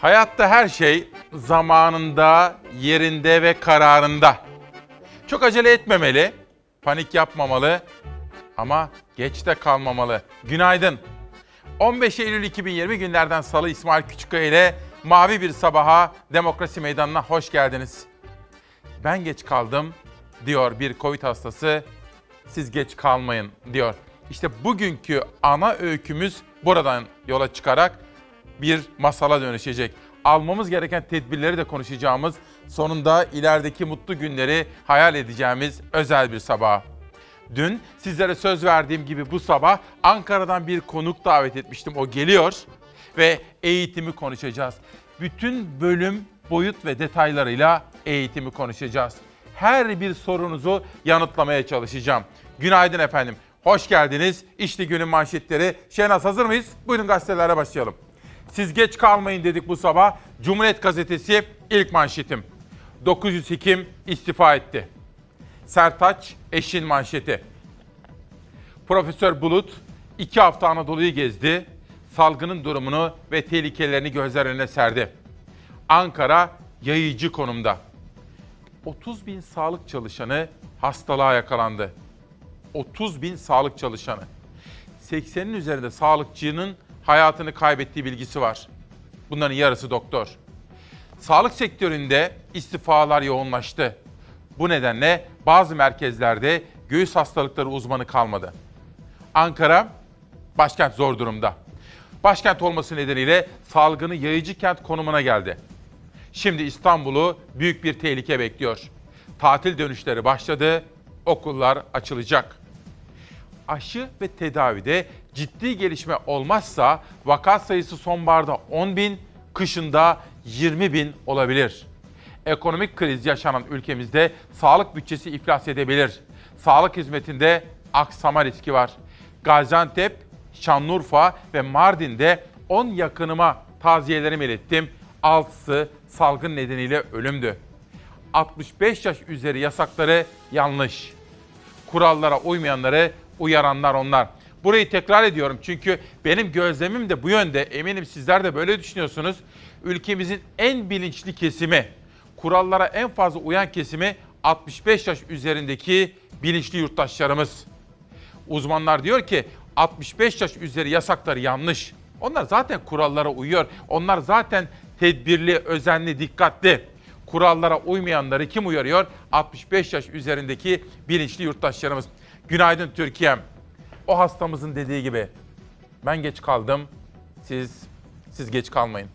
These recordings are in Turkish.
Hayatta her şey zamanında, yerinde ve kararında. Çok acele etmemeli, panik yapmamalı ama geç de kalmamalı. Günaydın. 15 Eylül 2020 günlerden Salı İsmail Küçükkaya ile Mavi Bir Sabaha Demokrasi Meydanı'na hoş geldiniz. Ben geç kaldım diyor bir Covid hastası. Siz geç kalmayın diyor. İşte bugünkü ana öykümüz buradan yola çıkarak bir masala dönüşecek. Almamız gereken tedbirleri de konuşacağımız, sonunda ilerideki mutlu günleri hayal edeceğimiz özel bir sabah. Dün sizlere söz verdiğim gibi bu sabah Ankara'dan bir konuk davet etmiştim. O geliyor ve eğitimi konuşacağız. Bütün bölüm, boyut ve detaylarıyla eğitimi konuşacağız. Her bir sorunuzu yanıtlamaya çalışacağım. Günaydın efendim. Hoş geldiniz. İşte günün manşetleri. Şenaz hazır mıyız? Buyurun gazetelere başlayalım. Siz geç kalmayın dedik bu sabah. Cumhuriyet Gazetesi ilk manşetim. 900 hekim istifa etti. Sertaç eşin manşeti. Profesör Bulut iki hafta Anadolu'yu gezdi. Salgının durumunu ve tehlikelerini gözler önüne serdi. Ankara yayıcı konumda. 30 bin sağlık çalışanı hastalığa yakalandı. 30 bin sağlık çalışanı. 80'in üzerinde sağlıkçının hayatını kaybettiği bilgisi var. Bunların yarısı doktor. Sağlık sektöründe istifalar yoğunlaştı. Bu nedenle bazı merkezlerde göğüs hastalıkları uzmanı kalmadı. Ankara başkent zor durumda. Başkent olması nedeniyle salgını yayıcı kent konumuna geldi. Şimdi İstanbul'u büyük bir tehlike bekliyor. Tatil dönüşleri başladı, okullar açılacak. Aşı ve tedavide ciddi gelişme olmazsa vaka sayısı sonbaharda 10 bin, kışında 20 bin olabilir. Ekonomik kriz yaşanan ülkemizde sağlık bütçesi iflas edebilir. Sağlık hizmetinde aksama riski var. Gaziantep, Şanlıurfa ve Mardin'de 10 yakınıma taziyelerimi ilettim. 6'sı salgın nedeniyle ölümdü. 65 yaş üzeri yasakları yanlış. Kurallara uymayanları uyaranlar onlar. Burayı tekrar ediyorum çünkü benim gözlemim de bu yönde. Eminim sizler de böyle düşünüyorsunuz. Ülkemizin en bilinçli kesimi, kurallara en fazla uyan kesimi 65 yaş üzerindeki bilinçli yurttaşlarımız. Uzmanlar diyor ki 65 yaş üzeri yasakları yanlış. Onlar zaten kurallara uyuyor. Onlar zaten tedbirli, özenli, dikkatli. Kurallara uymayanları kim uyarıyor? 65 yaş üzerindeki bilinçli yurttaşlarımız. Günaydın Türkiye'm. O hastamızın dediği gibi ben geç kaldım. Siz siz geç kalmayın.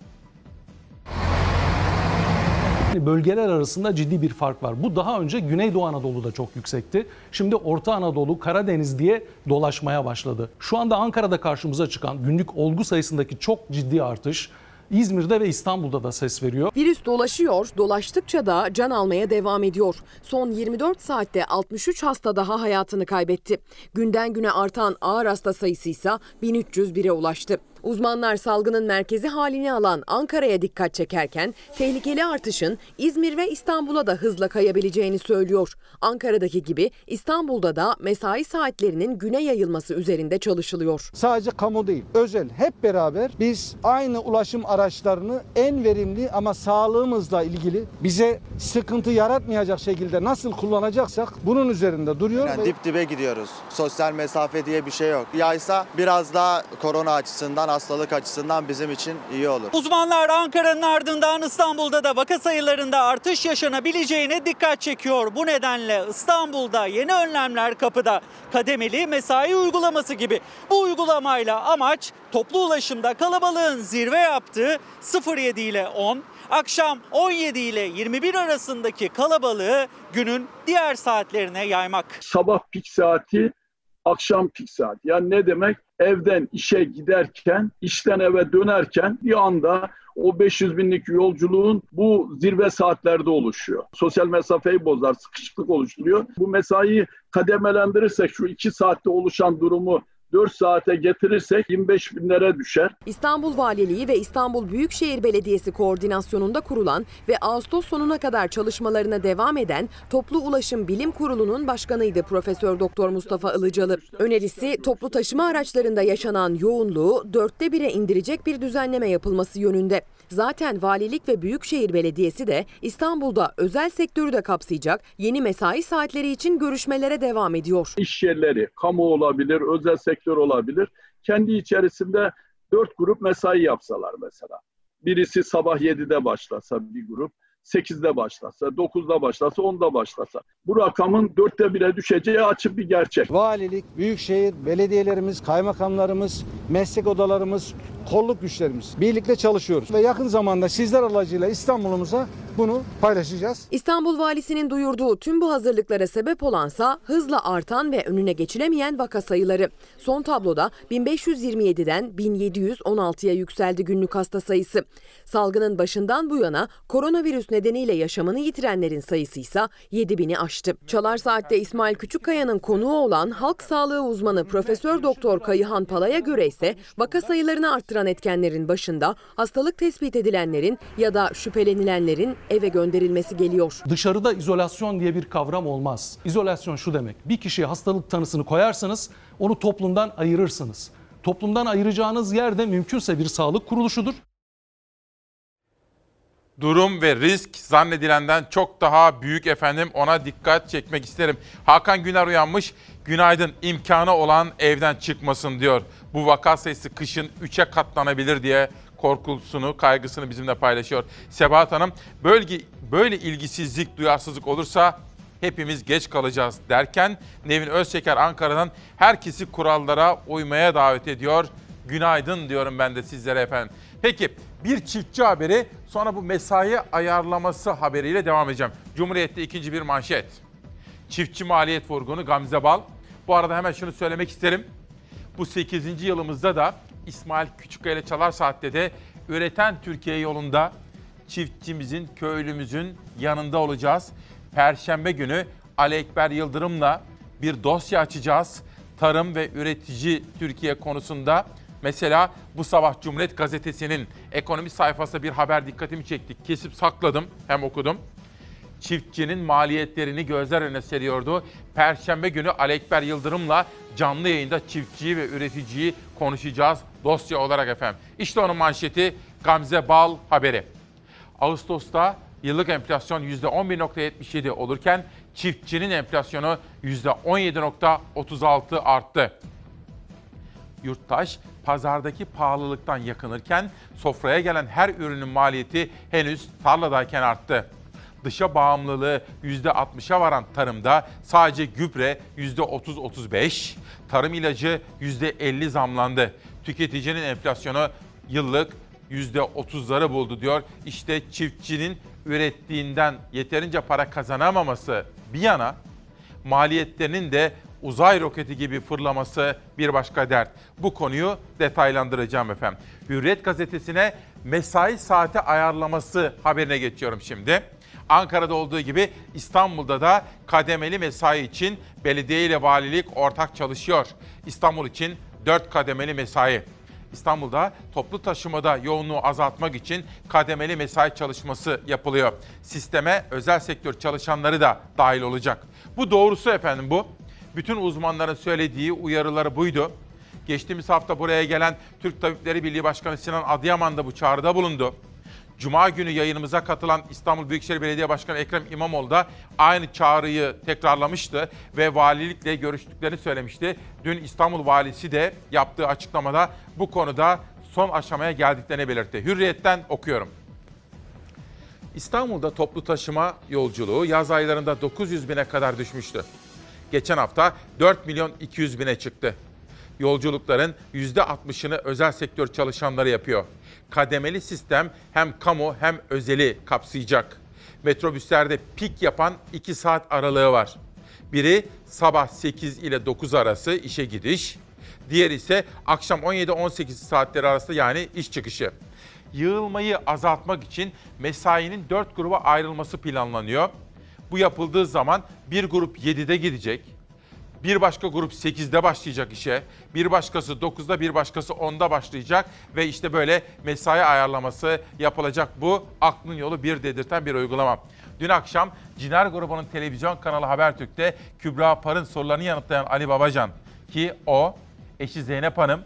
Bölgeler arasında ciddi bir fark var. Bu daha önce Güneydoğu Anadolu'da çok yüksekti. Şimdi Orta Anadolu, Karadeniz diye dolaşmaya başladı. Şu anda Ankara'da karşımıza çıkan günlük olgu sayısındaki çok ciddi artış İzmir'de ve İstanbul'da da ses veriyor. Virüs dolaşıyor, dolaştıkça da can almaya devam ediyor. Son 24 saatte 63 hasta daha hayatını kaybetti. Günden güne artan ağır hasta sayısı ise 1301'e ulaştı. Uzmanlar salgının merkezi halini alan Ankara'ya dikkat çekerken tehlikeli artışın İzmir ve İstanbul'a da hızla kayabileceğini söylüyor. Ankara'daki gibi İstanbul'da da mesai saatlerinin güne yayılması üzerinde çalışılıyor. Sadece kamu değil, özel hep beraber biz aynı ulaşım araçlarını en verimli ama sağlığımızla ilgili bize sıkıntı yaratmayacak şekilde nasıl kullanacaksak bunun üzerinde duruyor. Yani dip dibe gidiyoruz. Sosyal mesafe diye bir şey yok. Yaysa biraz daha korona açısından hastalık açısından bizim için iyi olur. Uzmanlar Ankara'nın ardından İstanbul'da da vaka sayılarında artış yaşanabileceğine dikkat çekiyor. Bu nedenle İstanbul'da yeni önlemler kapıda. Kademeli mesai uygulaması gibi. Bu uygulamayla amaç toplu ulaşımda kalabalığın zirve yaptığı 07 ile 10, akşam 17 ile 21 arasındaki kalabalığı günün diğer saatlerine yaymak. Sabah pik saati, akşam pik saati. Yani ne demek? Evden işe giderken, işten eve dönerken bir anda o 500 binlik yolculuğun bu zirve saatlerde oluşuyor. Sosyal mesafeyi bozar, sıkışıklık oluşturuyor. Bu mesaiyi kademelendirirsek şu iki saatte oluşan durumu 4 saate getirirsek 25 binlere düşer. İstanbul Valiliği ve İstanbul Büyükşehir Belediyesi koordinasyonunda kurulan ve Ağustos sonuna kadar çalışmalarına devam eden Toplu Ulaşım Bilim Kurulu'nun başkanıydı Profesör Doktor Mustafa Ilıcalı. Önerisi toplu taşıma araçlarında yaşanan yoğunluğu dörtte bire indirecek bir düzenleme yapılması yönünde. Zaten valilik ve büyükşehir belediyesi de İstanbul'da özel sektörü de kapsayacak yeni mesai saatleri için görüşmelere devam ediyor. İş yerleri, kamu olabilir, özel sektör olabilir. Kendi içerisinde 4 grup mesai yapsalar mesela. Birisi sabah 7'de başlasa bir grup, 8'de başlasa, 9'da başlasa, 10'da başlasa. Bu rakamın 4'te 1'e düşeceği açık bir gerçek. Valilik, büyükşehir, belediyelerimiz, kaymakamlarımız, meslek odalarımız, kolluk güçlerimiz birlikte çalışıyoruz. Ve yakın zamanda sizler aracıyla İstanbul'umuza bunu paylaşacağız. İstanbul Valisi'nin duyurduğu tüm bu hazırlıklara sebep olansa hızla artan ve önüne geçilemeyen vaka sayıları. Son tabloda 1527'den 1716'ya yükseldi günlük hasta sayısı. Salgının başından bu yana koronavirüs nedeniyle yaşamını yitirenlerin sayısı ise 7000'i aştı. Çalar Saat'te İsmail Küçükkaya'nın konuğu olan halk sağlığı uzmanı Profesör Doktor Kayıhan Pala'ya göre ise vaka sayılarını arttıran etkenlerin başında hastalık tespit edilenlerin ya da şüphelenilenlerin eve gönderilmesi geliyor. Dışarıda izolasyon diye bir kavram olmaz. İzolasyon şu demek. Bir kişiye hastalık tanısını koyarsanız onu toplumdan ayırırsınız. Toplumdan ayıracağınız yer de mümkünse bir sağlık kuruluşudur. Durum ve risk zannedilenden çok daha büyük efendim. Ona dikkat çekmek isterim. Hakan Güner uyanmış. Günaydın imkanı olan evden çıkmasın diyor. Bu vaka sayısı kışın 3'e katlanabilir diye korkusunu, kaygısını bizimle paylaşıyor. Sebahat Hanım bölge böyle ilgisizlik, duyarsızlık olursa hepimiz geç kalacağız derken Nevin Özçeker Ankara'dan herkesi kurallara uymaya davet ediyor. Günaydın diyorum ben de sizlere efendim. Peki bir çiftçi haberi sonra bu mesai ayarlaması haberiyle devam edeceğim. Cumhuriyet'te ikinci bir manşet. Çiftçi maliyet vurgunu Gamze Bal. Bu arada hemen şunu söylemek isterim. Bu 8. yılımızda da İsmail Küçükkaya ile Çalar Saat'te de üreten Türkiye yolunda çiftçimizin, köylümüzün yanında olacağız. Perşembe günü Ali Ekber Yıldırım'la bir dosya açacağız. Tarım ve üretici Türkiye konusunda Mesela bu sabah Cumhuriyet Gazetesi'nin ekonomi sayfasında bir haber dikkatimi çekti. Kesip sakladım hem okudum. Çiftçinin maliyetlerini gözler önüne seriyordu. Perşembe günü Alekber Yıldırım'la canlı yayında çiftçiyi ve üreticiyi konuşacağız dosya olarak efendim. İşte onun manşeti Gamze Bal haberi. Ağustos'ta yıllık enflasyon %11.77 olurken çiftçinin enflasyonu %17.36 arttı. Yurttaş pazardaki pahalılıktan yakınırken sofraya gelen her ürünün maliyeti henüz tarladayken arttı. Dışa bağımlılığı %60'a varan tarımda sadece gübre %30-35, tarım ilacı %50 zamlandı. Tüketicinin enflasyonu yıllık %30'ları buldu diyor. İşte çiftçinin ürettiğinden yeterince para kazanamaması bir yana maliyetlerinin de uzay roketi gibi fırlaması bir başka dert. Bu konuyu detaylandıracağım efendim. Hürriyet gazetesine mesai saati ayarlaması haberine geçiyorum şimdi. Ankara'da olduğu gibi İstanbul'da da kademeli mesai için belediye ile valilik ortak çalışıyor. İstanbul için 4 kademeli mesai. İstanbul'da toplu taşımada yoğunluğu azaltmak için kademeli mesai çalışması yapılıyor. Sisteme özel sektör çalışanları da dahil olacak. Bu doğrusu efendim bu. Bütün uzmanların söylediği uyarıları buydu. Geçtiğimiz hafta buraya gelen Türk Tabipleri Birliği Başkanı Sinan Adıyaman da bu çağrıda bulundu. Cuma günü yayınımıza katılan İstanbul Büyükşehir Belediye Başkanı Ekrem İmamoğlu da aynı çağrıyı tekrarlamıştı ve valilikle görüştüklerini söylemişti. Dün İstanbul Valisi de yaptığı açıklamada bu konuda son aşamaya geldiklerini belirtti. Hürriyet'ten okuyorum. İstanbul'da toplu taşıma yolculuğu yaz aylarında 900 bine kadar düşmüştü. Geçen hafta 4 milyon 200 bine çıktı. Yolculukların %60'ını özel sektör çalışanları yapıyor. Kademeli sistem hem kamu hem özeli kapsayacak. Metrobüslerde pik yapan 2 saat aralığı var. Biri sabah 8 ile 9 arası işe gidiş, diğer ise akşam 17-18 saatleri arasında yani iş çıkışı. Yığılmayı azaltmak için mesainin 4 gruba ayrılması planlanıyor. Bu yapıldığı zaman bir grup 7'de gidecek, Bir başka grup 8'de başlayacak işe. Bir başkası 9'da, bir başkası 10'da başlayacak. Ve işte böyle mesai ayarlaması yapılacak. Bu aklın yolu bir dedirten bir uygulama. Dün akşam Ciner grubunun televizyon kanalı Habertürk'te Kübra Par'ın sorularını yanıtlayan Ali Babacan ki o eşi Zeynep Hanım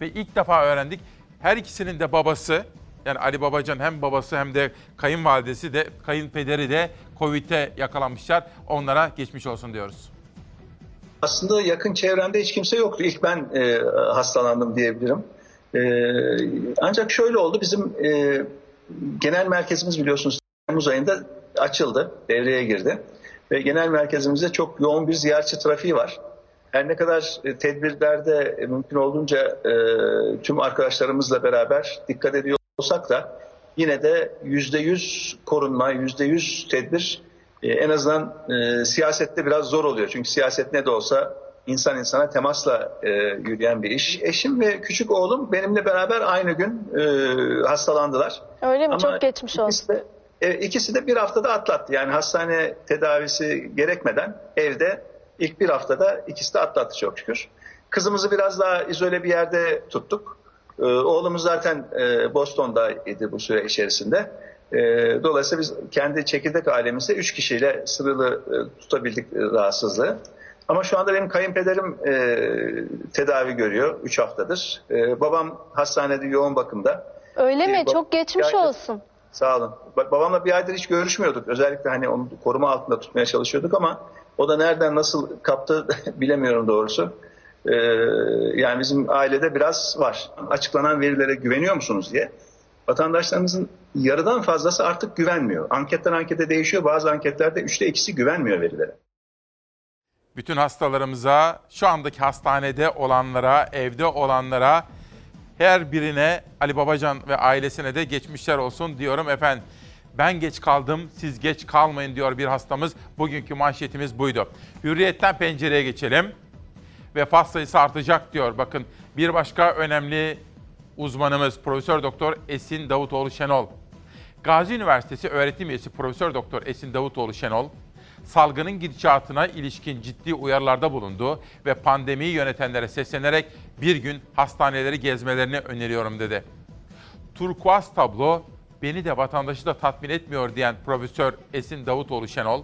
ve ilk defa öğrendik her ikisinin de babası yani Ali Babacan hem babası hem de kayınvalidesi de kayınpederi de Covid'e yakalanmışlar. Onlara geçmiş olsun diyoruz. Aslında yakın çevremde hiç kimse yoktu. İlk ben e, hastalandım diyebilirim. E, ancak şöyle oldu. Bizim e, genel merkezimiz biliyorsunuz Temmuz ayında açıldı, devreye girdi. Ve genel merkezimizde çok yoğun bir ziyaretçi trafiği var. Her ne kadar e, tedbirlerde mümkün olduğunca e, tüm arkadaşlarımızla beraber dikkat ediyor olsak da yine de yüzde yüz korunma, yüzde yüz tedbir e, en azından e, siyasette biraz zor oluyor. Çünkü siyaset ne de olsa insan insana temasla e, yürüyen bir iş. Eşim ve küçük oğlum benimle beraber aynı gün e, hastalandılar. Öyle mi? Ama Çok geçmiş olsun. ikisi de, e, ikisi de bir haftada atlattı. Yani hastane tedavisi gerekmeden evde ilk bir haftada ikisi de atlattı çok şükür. Kızımızı biraz daha izole bir yerde tuttuk. E, oğlumuz zaten e, Boston'daydı bu süre içerisinde. E, dolayısıyla biz kendi çekirdek ailemizde üç kişiyle sınırlı e, tutabildik e, rahatsızlığı. Ama şu anda benim kayınpederim e, tedavi görüyor 3 haftadır. E, babam hastanede yoğun bakımda. Öyle mi? bab- Çok geçmiş Yani- olsun. Sağ olun. Ba- Babamla bir aydır hiç görüşmüyorduk. Özellikle hani onu koruma altında tutmaya çalışıyorduk ama o da nereden nasıl kaptı bilemiyorum doğrusu. Ee, yani bizim ailede biraz var. Açıklanan verilere güveniyor musunuz diye. Vatandaşlarımızın yarıdan fazlası artık güvenmiyor. Anketten ankete değişiyor. Bazı anketlerde üçte ikisi güvenmiyor verilere. Bütün hastalarımıza, şu andaki hastanede olanlara, evde olanlara, her birine Ali Babacan ve ailesine de geçmişler olsun diyorum efendim. Ben geç kaldım, siz geç kalmayın diyor bir hastamız. Bugünkü manşetimiz buydu. Hürriyetten pencereye geçelim. Vefat sayısı artacak diyor. Bakın bir başka önemli uzmanımız Profesör Doktor Esin Davutoğlu Şenol. Gazi Üniversitesi öğretim üyesi Profesör Doktor Esin Davutoğlu Şenol, salgının gidişatına ilişkin ciddi uyarılarda bulundu ve pandemiyi yönetenlere seslenerek bir gün hastaneleri gezmelerini öneriyorum dedi. Turkuaz tablo beni de vatandaşı da tatmin etmiyor diyen Profesör Esin Davutoğlu Şenol,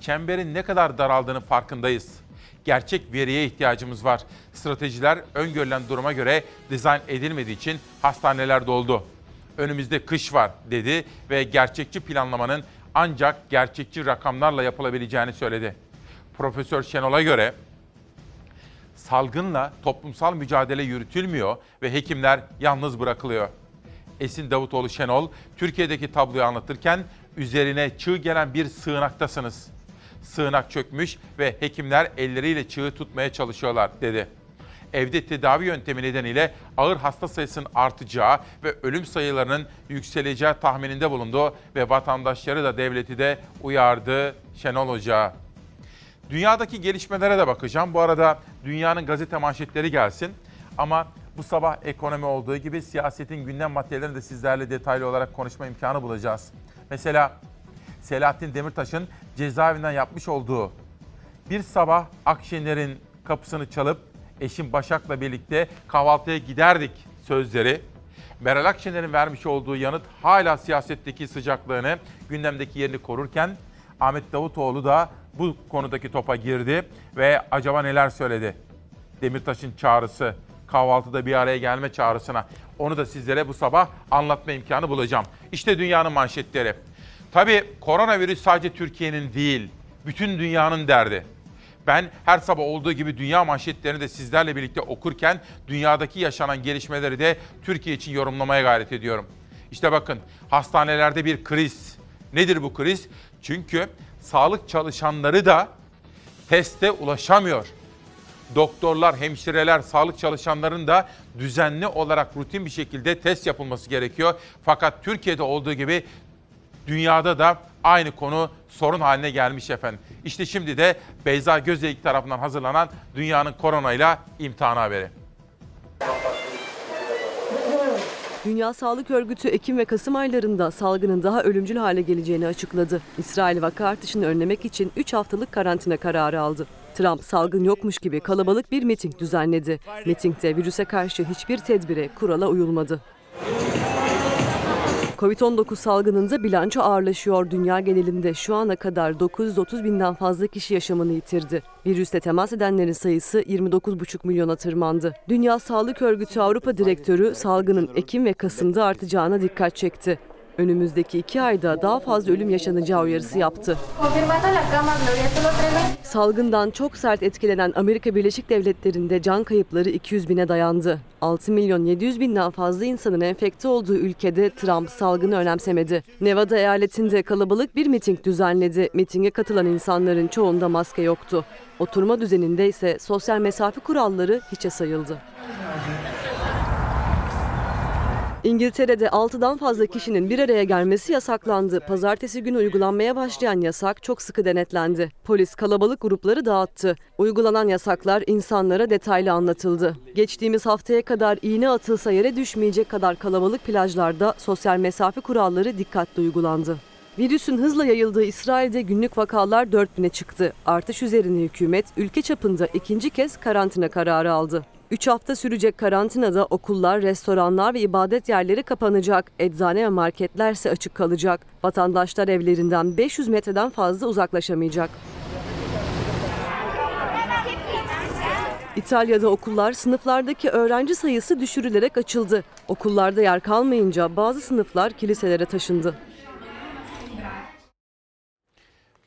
çemberin ne kadar daraldığını farkındayız. Gerçek veriye ihtiyacımız var. Stratejiler öngörülen duruma göre dizayn edilmediği için hastaneler doldu. Önümüzde kış var dedi ve gerçekçi planlamanın ancak gerçekçi rakamlarla yapılabileceğini söyledi. Profesör Şenol'a göre salgınla toplumsal mücadele yürütülmüyor ve hekimler yalnız bırakılıyor. Esin Davutoğlu Şenol, Türkiye'deki tabloyu anlatırken üzerine çığ gelen bir sığınaktasınız. Sığınak çökmüş ve hekimler elleriyle çığı tutmaya çalışıyorlar dedi. Evde tedavi yöntemi nedeniyle ağır hasta sayısının artacağı ve ölüm sayılarının yükseleceği tahmininde bulundu ve vatandaşları da devleti de uyardı Şenol Hoca. Dünyadaki gelişmelere de bakacağım. Bu arada dünyanın gazete manşetleri gelsin. Ama bu sabah ekonomi olduğu gibi siyasetin gündem maddelerini de sizlerle detaylı olarak konuşma imkanı bulacağız. Mesela Selahattin Demirtaş'ın cezaevinden yapmış olduğu bir sabah Akşener'in kapısını çalıp eşim Başak'la birlikte kahvaltıya giderdik sözleri. Meral Akşener'in vermiş olduğu yanıt hala siyasetteki sıcaklığını, gündemdeki yerini korurken Ahmet Davutoğlu da bu konudaki topa girdi ve acaba neler söyledi? Demirtaş'ın çağrısı, kahvaltıda bir araya gelme çağrısına. Onu da sizlere bu sabah anlatma imkanı bulacağım. İşte dünyanın manşetleri. Tabii koronavirüs sadece Türkiye'nin değil, bütün dünyanın derdi. Ben her sabah olduğu gibi dünya manşetlerini de sizlerle birlikte okurken dünyadaki yaşanan gelişmeleri de Türkiye için yorumlamaya gayret ediyorum. İşte bakın hastanelerde bir kriz. Nedir bu kriz? Çünkü sağlık çalışanları da teste ulaşamıyor. Doktorlar, hemşireler, sağlık çalışanlarının da düzenli olarak rutin bir şekilde test yapılması gerekiyor. Fakat Türkiye'de olduğu gibi dünyada da aynı konu sorun haline gelmiş efendim. İşte şimdi de Beyza Gözeyik tarafından hazırlanan dünyanın koronayla imtihanı haberi. Dünya Sağlık Örgütü Ekim ve Kasım aylarında salgının daha ölümcül hale geleceğini açıkladı. İsrail vaka artışını önlemek için 3 haftalık karantina kararı aldı. Trump salgın yokmuş gibi kalabalık bir miting düzenledi. Mitingde virüse karşı hiçbir tedbire, kurala uyulmadı. Covid-19 salgınında bilanço ağırlaşıyor. Dünya genelinde şu ana kadar 930 binden fazla kişi yaşamını yitirdi. Virüste temas edenlerin sayısı 29,5 milyona tırmandı. Dünya Sağlık Örgütü Avrupa Direktörü salgının Ekim ve Kasım'da artacağına dikkat çekti. Önümüzdeki iki ayda daha fazla ölüm yaşanacağı uyarısı yaptı. Salgından çok sert etkilenen Amerika Birleşik Devletleri'nde can kayıpları 200 bine dayandı. 6 milyon 700 binden fazla insanın enfekte olduğu ülkede Trump salgını önemsemedi. Nevada eyaletinde kalabalık bir miting düzenledi. Mitinge katılan insanların çoğunda maske yoktu. Oturma düzeninde ise sosyal mesafe kuralları hiçe sayıldı. İngiltere'de 6'dan fazla kişinin bir araya gelmesi yasaklandı. Pazartesi günü uygulanmaya başlayan yasak çok sıkı denetlendi. Polis kalabalık grupları dağıttı. Uygulanan yasaklar insanlara detaylı anlatıldı. Geçtiğimiz haftaya kadar iğne atılsa yere düşmeyecek kadar kalabalık plajlarda sosyal mesafe kuralları dikkatli uygulandı. Virüsün hızla yayıldığı İsrail'de günlük vakalar 4000'e çıktı. Artış üzerine hükümet ülke çapında ikinci kez karantina kararı aldı. 3 hafta sürecek karantinada okullar, restoranlar ve ibadet yerleri kapanacak. Eczane ve marketler ise açık kalacak. Vatandaşlar evlerinden 500 metreden fazla uzaklaşamayacak. İtalya'da okullar sınıflardaki öğrenci sayısı düşürülerek açıldı. Okullarda yer kalmayınca bazı sınıflar kiliselere taşındı.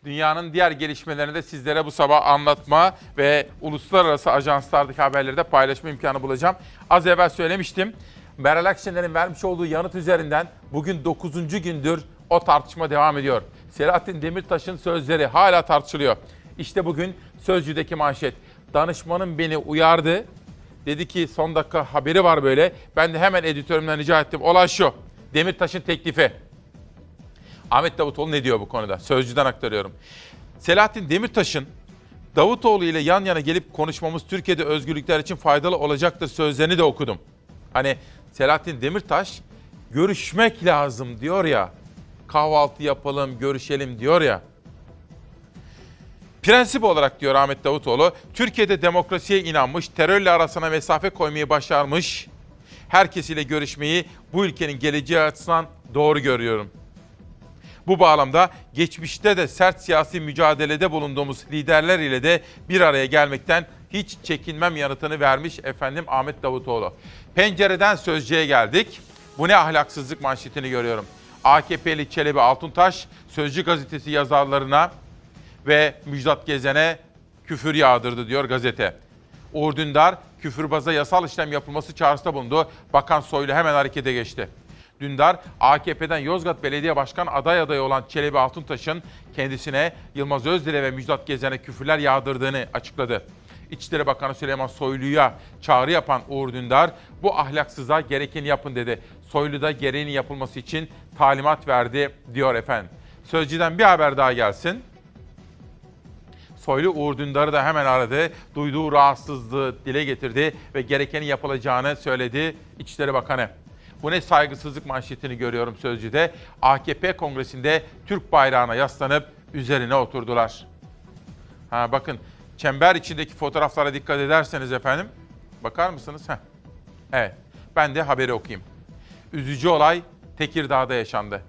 Dünyanın diğer gelişmelerini de sizlere bu sabah anlatma ve uluslararası ajanslardaki haberleri de paylaşma imkanı bulacağım. Az evvel söylemiştim. Meral Akşener'in vermiş olduğu yanıt üzerinden bugün 9. gündür o tartışma devam ediyor. Selahattin Demirtaş'ın sözleri hala tartışılıyor. İşte bugün Sözcü'deki manşet. Danışmanım beni uyardı. Dedi ki son dakika haberi var böyle. Ben de hemen editörümden rica ettim. Olay şu. Demirtaş'ın teklifi. Ahmet Davutoğlu ne diyor bu konuda? Sözcüden aktarıyorum. Selahattin Demirtaş'ın Davutoğlu ile yan yana gelip konuşmamız Türkiye'de özgürlükler için faydalı olacaktır sözlerini de okudum. Hani Selahattin Demirtaş görüşmek lazım diyor ya. Kahvaltı yapalım, görüşelim diyor ya. Prensip olarak diyor Ahmet Davutoğlu, Türkiye'de demokrasiye inanmış, terörle arasına mesafe koymayı başarmış, herkesiyle görüşmeyi bu ülkenin geleceği açısından doğru görüyorum. Bu bağlamda geçmişte de sert siyasi mücadelede bulunduğumuz liderler ile de bir araya gelmekten hiç çekinmem yanıtını vermiş efendim Ahmet Davutoğlu. Pencereden sözcüye geldik. Bu ne ahlaksızlık manşetini görüyorum. AKP'li Çelebi Altuntaş Sözcü gazetesi yazarlarına ve Müjdat Gezen'e küfür yağdırdı diyor gazete. Uğur Dündar küfürbaza yasal işlem yapılması çağrısında bulundu. Bakan Soylu hemen harekete geçti. Dündar, AKP'den Yozgat Belediye Başkan aday adayı olan Çelebi Altuntaş'ın kendisine Yılmaz Özdil'e ve Müjdat Gezen'e küfürler yağdırdığını açıkladı. İçişleri Bakanı Süleyman Soylu'ya çağrı yapan Uğur Dündar, bu ahlaksıza gerekeni yapın dedi. Soylu da gereğinin yapılması için talimat verdi diyor efendim. Sözcüden bir haber daha gelsin. Soylu Uğur Dündar'ı da hemen aradı. Duyduğu rahatsızlığı dile getirdi ve gerekeni yapılacağını söyledi İçişleri Bakanı. Bu ne saygısızlık manşetini görüyorum Sözcü'de. AKP kongresinde Türk bayrağına yaslanıp üzerine oturdular. Ha bakın çember içindeki fotoğraflara dikkat ederseniz efendim. Bakar mısınız? Heh. Evet. Ben de haberi okuyayım. Üzücü olay Tekirdağ'da yaşandı.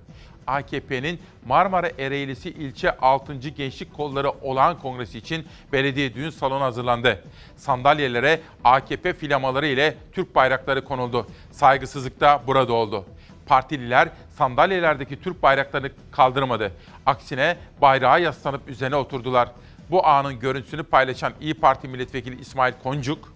AKP'nin Marmara Ereğlisi ilçe 6. Gençlik Kolları Olağan Kongresi için belediye düğün salonu hazırlandı. Sandalyelere AKP filamaları ile Türk bayrakları konuldu. Saygısızlık da burada oldu. Partililer sandalyelerdeki Türk bayraklarını kaldırmadı. Aksine bayrağa yaslanıp üzerine oturdular. Bu anın görüntüsünü paylaşan İyi Parti Milletvekili İsmail Koncuk,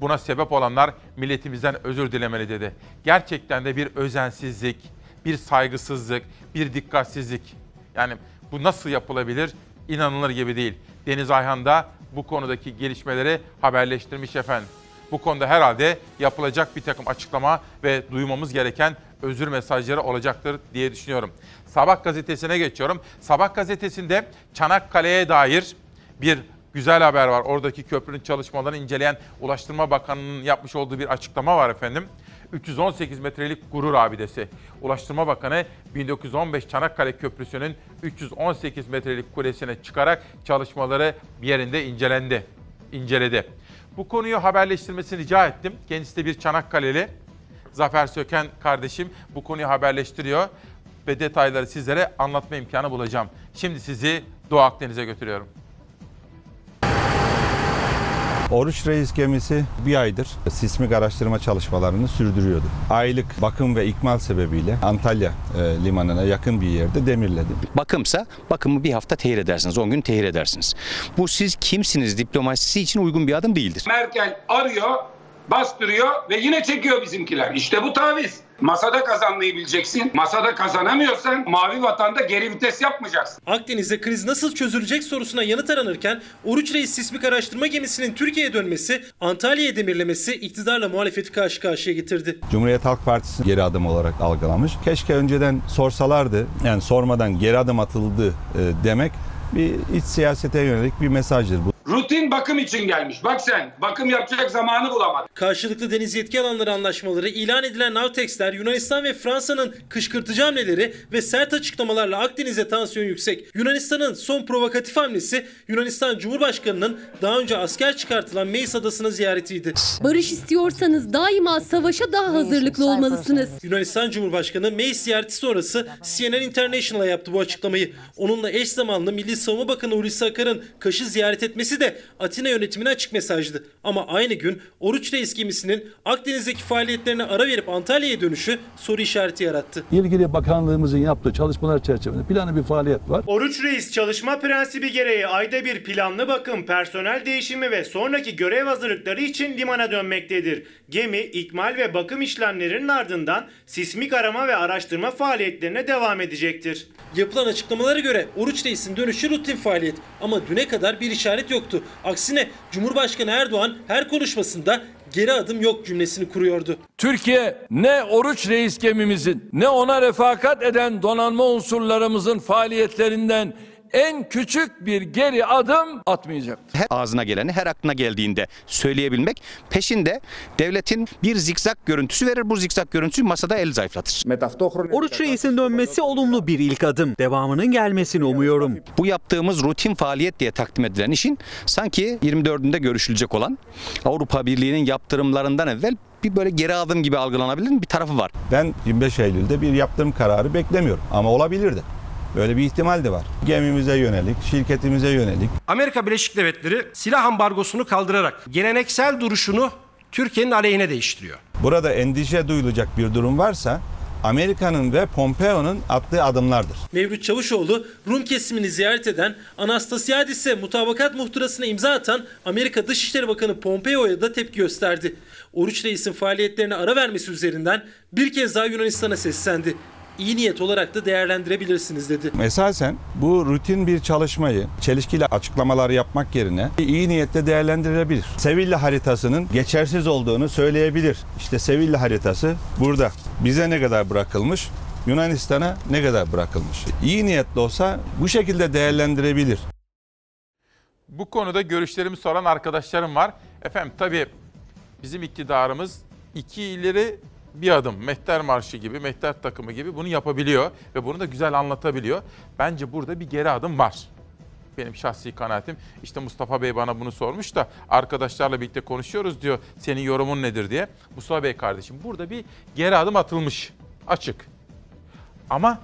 buna sebep olanlar milletimizden özür dilemeli dedi. Gerçekten de bir özensizlik, bir saygısızlık, bir dikkatsizlik. Yani bu nasıl yapılabilir? İnanılır gibi değil. Deniz Ayhan da bu konudaki gelişmeleri haberleştirmiş efendim. Bu konuda herhalde yapılacak bir takım açıklama ve duymamız gereken özür mesajları olacaktır diye düşünüyorum. Sabah gazetesine geçiyorum. Sabah gazetesinde Çanakkale'ye dair bir güzel haber var. Oradaki köprünün çalışmalarını inceleyen Ulaştırma Bakanı'nın yapmış olduğu bir açıklama var efendim. 318 metrelik gurur abidesi. Ulaştırma Bakanı 1915 Çanakkale Köprüsü'nün 318 metrelik kulesine çıkarak çalışmaları bir yerinde incelendi. inceledi. Bu konuyu haberleştirmesini rica ettim. Kendisi de bir Çanakkale'li. Zafer Söken kardeşim bu konuyu haberleştiriyor ve detayları sizlere anlatma imkanı bulacağım. Şimdi sizi Doğu Akdeniz'e götürüyorum. Oruç Reis gemisi bir aydır sismik araştırma çalışmalarını sürdürüyordu. Aylık bakım ve ikmal sebebiyle Antalya e, limanına yakın bir yerde demirledi. Bakımsa bakımı bir hafta tehir edersiniz, 10 gün tehir edersiniz. Bu siz kimsiniz diplomasisi için uygun bir adım değildir. Merkel arıyor, bastırıyor ve yine çekiyor bizimkiler. İşte bu taviz. Masada kazanmayı bileceksin. Masada kazanamıyorsan mavi vatanda geri vites yapmayacaksın. Akdeniz'de kriz nasıl çözülecek sorusuna yanıt aranırken Oruç Reis sismik araştırma gemisinin Türkiye'ye dönmesi, Antalya'ya demirlemesi iktidarla muhalefeti karşı karşıya getirdi. Cumhuriyet Halk Partisi geri adım olarak algılamış. Keşke önceden sorsalardı, yani sormadan geri adım atıldı e, demek bir iç siyasete yönelik bir mesajdır bu. Rutin bakım için gelmiş. Bak sen bakım yapacak zamanı bulamadı. Karşılıklı deniz yetki alanları anlaşmaları, ilan edilen Navtex'ler, Yunanistan ve Fransa'nın kışkırtıcı hamleleri ve sert açıklamalarla Akdeniz'e tansiyon yüksek. Yunanistan'ın son provokatif hamlesi Yunanistan Cumhurbaşkanı'nın daha önce asker çıkartılan Meis Adası'nı ziyaretiydi. Barış istiyorsanız daima savaşa daha hazırlıklı olmalısınız. Yunanistan Cumhurbaşkanı Meis ziyareti sonrası CNN International'a yaptı bu açıklamayı. Onunla eş zamanlı Milli Savunma Bakanı Hulusi Akar'ın Kaş'ı ziyaret etmesi de Atina yönetimine açık mesajdı. Ama aynı gün Oruç Reis gemisinin Akdeniz'deki faaliyetlerine ara verip Antalya'ya dönüşü soru işareti yarattı. İlgili bakanlığımızın yaptığı çalışmalar çerçevesinde planlı bir faaliyet var. Oruç Reis çalışma prensibi gereği ayda bir planlı bakım, personel değişimi ve sonraki görev hazırlıkları için limana dönmektedir. Gemi, ikmal ve bakım işlemlerinin ardından sismik arama ve araştırma faaliyetlerine devam edecektir. Yapılan açıklamalara göre Oruç Reis'in dönüşü rutin faaliyet ama düne kadar bir işaret yoktu. Aksine Cumhurbaşkanı Erdoğan her konuşmasında geri adım yok cümlesini kuruyordu. Türkiye ne Oruç Reis gemimizin ne ona refakat eden donanma unsurlarımızın faaliyetlerinden en küçük bir geri adım atmayacaktır. Her ağzına geleni her aklına geldiğinde söyleyebilmek peşinde devletin bir zikzak görüntüsü verir. Bu zikzak görüntüsü masada el zayıflatır. Oruç Reis'in dönmesi olumlu bir ilk adım. Devamının gelmesini umuyorum. Bu yaptığımız rutin faaliyet diye takdim edilen işin sanki 24'ünde görüşülecek olan Avrupa Birliği'nin yaptırımlarından evvel bir böyle geri adım gibi algılanabilir bir tarafı var. Ben 25 Eylül'de bir yaptırım kararı beklemiyorum ama olabilirdi. Böyle bir ihtimal de var. Gemimize yönelik, şirketimize yönelik. Amerika Birleşik Devletleri silah ambargosunu kaldırarak geleneksel duruşunu Türkiye'nin aleyhine değiştiriyor. Burada endişe duyulacak bir durum varsa Amerika'nın ve Pompeo'nun attığı adımlardır. Mevlüt Çavuşoğlu Rum kesimini ziyaret eden Anastasiadis'e mutabakat muhtırasına imza atan Amerika Dışişleri Bakanı Pompeo'ya da tepki gösterdi. Oruç Reis'in faaliyetlerine ara vermesi üzerinden bir kez daha Yunanistan'a seslendi. İyi niyet olarak da değerlendirebilirsiniz dedi. Esasen bu rutin bir çalışmayı çelişkili açıklamalar yapmak yerine iyi niyetle değerlendirebilir. Sevilla haritasının geçersiz olduğunu söyleyebilir. İşte Sevilla haritası burada. Bize ne kadar bırakılmış? Yunanistan'a ne kadar bırakılmış? İyi niyetli olsa bu şekilde değerlendirebilir. Bu konuda görüşlerimi soran arkadaşlarım var. Efendim tabii bizim iktidarımız iki ileri bir adım Mehter Marşı gibi, Mehter takımı gibi bunu yapabiliyor ve bunu da güzel anlatabiliyor. Bence burada bir geri adım var. Benim şahsi kanaatim. İşte Mustafa Bey bana bunu sormuş da arkadaşlarla birlikte konuşuyoruz diyor. Senin yorumun nedir diye. Mustafa Bey kardeşim burada bir geri adım atılmış. Açık. Ama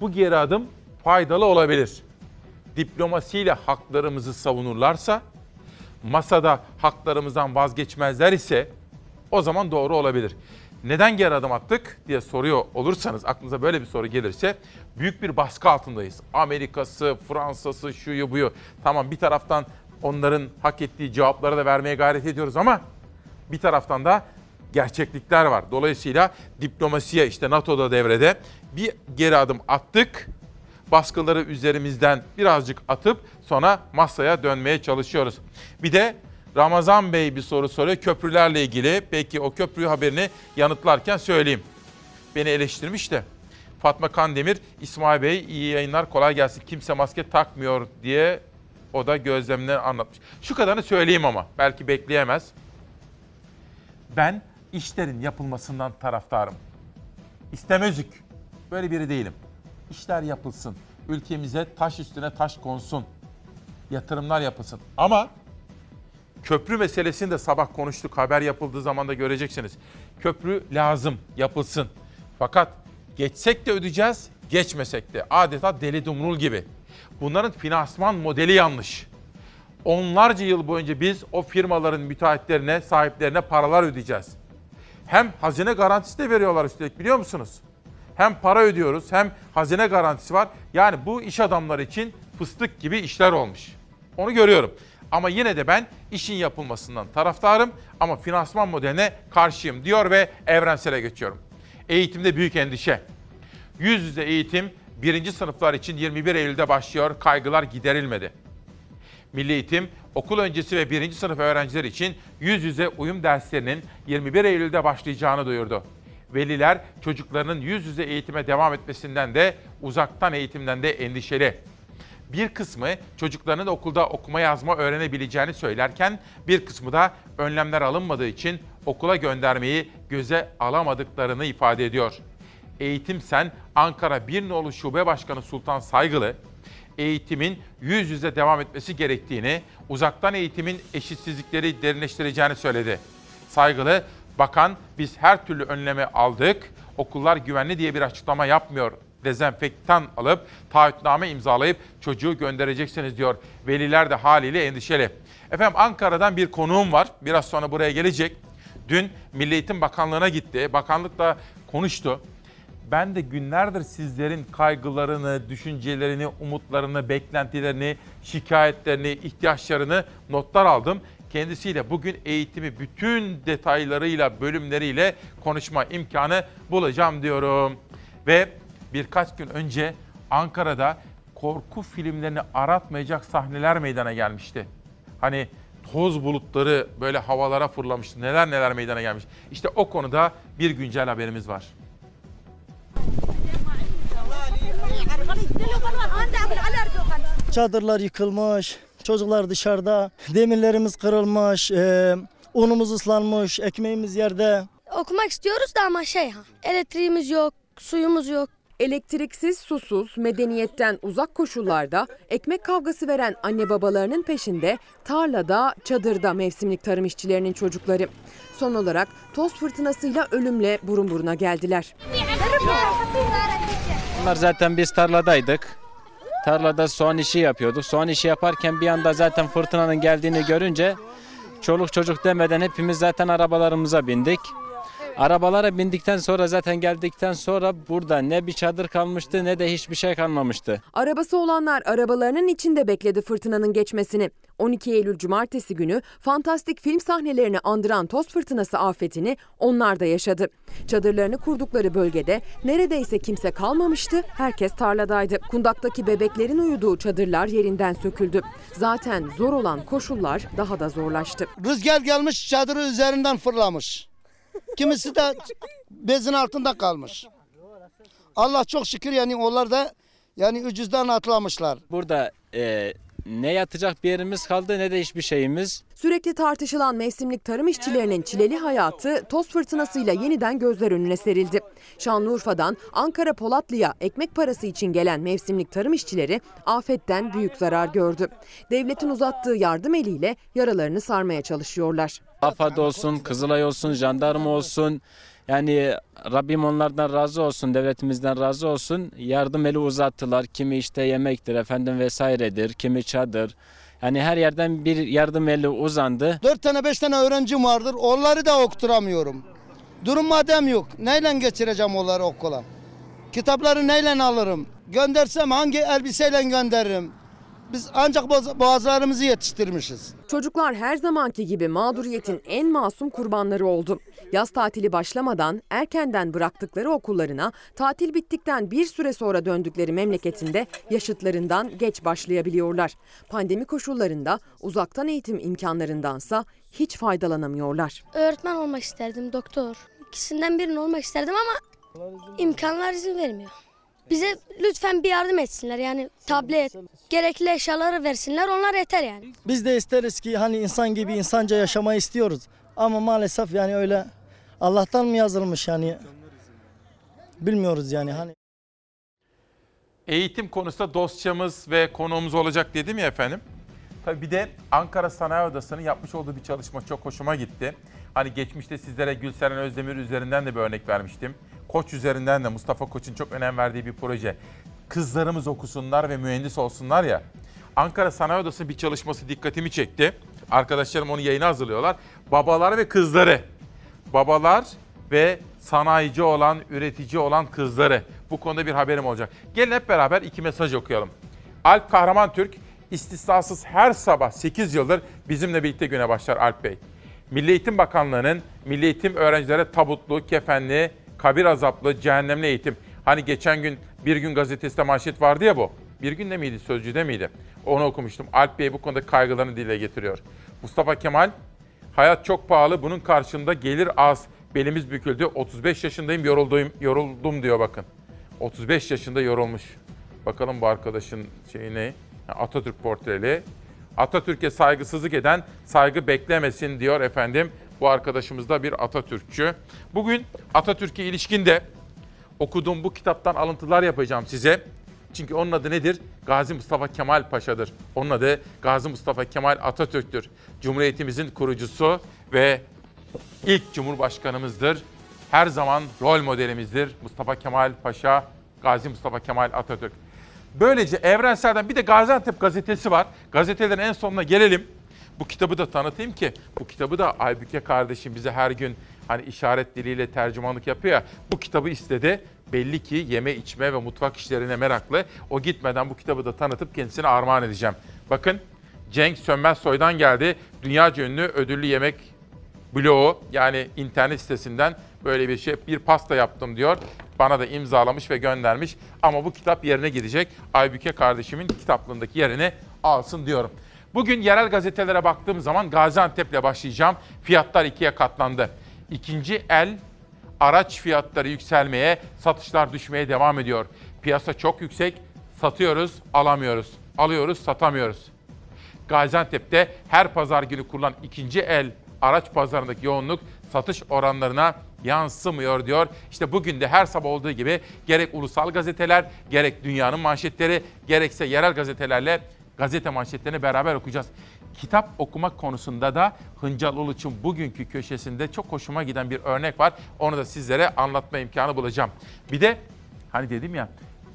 bu geri adım faydalı olabilir. Diplomasiyle haklarımızı savunurlarsa, masada haklarımızdan vazgeçmezler ise o zaman doğru olabilir. Neden geri adım attık diye soruyor olursanız, aklınıza böyle bir soru gelirse büyük bir baskı altındayız. Amerika'sı, Fransa'sı, şuyu buyu. Tamam bir taraftan onların hak ettiği cevapları da vermeye gayret ediyoruz ama bir taraftan da gerçeklikler var. Dolayısıyla diplomasiye işte NATO'da devrede bir geri adım attık. Baskıları üzerimizden birazcık atıp sonra masaya dönmeye çalışıyoruz. Bir de Ramazan Bey bir soru soruyor köprülerle ilgili. Peki o köprü haberini yanıtlarken söyleyeyim. Beni eleştirmiş de. Fatma Kandemir, İsmail Bey iyi yayınlar kolay gelsin. Kimse maske takmıyor diye o da gözlemlerini anlatmış. Şu kadarını söyleyeyim ama belki bekleyemez. Ben işlerin yapılmasından taraftarım. İstemezük. Böyle biri değilim. İşler yapılsın. Ülkemize taş üstüne taş konsun. Yatırımlar yapılsın. Ama köprü meselesini de sabah konuştuk. Haber yapıldığı zaman da göreceksiniz. Köprü lazım, yapılsın. Fakat geçsek de ödeyeceğiz, geçmesek de. Adeta deli dumrul gibi. Bunların finansman modeli yanlış. Onlarca yıl boyunca biz o firmaların müteahhitlerine, sahiplerine paralar ödeyeceğiz. Hem hazine garantisi de veriyorlar üstelik biliyor musunuz? Hem para ödüyoruz hem hazine garantisi var. Yani bu iş adamları için fıstık gibi işler olmuş. Onu görüyorum. Ama yine de ben işin yapılmasından taraftarım ama finansman modeline karşıyım diyor ve evrensele geçiyorum. Eğitimde büyük endişe. Yüz yüze eğitim birinci sınıflar için 21 Eylül'de başlıyor. Kaygılar giderilmedi. Milli Eğitim, okul öncesi ve birinci sınıf öğrenciler için yüz yüze uyum derslerinin 21 Eylül'de başlayacağını duyurdu. Veliler çocuklarının yüz yüze eğitime devam etmesinden de uzaktan eğitimden de endişeli. Bir kısmı çocuklarının okulda okuma yazma öğrenebileceğini söylerken bir kısmı da önlemler alınmadığı için okula göndermeyi göze alamadıklarını ifade ediyor. Eğitim Sen Ankara Bir Nolu Şube Başkanı Sultan Saygılı, eğitimin yüz yüze devam etmesi gerektiğini, uzaktan eğitimin eşitsizlikleri derinleştireceğini söyledi. Saygılı, bakan biz her türlü önleme aldık, okullar güvenli diye bir açıklama yapmıyor. Dezenfektan alıp taahhütname imzalayıp çocuğu göndereceksiniz diyor. Veliler de haliyle endişeli. Efendim Ankara'dan bir konuğum var. Biraz sonra buraya gelecek. Dün Milli Eğitim Bakanlığı'na gitti. Bakanlıkla konuştu. Ben de günlerdir sizlerin kaygılarını, düşüncelerini, umutlarını, beklentilerini, şikayetlerini, ihtiyaçlarını notlar aldım. Kendisiyle bugün eğitimi bütün detaylarıyla, bölümleriyle konuşma imkanı bulacağım diyorum. Ve birkaç gün önce Ankara'da korku filmlerini aratmayacak sahneler meydana gelmişti. Hani toz bulutları böyle havalara fırlamıştı. Neler neler meydana gelmiş. İşte o konuda bir güncel haberimiz var. Çadırlar yıkılmış, çocuklar dışarıda, demirlerimiz kırılmış, e, unumuz ıslanmış, ekmeğimiz yerde. Okumak istiyoruz da ama şey ha, elektriğimiz yok, suyumuz yok. Elektriksiz, susuz, medeniyetten uzak koşullarda ekmek kavgası veren anne babalarının peşinde tarlada, çadırda mevsimlik tarım işçilerinin çocukları. Son olarak toz fırtınasıyla ölümle burun buruna geldiler. Bunlar zaten biz tarladaydık. Tarlada soğan işi yapıyorduk. Soğan işi yaparken bir anda zaten fırtınanın geldiğini görünce çoluk çocuk demeden hepimiz zaten arabalarımıza bindik. Arabalara bindikten sonra zaten geldikten sonra burada ne bir çadır kalmıştı ne de hiçbir şey kalmamıştı. Arabası olanlar arabalarının içinde bekledi fırtınanın geçmesini. 12 Eylül Cumartesi günü fantastik film sahnelerini andıran toz fırtınası afetini onlar da yaşadı. Çadırlarını kurdukları bölgede neredeyse kimse kalmamıştı, herkes tarladaydı. Kundaktaki bebeklerin uyuduğu çadırlar yerinden söküldü. Zaten zor olan koşullar daha da zorlaştı. Rüzgar gelmiş çadırı üzerinden fırlamış. Kimisi de bezin altında kalmış. Allah çok şükür yani onlar da yani ucuzdan atlamışlar. Burada e, ne yatacak bir yerimiz kaldı ne de hiçbir şeyimiz. Sürekli tartışılan mevsimlik tarım işçilerinin çileli hayatı toz fırtınasıyla yeniden gözler önüne serildi. Şanlıurfa'dan Ankara Polatlı'ya ekmek parası için gelen mevsimlik tarım işçileri afetten büyük zarar gördü. Devletin uzattığı yardım eliyle yaralarını sarmaya çalışıyorlar. AFAD olsun, Kızılay olsun, jandarma olsun. Yani Rabbim onlardan razı olsun, devletimizden razı olsun. Yardım eli uzattılar. Kimi işte yemektir, efendim vesairedir, kimi çadır. Yani her yerden bir yardım eli uzandı. Dört tane beş tane öğrencim vardır. Onları da okturamıyorum. Durum madem yok. Neyle geçireceğim onları okula? Kitapları neyle alırım? Göndersem hangi elbiseyle gönderirim? Biz ancak boğazlarımızı yetiştirmişiz. Çocuklar her zamanki gibi mağduriyetin en masum kurbanları oldu. Yaz tatili başlamadan erkenden bıraktıkları okullarına tatil bittikten bir süre sonra döndükleri memleketinde yaşıtlarından geç başlayabiliyorlar. Pandemi koşullarında uzaktan eğitim imkanlarındansa hiç faydalanamıyorlar. Öğretmen olmak isterdim, doktor. İkisinden birini olmak isterdim ama imkanlar izin vermiyor. Bize lütfen bir yardım etsinler yani tablet, gerekli eşyaları versinler onlar yeter yani. Biz de isteriz ki hani insan gibi insanca yaşamayı istiyoruz. Ama maalesef yani öyle Allah'tan mı yazılmış yani? Bilmiyoruz yani hani. Eğitim konusunda dosyamız ve konuğumuz olacak dedim ya efendim. Tabii bir de Ankara Sanayi Odası'nın yapmış olduğu bir çalışma çok hoşuma gitti. Hani geçmişte sizlere Gülseren Özdemir üzerinden de bir örnek vermiştim. Koç üzerinden de Mustafa Koç'un çok önem verdiği bir proje. Kızlarımız okusunlar ve mühendis olsunlar ya. Ankara Sanayi Odası'nın bir çalışması dikkatimi çekti. Arkadaşlarım onu yayına hazırlıyorlar. Babalar ve kızları. Babalar ve sanayici olan, üretici olan kızları. Bu konuda bir haberim olacak. Gelin hep beraber iki mesaj okuyalım. Alp Kahraman Türk istisnasız her sabah 8 yıldır bizimle birlikte güne başlar Alp Bey. Milli Eğitim Bakanlığı'nın Milli Eğitim öğrencilere tabutlu, kefenli, kabir azaplı, cehennemli eğitim. Hani geçen gün Bir Gün gazetesinde manşet vardı ya bu. Bir günde miydi, Sözcü'de miydi? Onu okumuştum. Alp Bey bu konuda kaygılarını dile getiriyor. Mustafa Kemal, hayat çok pahalı, bunun karşında gelir az. Belimiz büküldü, 35 yaşındayım, yoruldum, yoruldum diyor bakın. 35 yaşında yorulmuş. Bakalım bu arkadaşın şeyi ne? Atatürk portreli. Atatürk'e saygısızlık eden saygı beklemesin diyor efendim. Bu arkadaşımız da bir Atatürkçü. Bugün Atatürk'e ilişkin de okuduğum bu kitaptan alıntılar yapacağım size. Çünkü onun adı nedir? Gazi Mustafa Kemal Paşa'dır. Onun adı Gazi Mustafa Kemal Atatürk'tür. Cumhuriyetimizin kurucusu ve ilk cumhurbaşkanımızdır. Her zaman rol modelimizdir. Mustafa Kemal Paşa, Gazi Mustafa Kemal Atatürk. Böylece Evrensel'den bir de Gaziantep gazetesi var. Gazetelerin en sonuna gelelim. Bu kitabı da tanıtayım ki bu kitabı da Aybüke kardeşim bize her gün hani işaret diliyle tercümanlık yapıyor ya. Bu kitabı istedi. Belli ki yeme içme ve mutfak işlerine meraklı. O gitmeden bu kitabı da tanıtıp kendisine armağan edeceğim. Bakın Cenk Sönmez Soy'dan geldi. Dünyaca ünlü ödüllü yemek bloğu yani internet sitesinden böyle bir şey bir pasta yaptım diyor. Bana da imzalamış ve göndermiş. Ama bu kitap yerine gidecek. Aybüke kardeşimin kitaplığındaki yerini alsın diyorum. Bugün yerel gazetelere baktığım zaman Gaziantep'le başlayacağım. Fiyatlar ikiye katlandı. İkinci el araç fiyatları yükselmeye, satışlar düşmeye devam ediyor. Piyasa çok yüksek, satıyoruz, alamıyoruz. Alıyoruz, satamıyoruz. Gaziantep'te her pazar günü kurulan ikinci el araç pazarındaki yoğunluk satış oranlarına yansımıyor diyor. İşte bugün de her sabah olduğu gibi gerek ulusal gazeteler, gerek dünyanın manşetleri, gerekse yerel gazetelerle gazete manşetlerini beraber okuyacağız. Kitap okumak konusunda da Hıncal Uluç'un bugünkü köşesinde çok hoşuma giden bir örnek var. Onu da sizlere anlatma imkanı bulacağım. Bir de hani dedim ya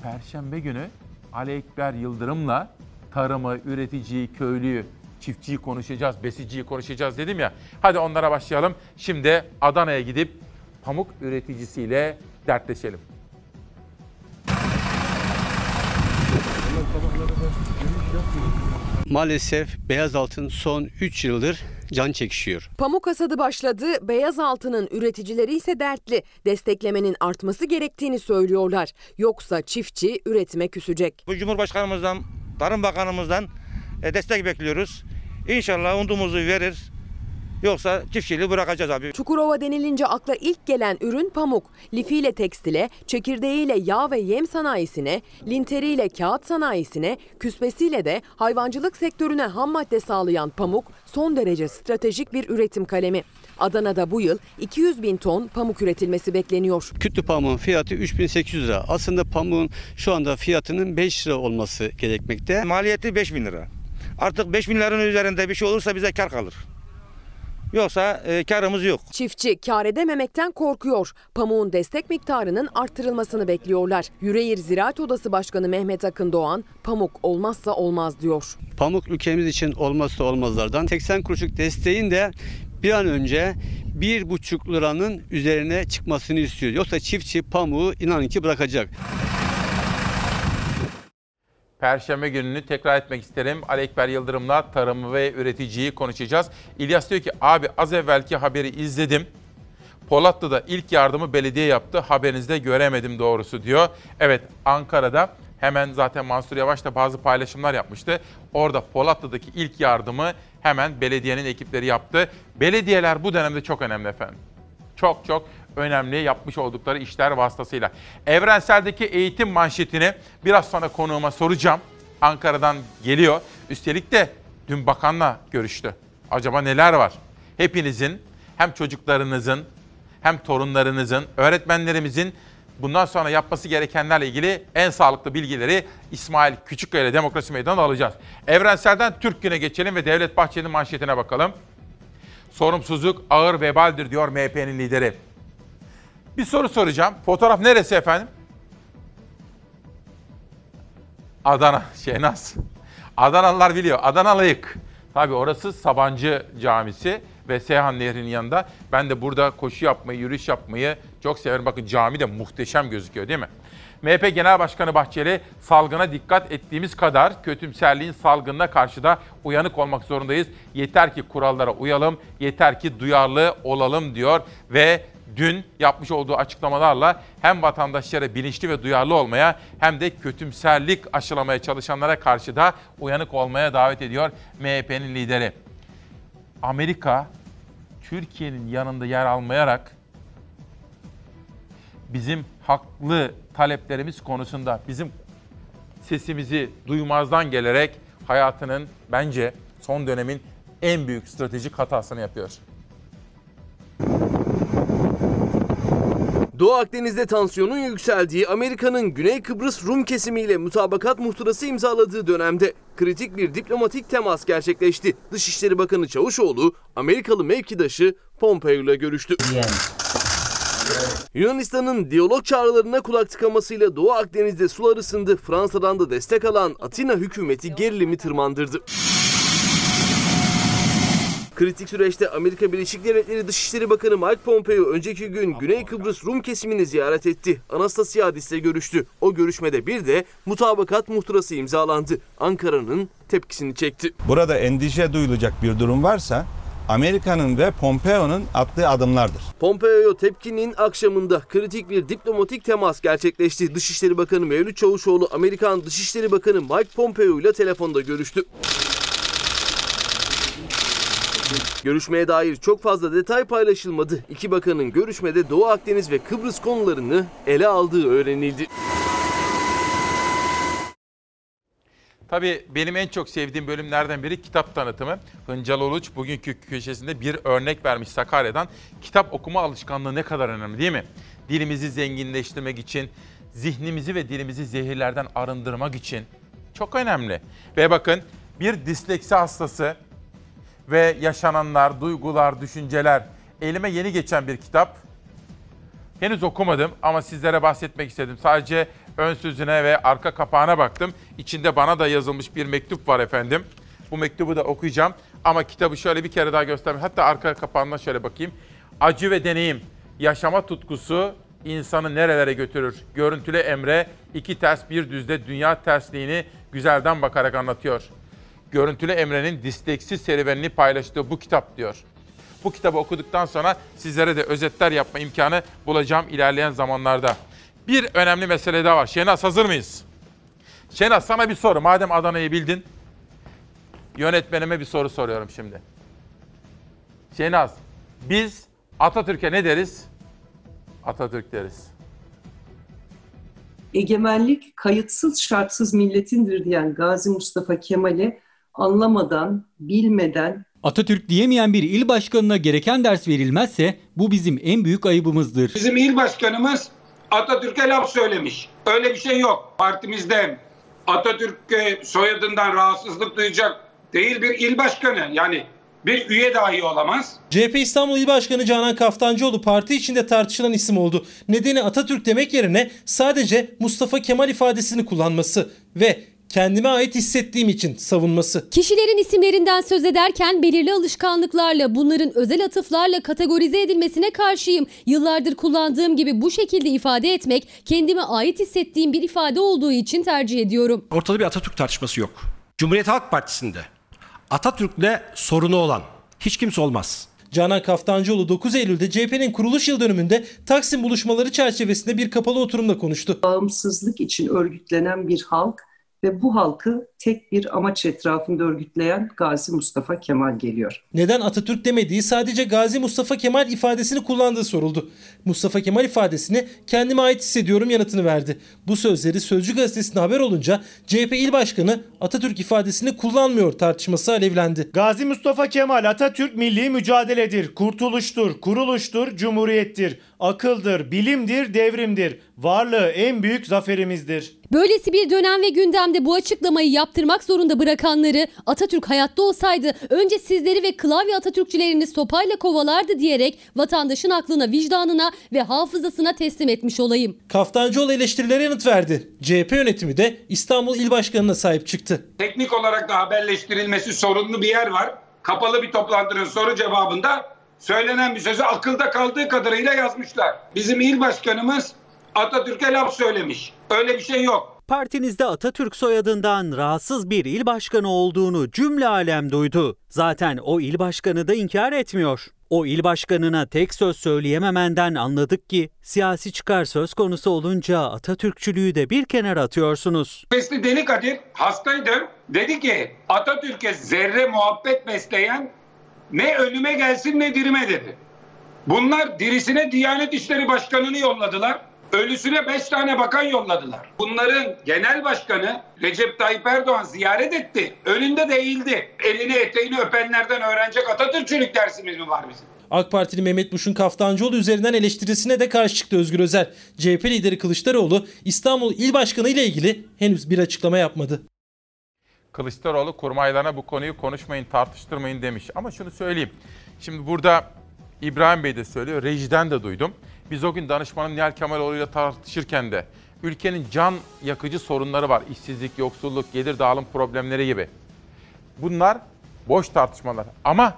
Perşembe günü Ali Ekber Yıldırım'la tarımı, üreticiyi, köylüyü, çiftçiyi konuşacağız, besiciyi konuşacağız dedim ya. Hadi onlara başlayalım. Şimdi Adana'ya gidip pamuk üreticisiyle dertleşelim. Maalesef beyaz altın son 3 yıldır can çekişiyor. Pamuk hasadı başladı, beyaz altının üreticileri ise dertli. Desteklemenin artması gerektiğini söylüyorlar. Yoksa çiftçi üretime küsecek. Bu Cumhurbaşkanımızdan, Tarım Bakanımızdan e, destek bekliyoruz. İnşallah umduğumuzu verir. Yoksa çiftçiliği bırakacağız abi. Çukurova denilince akla ilk gelen ürün pamuk. Lifiyle tekstile, çekirdeğiyle yağ ve yem sanayisine, linteriyle kağıt sanayisine, küspesiyle de hayvancılık sektörüne ham madde sağlayan pamuk son derece stratejik bir üretim kalemi. Adana'da bu yıl 200 bin ton pamuk üretilmesi bekleniyor. Kütlü pamuğun fiyatı 3800 lira. Aslında pamuğun şu anda fiyatının 5 lira olması gerekmekte. Maliyeti 5 bin lira. Artık 5 bin liranın üzerinde bir şey olursa bize kar kalır. Yoksa e, karımız yok. Çiftçi kar edememekten korkuyor. Pamuğun destek miktarının arttırılmasını bekliyorlar. Yüreğir Ziraat Odası Başkanı Mehmet Akın Doğan, pamuk olmazsa olmaz diyor. Pamuk ülkemiz için olmazsa olmazlardan. 80 kuruşluk desteğin de bir an önce bir buçuk liranın üzerine çıkmasını istiyor. Yoksa çiftçi pamuğu inanın ki bırakacak. Perşembe gününü tekrar etmek isterim. Ali Ekber Yıldırım'la tarımı ve üreticiyi konuşacağız. İlyas diyor ki abi az evvelki haberi izledim. Polatlı'da ilk yardımı belediye yaptı. Haberinizde göremedim doğrusu diyor. Evet Ankara'da hemen zaten Mansur Yavaş da bazı paylaşımlar yapmıştı. Orada Polatlı'daki ilk yardımı hemen belediyenin ekipleri yaptı. Belediyeler bu dönemde çok önemli efendim. Çok çok önemli yapmış oldukları işler vasıtasıyla. Evrensel'deki eğitim manşetini biraz sonra konuğuma soracağım. Ankara'dan geliyor. Üstelik de dün bakanla görüştü. Acaba neler var? Hepinizin hem çocuklarınızın hem torunlarınızın, öğretmenlerimizin bundan sonra yapması gerekenlerle ilgili en sağlıklı bilgileri İsmail Küçükkaya ile Demokrasi Meydanı'nda alacağız. Evrensel'den Türk Günü'ne geçelim ve Devlet Bahçeli'nin manşetine bakalım. Sorumsuzluk ağır vebaldir diyor MHP'nin lideri. Bir soru soracağım. Fotoğraf neresi efendim? Adana, Şehnaz. Adanalılar biliyor. Adanalıyık. Tabii orası Sabancı Camisi ve Seyhan Nehri'nin yanında. Ben de burada koşu yapmayı, yürüyüş yapmayı çok severim. Bakın cami de muhteşem gözüküyor değil mi? MHP Genel Başkanı Bahçeli, salgına dikkat ettiğimiz kadar kötümserliğin salgınına karşı da uyanık olmak zorundayız. Yeter ki kurallara uyalım, yeter ki duyarlı olalım diyor ve dün yapmış olduğu açıklamalarla hem vatandaşlara bilinçli ve duyarlı olmaya hem de kötümserlik aşılamaya çalışanlara karşı da uyanık olmaya davet ediyor MHP'nin lideri. Amerika Türkiye'nin yanında yer almayarak bizim haklı taleplerimiz konusunda bizim sesimizi duymazdan gelerek hayatının bence son dönemin en büyük stratejik hatasını yapıyor. Doğu Akdeniz'de tansiyonun yükseldiği Amerika'nın Güney Kıbrıs Rum kesimiyle mutabakat muhtırası imzaladığı dönemde kritik bir diplomatik temas gerçekleşti. Dışişleri Bakanı Çavuşoğlu Amerikalı mevkidaşı Pompeo ile görüştü. Yunanistan'ın diyalog çağrılarına kulak tıkamasıyla Doğu Akdeniz'de sular ısındı. Fransa'dan da destek alan Atina hükümeti gerilimi tırmandırdı. Kritik süreçte Amerika Birleşik Devletleri Dışişleri Bakanı Mike Pompeo önceki gün Güney Kıbrıs Rum kesimini ziyaret etti. Anastasiadis ile görüştü. O görüşmede bir de mutabakat muhtırası imzalandı. Ankara'nın tepkisini çekti. Burada endişe duyulacak bir durum varsa Amerika'nın ve Pompeo'nun attığı adımlardır. Pompeo tepkinin akşamında kritik bir diplomatik temas gerçekleşti. Dışişleri Bakanı Mevlüt Çavuşoğlu Amerikan Dışişleri Bakanı Mike Pompeo ile telefonda görüştü. Görüşmeye dair çok fazla detay paylaşılmadı. İki bakanın görüşmede Doğu Akdeniz ve Kıbrıs konularını ele aldığı öğrenildi. Tabii benim en çok sevdiğim bölümlerden biri kitap tanıtımı. Hıncal Uluç bugünkü köşesinde bir örnek vermiş Sakarya'dan. Kitap okuma alışkanlığı ne kadar önemli değil mi? Dilimizi zenginleştirmek için, zihnimizi ve dilimizi zehirlerden arındırmak için çok önemli. Ve bakın bir disleksi hastası ve yaşananlar, duygular, düşünceler elime yeni geçen bir kitap. Henüz okumadım ama sizlere bahsetmek istedim. Sadece ön sözüne ve arka kapağına baktım. İçinde bana da yazılmış bir mektup var efendim. Bu mektubu da okuyacağım. Ama kitabı şöyle bir kere daha göstereyim. Hatta arka kapağına şöyle bakayım. Acı ve deneyim, yaşama tutkusu insanı nerelere götürür? Görüntülü Emre iki ters bir düzde dünya tersliğini güzelden bakarak anlatıyor. Görüntülü Emre'nin disleksi serüvenini paylaştığı bu kitap diyor. Bu kitabı okuduktan sonra sizlere de özetler yapma imkanı bulacağım ilerleyen zamanlarda. Bir önemli mesele daha var. Şenaz hazır mıyız? Şenaz sana bir soru. Madem Adana'yı bildin, yönetmenime bir soru soruyorum şimdi. Şenaz, biz Atatürk'e ne deriz? Atatürk deriz. Egemenlik kayıtsız şartsız milletindir diyen Gazi Mustafa Kemal'i anlamadan, bilmeden Atatürk diyemeyen bir il başkanına gereken ders verilmezse bu bizim en büyük ayıbımızdır. Bizim il başkanımız Atatürk'e laf söylemiş. Öyle bir şey yok. Partimizde Atatürk e, soyadından rahatsızlık duyacak değil bir il başkanı. Yani bir üye dahi olamaz. CHP İstanbul İl Başkanı Canan Kaftancıoğlu parti içinde tartışılan isim oldu. Nedeni Atatürk demek yerine sadece Mustafa Kemal ifadesini kullanması ve kendime ait hissettiğim için savunması. Kişilerin isimlerinden söz ederken belirli alışkanlıklarla bunların özel atıflarla kategorize edilmesine karşıyım. Yıllardır kullandığım gibi bu şekilde ifade etmek kendime ait hissettiğim bir ifade olduğu için tercih ediyorum. Ortada bir Atatürk tartışması yok. Cumhuriyet Halk Partisi'nde Atatürk'le sorunu olan hiç kimse olmaz. Canan Kaftancıoğlu 9 Eylül'de CHP'nin kuruluş yıl dönümünde Taksim buluşmaları çerçevesinde bir kapalı oturumda konuştu. Bağımsızlık için örgütlenen bir halk ve bu halkı tek bir amaç etrafında örgütleyen Gazi Mustafa Kemal geliyor. Neden Atatürk demediği sadece Gazi Mustafa Kemal ifadesini kullandığı soruldu. Mustafa Kemal ifadesini kendime ait hissediyorum yanıtını verdi. Bu sözleri Sözcü gazetesinde haber olunca CHP il başkanı Atatürk ifadesini kullanmıyor tartışması alevlendi. Gazi Mustafa Kemal Atatürk milli mücadeledir, kurtuluştur, kuruluştur, cumhuriyettir, akıldır, bilimdir, devrimdir. Varlığı en büyük zaferimizdir. Böylesi bir dönem ve gündemde bu açıklamayı yaptırmak zorunda bırakanları Atatürk hayatta olsaydı önce sizleri ve klavye Atatürkçülerini sopayla kovalardı diyerek vatandaşın aklına, vicdanına ve hafızasına teslim etmiş olayım. Kaftancıoğlu eleştirilere yanıt verdi. CHP yönetimi de İstanbul İl Başkanı'na sahip çıktı. Teknik olarak da haberleştirilmesi sorunlu bir yer var. Kapalı bir toplantının soru cevabında söylenen bir sözü akılda kaldığı kadarıyla yazmışlar. Bizim il başkanımız Atatürk'e laf söylemiş. Öyle bir şey yok. Partinizde Atatürk soyadından rahatsız bir il başkanı olduğunu cümle alem duydu. Zaten o il başkanı da inkar etmiyor. O il başkanına tek söz söyleyememenden anladık ki siyasi çıkar söz konusu olunca Atatürkçülüğü de bir kenara atıyorsunuz. Mesli Deli Kadir hastaydı. Dedi ki Atatürk'e zerre muhabbet besleyen ne ölüme gelsin ne dirime dedi. Bunlar dirisine Diyanet İşleri Başkanı'nı yolladılar. Ölüsüne beş tane bakan yolladılar. Bunların genel başkanı Recep Tayyip Erdoğan ziyaret etti. Önünde de eğildi. Elini eteğini öpenlerden öğrenecek Atatürkçülük dersimiz mi var bizim? AK Partili Mehmet Muş'un Kaftancıoğlu üzerinden eleştirisine de karşı çıktı Özgür Özel. CHP lideri Kılıçdaroğlu İstanbul İl Başkanı ile ilgili henüz bir açıklama yapmadı. Kılıçdaroğlu kurmaylarına bu konuyu konuşmayın, tartıştırmayın demiş. Ama şunu söyleyeyim. Şimdi burada İbrahim Bey de söylüyor, rejiden de duydum. Biz o gün danışmanın Nihal Kemaloğlu ile tartışırken de ülkenin can yakıcı sorunları var. İşsizlik, yoksulluk, gelir dağılım problemleri gibi. Bunlar boş tartışmalar. Ama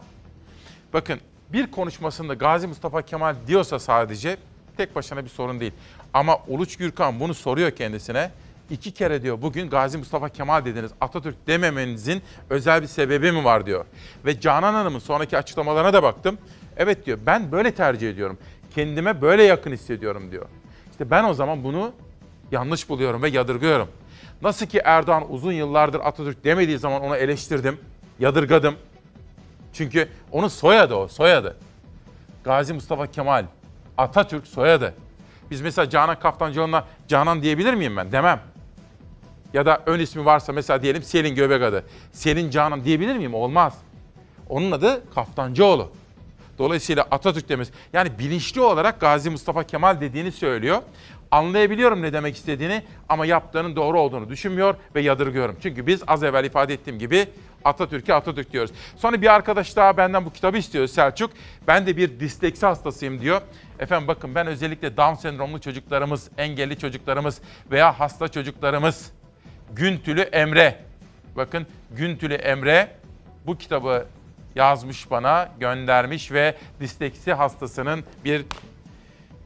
bakın bir konuşmasında Gazi Mustafa Kemal diyorsa sadece tek başına bir sorun değil. Ama Uluç Gürkan bunu soruyor kendisine. İki kere diyor bugün Gazi Mustafa Kemal dediniz. Atatürk dememenizin özel bir sebebi mi var diyor. Ve Canan Hanım'ın sonraki açıklamalarına da baktım. Evet diyor ben böyle tercih ediyorum. Kendime böyle yakın hissediyorum diyor. İşte ben o zaman bunu yanlış buluyorum ve yadırgıyorum. Nasıl ki Erdoğan uzun yıllardır Atatürk demediği zaman onu eleştirdim, yadırgadım. Çünkü onun soyadı o, soyadı. Gazi Mustafa Kemal, Atatürk soyadı. Biz mesela Canan Kaftancıoğlu'na Canan diyebilir miyim ben? Demem. Ya da ön ismi varsa mesela diyelim Selin Göbek adı. Selin Canan diyebilir miyim? Olmaz. Onun adı Kaftancıoğlu. Dolayısıyla Atatürk demesi. Yani bilinçli olarak Gazi Mustafa Kemal dediğini söylüyor. Anlayabiliyorum ne demek istediğini ama yaptığının doğru olduğunu düşünmüyor ve yadırgıyorum. Çünkü biz az evvel ifade ettiğim gibi Atatürk'e Atatürk diyoruz. Sonra bir arkadaş daha benden bu kitabı istiyor Selçuk. Ben de bir disleksi hastasıyım diyor. Efendim bakın ben özellikle Down sendromlu çocuklarımız, engelli çocuklarımız veya hasta çocuklarımız Güntülü Emre. Bakın Güntülü Emre bu kitabı yazmış bana, göndermiş ve disleksi hastasının bir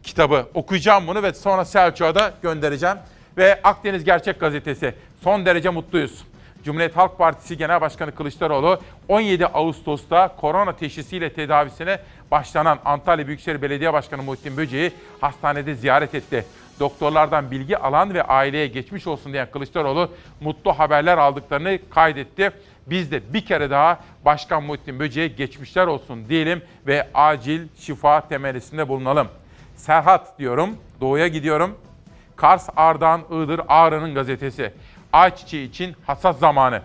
kitabı. Okuyacağım bunu ve sonra Selçuk'a da göndereceğim. Ve Akdeniz Gerçek Gazetesi. Son derece mutluyuz. Cumhuriyet Halk Partisi Genel Başkanı Kılıçdaroğlu 17 Ağustos'ta korona teşhisiyle tedavisine başlanan Antalya Büyükşehir Belediye Başkanı Muhittin Böceği hastanede ziyaret etti. Doktorlardan bilgi alan ve aileye geçmiş olsun diyen Kılıçdaroğlu mutlu haberler aldıklarını kaydetti. Biz de bir kere daha Başkan Muhittin Böceğe geçmişler olsun diyelim ve acil şifa temennisinde bulunalım. Serhat diyorum, doğuya gidiyorum. Kars, Ardahan, Iğdır, Ağrı'nın gazetesi. Ayçiçeği için hasat zamanı.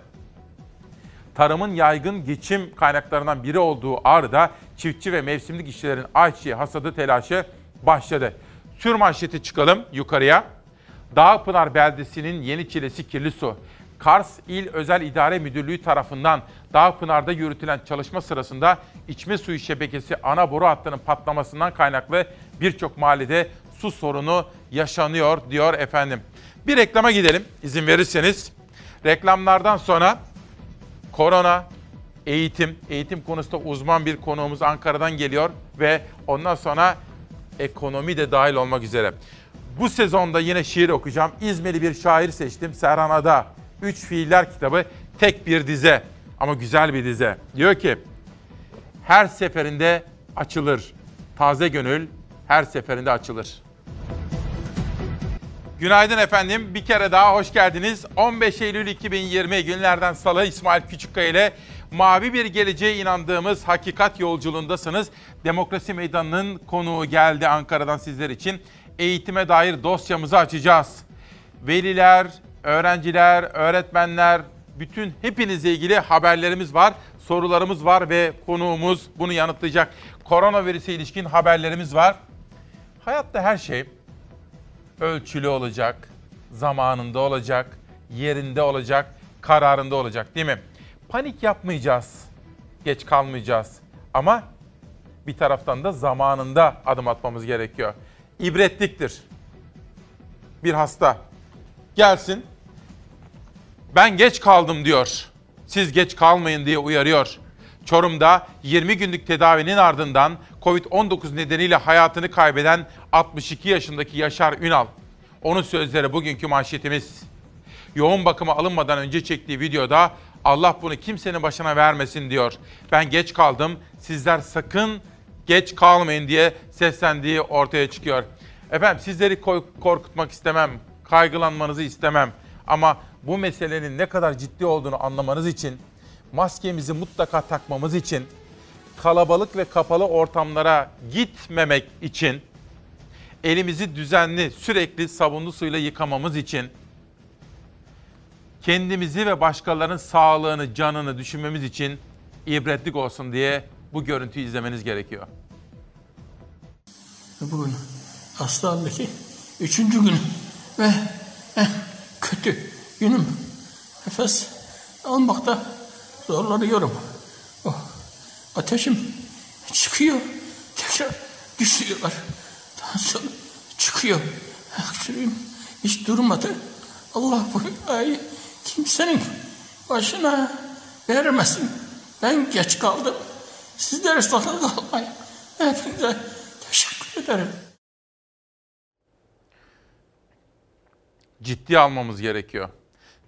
Tarımın yaygın geçim kaynaklarından biri olduğu Ağrı'da çiftçi ve mevsimlik işçilerin ayçiçeği hasadı telaşı başladı. Sür manşeti çıkalım yukarıya. Dağpınar beldesinin yeni çilesi kirli su. Kars İl Özel İdare Müdürlüğü tarafından Dağpınar'da yürütülen çalışma sırasında içme suyu şebekesi ana boru hattının patlamasından kaynaklı birçok mahallede su sorunu yaşanıyor diyor efendim. Bir reklama gidelim izin verirseniz. Reklamlardan sonra korona, eğitim, eğitim konusunda uzman bir konuğumuz Ankara'dan geliyor ve ondan sonra ekonomi de dahil olmak üzere. Bu sezonda yine şiir okuyacağım. İzmirli bir şair seçtim. Serhan Ada. Üç Fiiller kitabı tek bir dize ama güzel bir dize. Diyor ki her seferinde açılır. Taze gönül her seferinde açılır. Günaydın efendim. Bir kere daha hoş geldiniz. 15 Eylül 2020 günlerden salı İsmail Küçükkaya ile mavi bir geleceğe inandığımız hakikat yolculuğundasınız. Demokrasi Meydanı'nın konuğu geldi Ankara'dan sizler için. Eğitime dair dosyamızı açacağız. Veliler, öğrenciler, öğretmenler, bütün hepinizle ilgili haberlerimiz var, sorularımız var ve konuğumuz bunu yanıtlayacak. Koronavirüse ilişkin haberlerimiz var. Hayatta her şey ölçülü olacak, zamanında olacak, yerinde olacak, kararında olacak değil mi? Panik yapmayacağız, geç kalmayacağız ama bir taraftan da zamanında adım atmamız gerekiyor. İbretliktir. Bir hasta gelsin, ben geç kaldım diyor. Siz geç kalmayın diye uyarıyor. Çorum'da 20 günlük tedavinin ardından Covid-19 nedeniyle hayatını kaybeden 62 yaşındaki Yaşar Ünal. Onun sözleri bugünkü manşetimiz. Yoğun bakıma alınmadan önce çektiği videoda Allah bunu kimsenin başına vermesin diyor. Ben geç kaldım, sizler sakın geç kalmayın diye seslendiği ortaya çıkıyor. Efendim sizleri korkutmak istemem, kaygılanmanızı istemem. Ama bu meselenin ne kadar ciddi olduğunu anlamanız için, maskemizi mutlaka takmamız için, kalabalık ve kapalı ortamlara gitmemek için, elimizi düzenli, sürekli sabunlu suyla yıkamamız için, kendimizi ve başkalarının sağlığını, canını düşünmemiz için ibretlik olsun diye bu görüntüyü izlemeniz gerekiyor. Bugün hastalığındaki üçüncü gün ve eh, kötü günüm. Nefes almakta zorlanıyorum. Oh, ateşim çıkıyor. Tekrar düşüyorlar. Tansiyon çıkıyor. Öksürüğüm hiç durmadı. Allah bu ayı kimsenin başına vermesin. Ben geç kaldım. Sizlere sakın kalmayın. Hepinize teşekkür ederim. Ciddi almamız gerekiyor.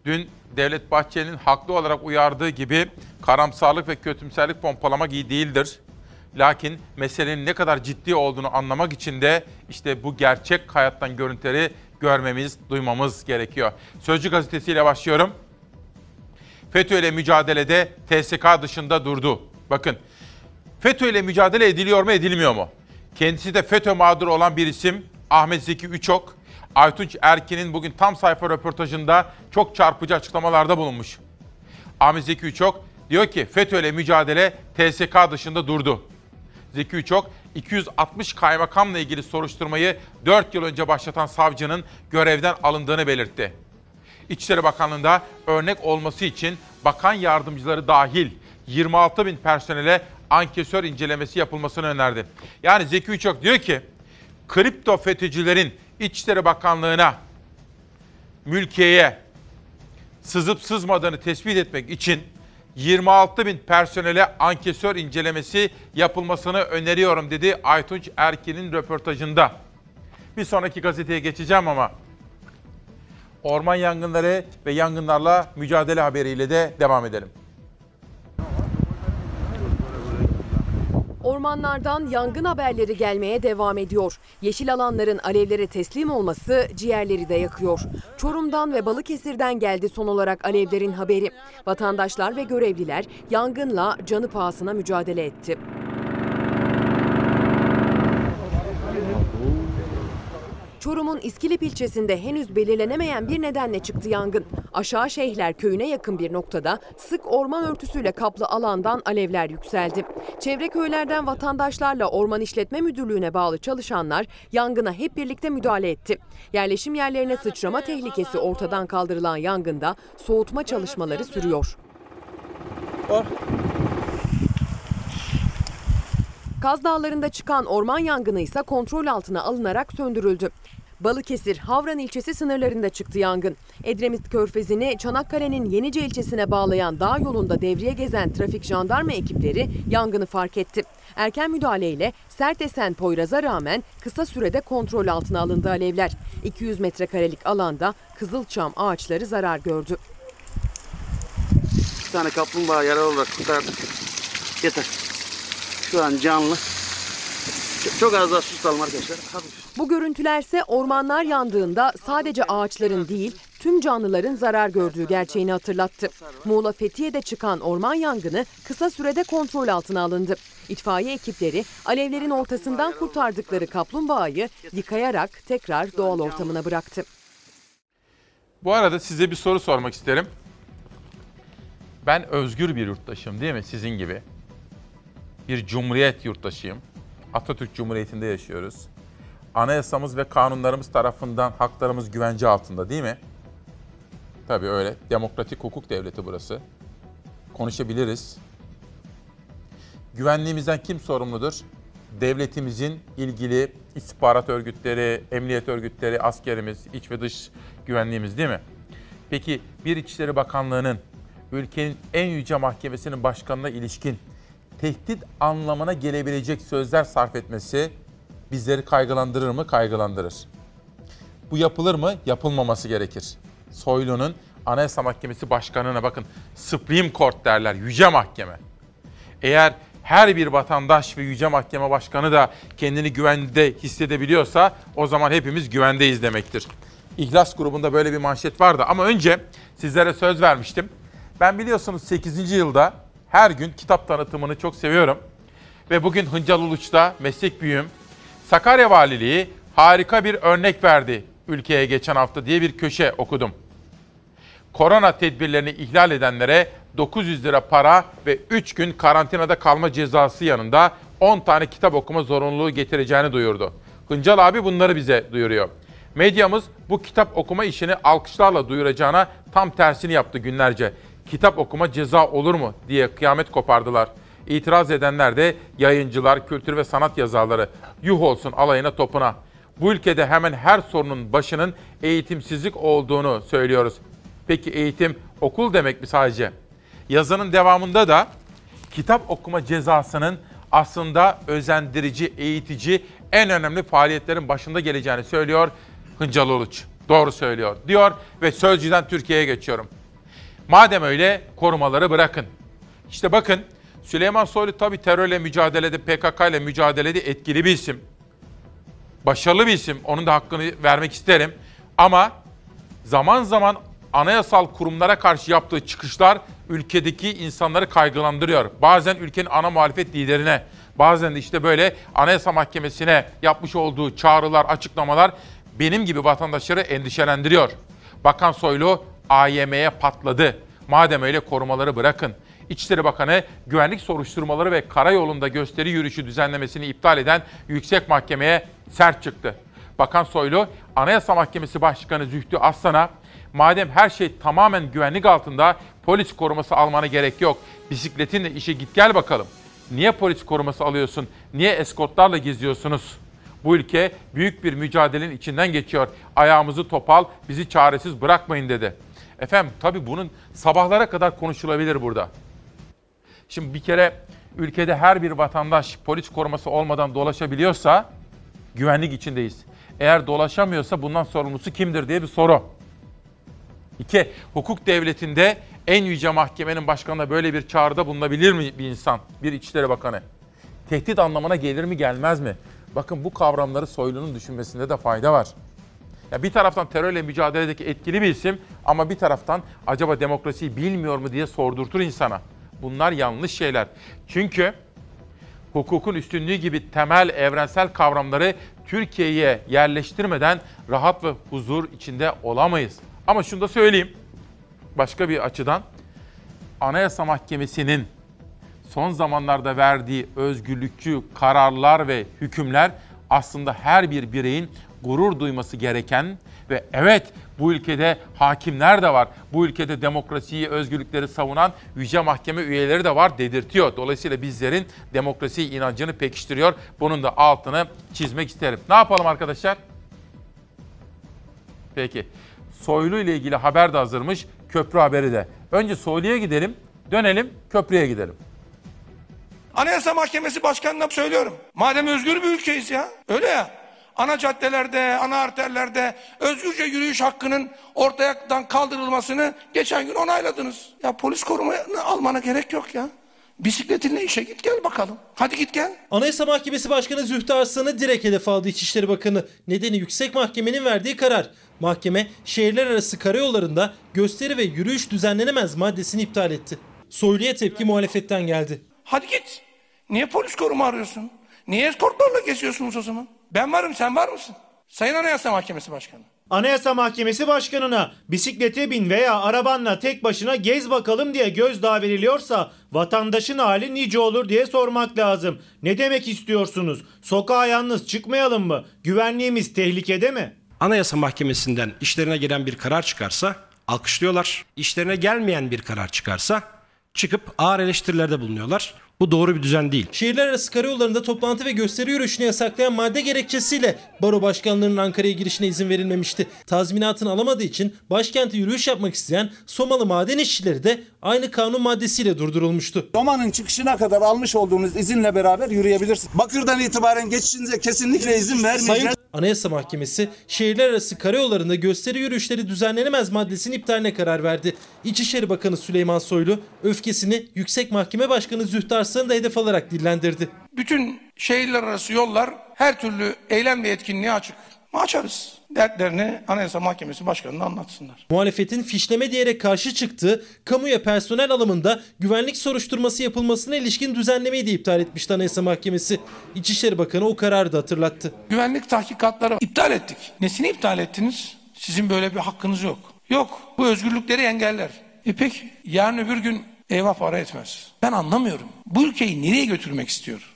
Dün Devlet Bahçeli'nin haklı olarak uyardığı gibi karamsarlık ve kötümserlik pompalamak iyi değildir. Lakin meselenin ne kadar ciddi olduğunu anlamak için de işte bu gerçek hayattan görüntüleri görmemiz, duymamız gerekiyor. Sözcü gazetesiyle başlıyorum. FETÖ ile mücadelede TSK dışında durdu. Bakın, FETÖ ile mücadele ediliyor mu, edilmiyor mu? Kendisi de FETÖ mağduru olan bir isim Ahmet Zeki Üçok. Aytunç Erkin'in bugün tam sayfa röportajında çok çarpıcı açıklamalarda bulunmuş. Ahmet Zeki Üçok diyor ki FETÖ ile mücadele TSK dışında durdu. Zeki Üçok 260 kaymakamla ilgili soruşturmayı 4 yıl önce başlatan savcının görevden alındığını belirtti. İçişleri Bakanlığı'nda örnek olması için bakan yardımcıları dahil 26 bin personele ankesör incelemesi yapılmasını önerdi. Yani Zeki Üçok diyor ki kripto FETÖ'cülerin İçişleri Bakanlığı'na, mülkiyeye sızıp sızmadığını tespit etmek için 26 bin personele ankesör incelemesi yapılmasını öneriyorum dedi Aytunç Erkin'in röportajında. Bir sonraki gazeteye geçeceğim ama orman yangınları ve yangınlarla mücadele haberiyle de devam edelim. Ormanlardan yangın haberleri gelmeye devam ediyor. Yeşil alanların alevlere teslim olması ciğerleri de yakıyor. Çorum'dan ve Balıkesir'den geldi son olarak alevlerin haberi. Vatandaşlar ve görevliler yangınla canı pahasına mücadele etti. Çorum'un İskilip ilçesinde henüz belirlenemeyen bir nedenle çıktı yangın. Aşağı Şeyhler köyüne yakın bir noktada sık orman örtüsüyle kaplı alandan alevler yükseldi. Çevre köylerden vatandaşlarla Orman İşletme Müdürlüğü'ne bağlı çalışanlar yangına hep birlikte müdahale etti. Yerleşim yerlerine sıçrama tehlikesi ortadan kaldırılan yangında soğutma çalışmaları sürüyor. Kaz Dağları'nda çıkan orman yangını ise kontrol altına alınarak söndürüldü. Balıkesir, Havran ilçesi sınırlarında çıktı yangın. Edremit Körfezi'ni Çanakkale'nin Yenice ilçesine bağlayan dağ yolunda devreye gezen trafik jandarma ekipleri yangını fark etti. Erken müdahaleyle sert esen Poyraz'a rağmen kısa sürede kontrol altına alındı alevler. 200 metrekarelik alanda kızılçam ağaçları zarar gördü. Bir tane kaplumbağa yaralı olarak kurtardık. Yeter. Şu an canlı. Çok az daha su tutalım arkadaşlar. Bu görüntülerse ormanlar yandığında sadece ağaçların değil tüm canlıların zarar gördüğü gerçeğini hatırlattı. Muğla Fethiye'de çıkan orman yangını kısa sürede kontrol altına alındı. İtfaiye ekipleri alevlerin ortasından kurtardıkları kaplumbağayı yıkayarak tekrar doğal ortamına bıraktı. Bu arada size bir soru sormak isterim. Ben özgür bir yurttaşım değil mi sizin gibi? Bir cumhuriyet yurttaşıyım. Atatürk Cumhuriyeti'nde yaşıyoruz. Anayasamız ve kanunlarımız tarafından haklarımız güvence altında değil mi? Tabii öyle. Demokratik hukuk devleti burası. Konuşabiliriz. Güvenliğimizden kim sorumludur? Devletimizin ilgili istihbarat örgütleri, emniyet örgütleri, askerimiz, iç ve dış güvenliğimiz değil mi? Peki bir İçişleri Bakanlığı'nın ülkenin en yüce mahkemesinin başkanına ilişkin tehdit anlamına gelebilecek sözler sarf etmesi bizleri kaygılandırır mı? Kaygılandırır. Bu yapılır mı? Yapılmaması gerekir. Soylu'nun Anayasa Mahkemesi Başkanı'na bakın Supreme Court derler, yüce mahkeme. Eğer her bir vatandaş ve yüce mahkeme başkanı da kendini güvende hissedebiliyorsa o zaman hepimiz güvendeyiz demektir. İhlas grubunda böyle bir manşet vardı ama önce sizlere söz vermiştim. Ben biliyorsunuz 8. yılda her gün kitap tanıtımını çok seviyorum. Ve bugün Hıncal Uluç'ta meslek büyüğüm Sakarya Valiliği harika bir örnek verdi ülkeye geçen hafta diye bir köşe okudum. Korona tedbirlerini ihlal edenlere 900 lira para ve 3 gün karantinada kalma cezası yanında 10 tane kitap okuma zorunluluğu getireceğini duyurdu. Hıncal abi bunları bize duyuruyor. Medyamız bu kitap okuma işini alkışlarla duyuracağına tam tersini yaptı günlerce. Kitap okuma ceza olur mu diye kıyamet kopardılar. İtiraz edenler de yayıncılar, kültür ve sanat yazarları. Yuh olsun alayına topuna. Bu ülkede hemen her sorunun başının eğitimsizlik olduğunu söylüyoruz. Peki eğitim okul demek mi sadece? Yazının devamında da kitap okuma cezasının aslında özendirici, eğitici en önemli faaliyetlerin başında geleceğini söylüyor Hıncal Uluç. Doğru söylüyor diyor ve Sözcü'den Türkiye'ye geçiyorum. Madem öyle korumaları bırakın. İşte bakın Süleyman Soylu tabii terörle mücadelede, PKK ile mücadelede etkili bir isim. Başarılı bir isim. Onun da hakkını vermek isterim. Ama zaman zaman anayasal kurumlara karşı yaptığı çıkışlar ülkedeki insanları kaygılandırıyor. Bazen ülkenin ana muhalefet liderine, bazen de işte böyle Anayasa Mahkemesi'ne yapmış olduğu çağrılar, açıklamalar benim gibi vatandaşları endişelendiriyor. Bakan Soylu AYM'ye patladı. Madem öyle korumaları bırakın. İçişleri Bakanı güvenlik soruşturmaları ve karayolunda gösteri yürüyüşü düzenlemesini iptal eden Yüksek Mahkeme'ye sert çıktı. Bakan Soylu, Anayasa Mahkemesi Başkanı Zühtü Aslan'a madem her şey tamamen güvenlik altında polis koruması almana gerek yok. Bisikletinle işe git gel bakalım. Niye polis koruması alıyorsun? Niye eskortlarla geziyorsunuz? Bu ülke büyük bir mücadelenin içinden geçiyor. Ayağımızı topal, bizi çaresiz bırakmayın dedi. Efendim tabii bunun sabahlara kadar konuşulabilir burada. Şimdi bir kere ülkede her bir vatandaş polis koruması olmadan dolaşabiliyorsa güvenlik içindeyiz. Eğer dolaşamıyorsa bundan sorumlusu kimdir diye bir soru. İki, hukuk devletinde en yüce mahkemenin başkanına böyle bir çağrıda bulunabilir mi bir insan, bir İçişleri Bakanı? Tehdit anlamına gelir mi gelmez mi? Bakın bu kavramları Soylu'nun düşünmesinde de fayda var. Ya bir taraftan terörle mücadeledeki etkili bir isim ama bir taraftan acaba demokrasiyi bilmiyor mu diye sordurtur insana. Bunlar yanlış şeyler. Çünkü hukukun üstünlüğü gibi temel evrensel kavramları Türkiye'ye yerleştirmeden rahat ve huzur içinde olamayız. Ama şunu da söyleyeyim. Başka bir açıdan Anayasa Mahkemesi'nin son zamanlarda verdiği özgürlükçü kararlar ve hükümler aslında her bir bireyin gurur duyması gereken ve evet bu ülkede hakimler de var. Bu ülkede demokrasiyi, özgürlükleri savunan yüce mahkeme üyeleri de var dedirtiyor. Dolayısıyla bizlerin demokrasi inancını pekiştiriyor. Bunun da altını çizmek isterim. Ne yapalım arkadaşlar? Peki. Soylu ile ilgili haber de hazırmış. Köprü haberi de. Önce Soylu'ya gidelim, dönelim köprüye gidelim. Anayasa Mahkemesi Başkanı'na söylüyorum. Madem özgür bir ülkeyiz ya. Öyle ya. Ana caddelerde, ana arterlerde özgürce yürüyüş hakkının ortadan kaldırılmasını geçen gün onayladınız. Ya polis korumayı almana gerek yok ya. Bisikletinle işe git gel bakalım. Hadi git gel. Anayasa Mahkemesi Başkanı Zühtü Arslan'ı direkt hedef aldı İçişleri Bakanı. Nedeni Yüksek Mahkemenin verdiği karar. Mahkeme şehirler arası karayollarında gösteri ve yürüyüş düzenlenemez maddesini iptal etti. Soylu'ya tepki muhalefetten geldi. Hadi git. Niye polis koruma arıyorsun? Niye eskortlarla geziyorsunuz o zaman? Ben varım sen var mısın? Sayın Anayasa Mahkemesi Başkanı. Anayasa Mahkemesi Başkanı'na bisiklete bin veya arabanla tek başına gez bakalım diye gözdağı veriliyorsa vatandaşın hali nice olur diye sormak lazım. Ne demek istiyorsunuz? Sokağa yalnız çıkmayalım mı? Güvenliğimiz tehlikede mi? Anayasa Mahkemesi'nden işlerine gelen bir karar çıkarsa alkışlıyorlar. İşlerine gelmeyen bir karar çıkarsa çıkıp ağır eleştirilerde bulunuyorlar. Bu doğru bir düzen değil. Şehirler arası karayollarında toplantı ve gösteri yürüyüşünü yasaklayan madde gerekçesiyle baro başkanlarının Ankara'ya girişine izin verilmemişti. Tazminatını alamadığı için başkente yürüyüş yapmak isteyen Somalı maden işçileri de aynı kanun maddesiyle durdurulmuştu. Roma'nın çıkışına kadar almış olduğunuz izinle beraber yürüyebilirsiniz. Bakır'dan itibaren geçişinize kesinlikle izin vermeyeceğiz. Sayın Anayasa Mahkemesi şehirler arası karayollarında gösteri yürüyüşleri düzenlenemez maddesinin iptaline karar verdi. İçişleri Bakanı Süleyman Soylu öfkesini Yüksek Mahkeme Başkanı Zühtü Arslan'ı da hedef alarak dillendirdi. Bütün şehirler arası yollar her türlü eylem ve etkinliğe açık. Açarız. Dertlerini Anayasa Mahkemesi Başkanı'na anlatsınlar. Muhalefetin fişleme diyerek karşı çıktığı kamuya personel alımında güvenlik soruşturması yapılmasına ilişkin düzenlemeyi de iptal etmişti Anayasa Mahkemesi. İçişleri Bakanı o kararı da hatırlattı. Güvenlik tahkikatları iptal ettik. Nesini iptal ettiniz? Sizin böyle bir hakkınız yok. Yok. Bu özgürlükleri engeller. E peki yarın öbür gün eyvah para etmez. Ben anlamıyorum. Bu ülkeyi nereye götürmek istiyor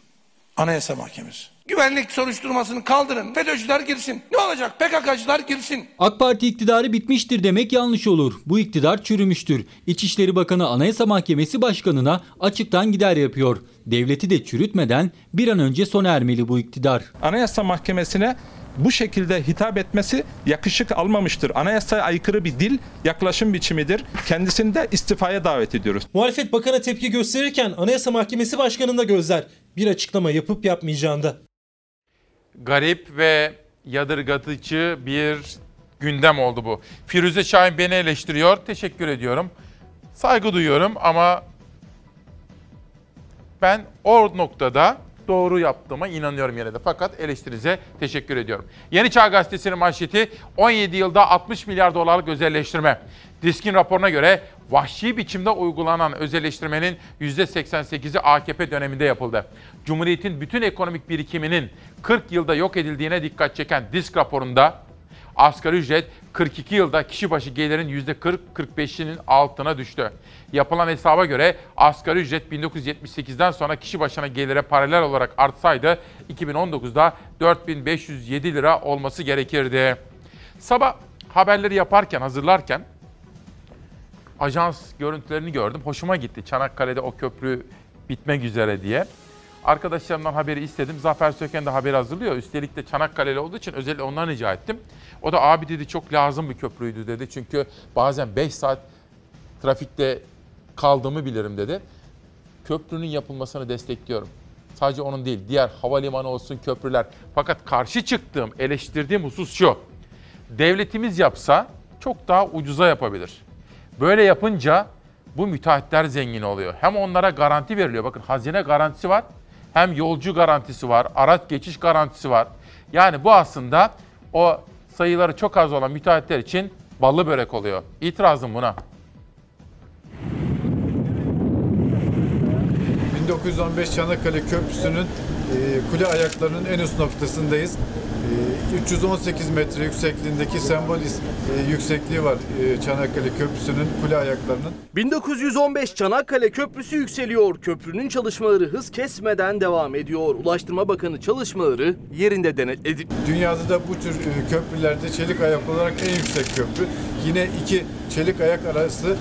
Anayasa Mahkemesi? Güvenlik soruşturmasını kaldırın. FETÖ'cüler girsin. Ne olacak? PKK'cılar girsin. AK Parti iktidarı bitmiştir demek yanlış olur. Bu iktidar çürümüştür. İçişleri Bakanı Anayasa Mahkemesi Başkanı'na açıktan gider yapıyor. Devleti de çürütmeden bir an önce sona ermeli bu iktidar. Anayasa Mahkemesi'ne bu şekilde hitap etmesi yakışık almamıştır. Anayasaya aykırı bir dil, yaklaşım biçimidir. Kendisini de istifaya davet ediyoruz. Muhalefet bakana tepki gösterirken Anayasa Mahkemesi Başkanı'nda gözler. Bir açıklama yapıp yapmayacağında. Garip ve yadırgatıcı bir gündem oldu bu. Firuze Şahin beni eleştiriyor. Teşekkür ediyorum. Saygı duyuyorum ama ben o noktada doğru yaptığıma inanıyorum yine de. Fakat eleştirinize teşekkür ediyorum. Yeni Çağ Gazetesi'nin manşeti 17 yılda 60 milyar dolarlık özelleştirme. Diskin raporuna göre vahşi biçimde uygulanan özelleştirmenin %88'i AKP döneminde yapıldı. Cumhuriyet'in bütün ekonomik birikiminin 40 yılda yok edildiğine dikkat çeken Disk raporunda asgari ücret 42 yılda kişi başı gelirin %40-45'inin altına düştü. Yapılan hesaba göre asgari ücret 1978'den sonra kişi başına gelire paralel olarak artsaydı 2019'da 4507 lira olması gerekirdi. Sabah haberleri yaparken, hazırlarken ajans görüntülerini gördüm. Hoşuma gitti. Çanakkale'de o köprü bitmek üzere diye. Arkadaşlarımdan haberi istedim. Zafer Söken de haberi hazırlıyor. Üstelik de Çanakkale'li olduğu için özellikle ondan rica ettim. O da abi dedi çok lazım bir köprüydü dedi. Çünkü bazen 5 saat trafikte kaldığımı bilirim dedi. Köprünün yapılmasını destekliyorum. Sadece onun değil, diğer havalimanı olsun, köprüler. Fakat karşı çıktığım, eleştirdiğim husus şu. Devletimiz yapsa çok daha ucuza yapabilir. Böyle yapınca bu müteahhitler zengin oluyor. Hem onlara garanti veriliyor. Bakın hazine garantisi var. Hem yolcu garantisi var. Araç geçiş garantisi var. Yani bu aslında o sayıları çok az olan müteahhitler için ballı börek oluyor. İtirazım buna. 1915 Çanakkale Köprüsü'nün e, kule ayaklarının en üst noktasındayız. E, 318 metre yüksekliğindeki sembol e, yüksekliği var e, Çanakkale Köprüsü'nün kule ayaklarının. 1915 Çanakkale Köprüsü yükseliyor. Köprünün çalışmaları hız kesmeden devam ediyor. Ulaştırma Bakanı çalışmaları yerinde denetledi. Dünyada da bu tür e, köprülerde çelik ayak olarak en yüksek köprü. Yine iki çelik ayak arası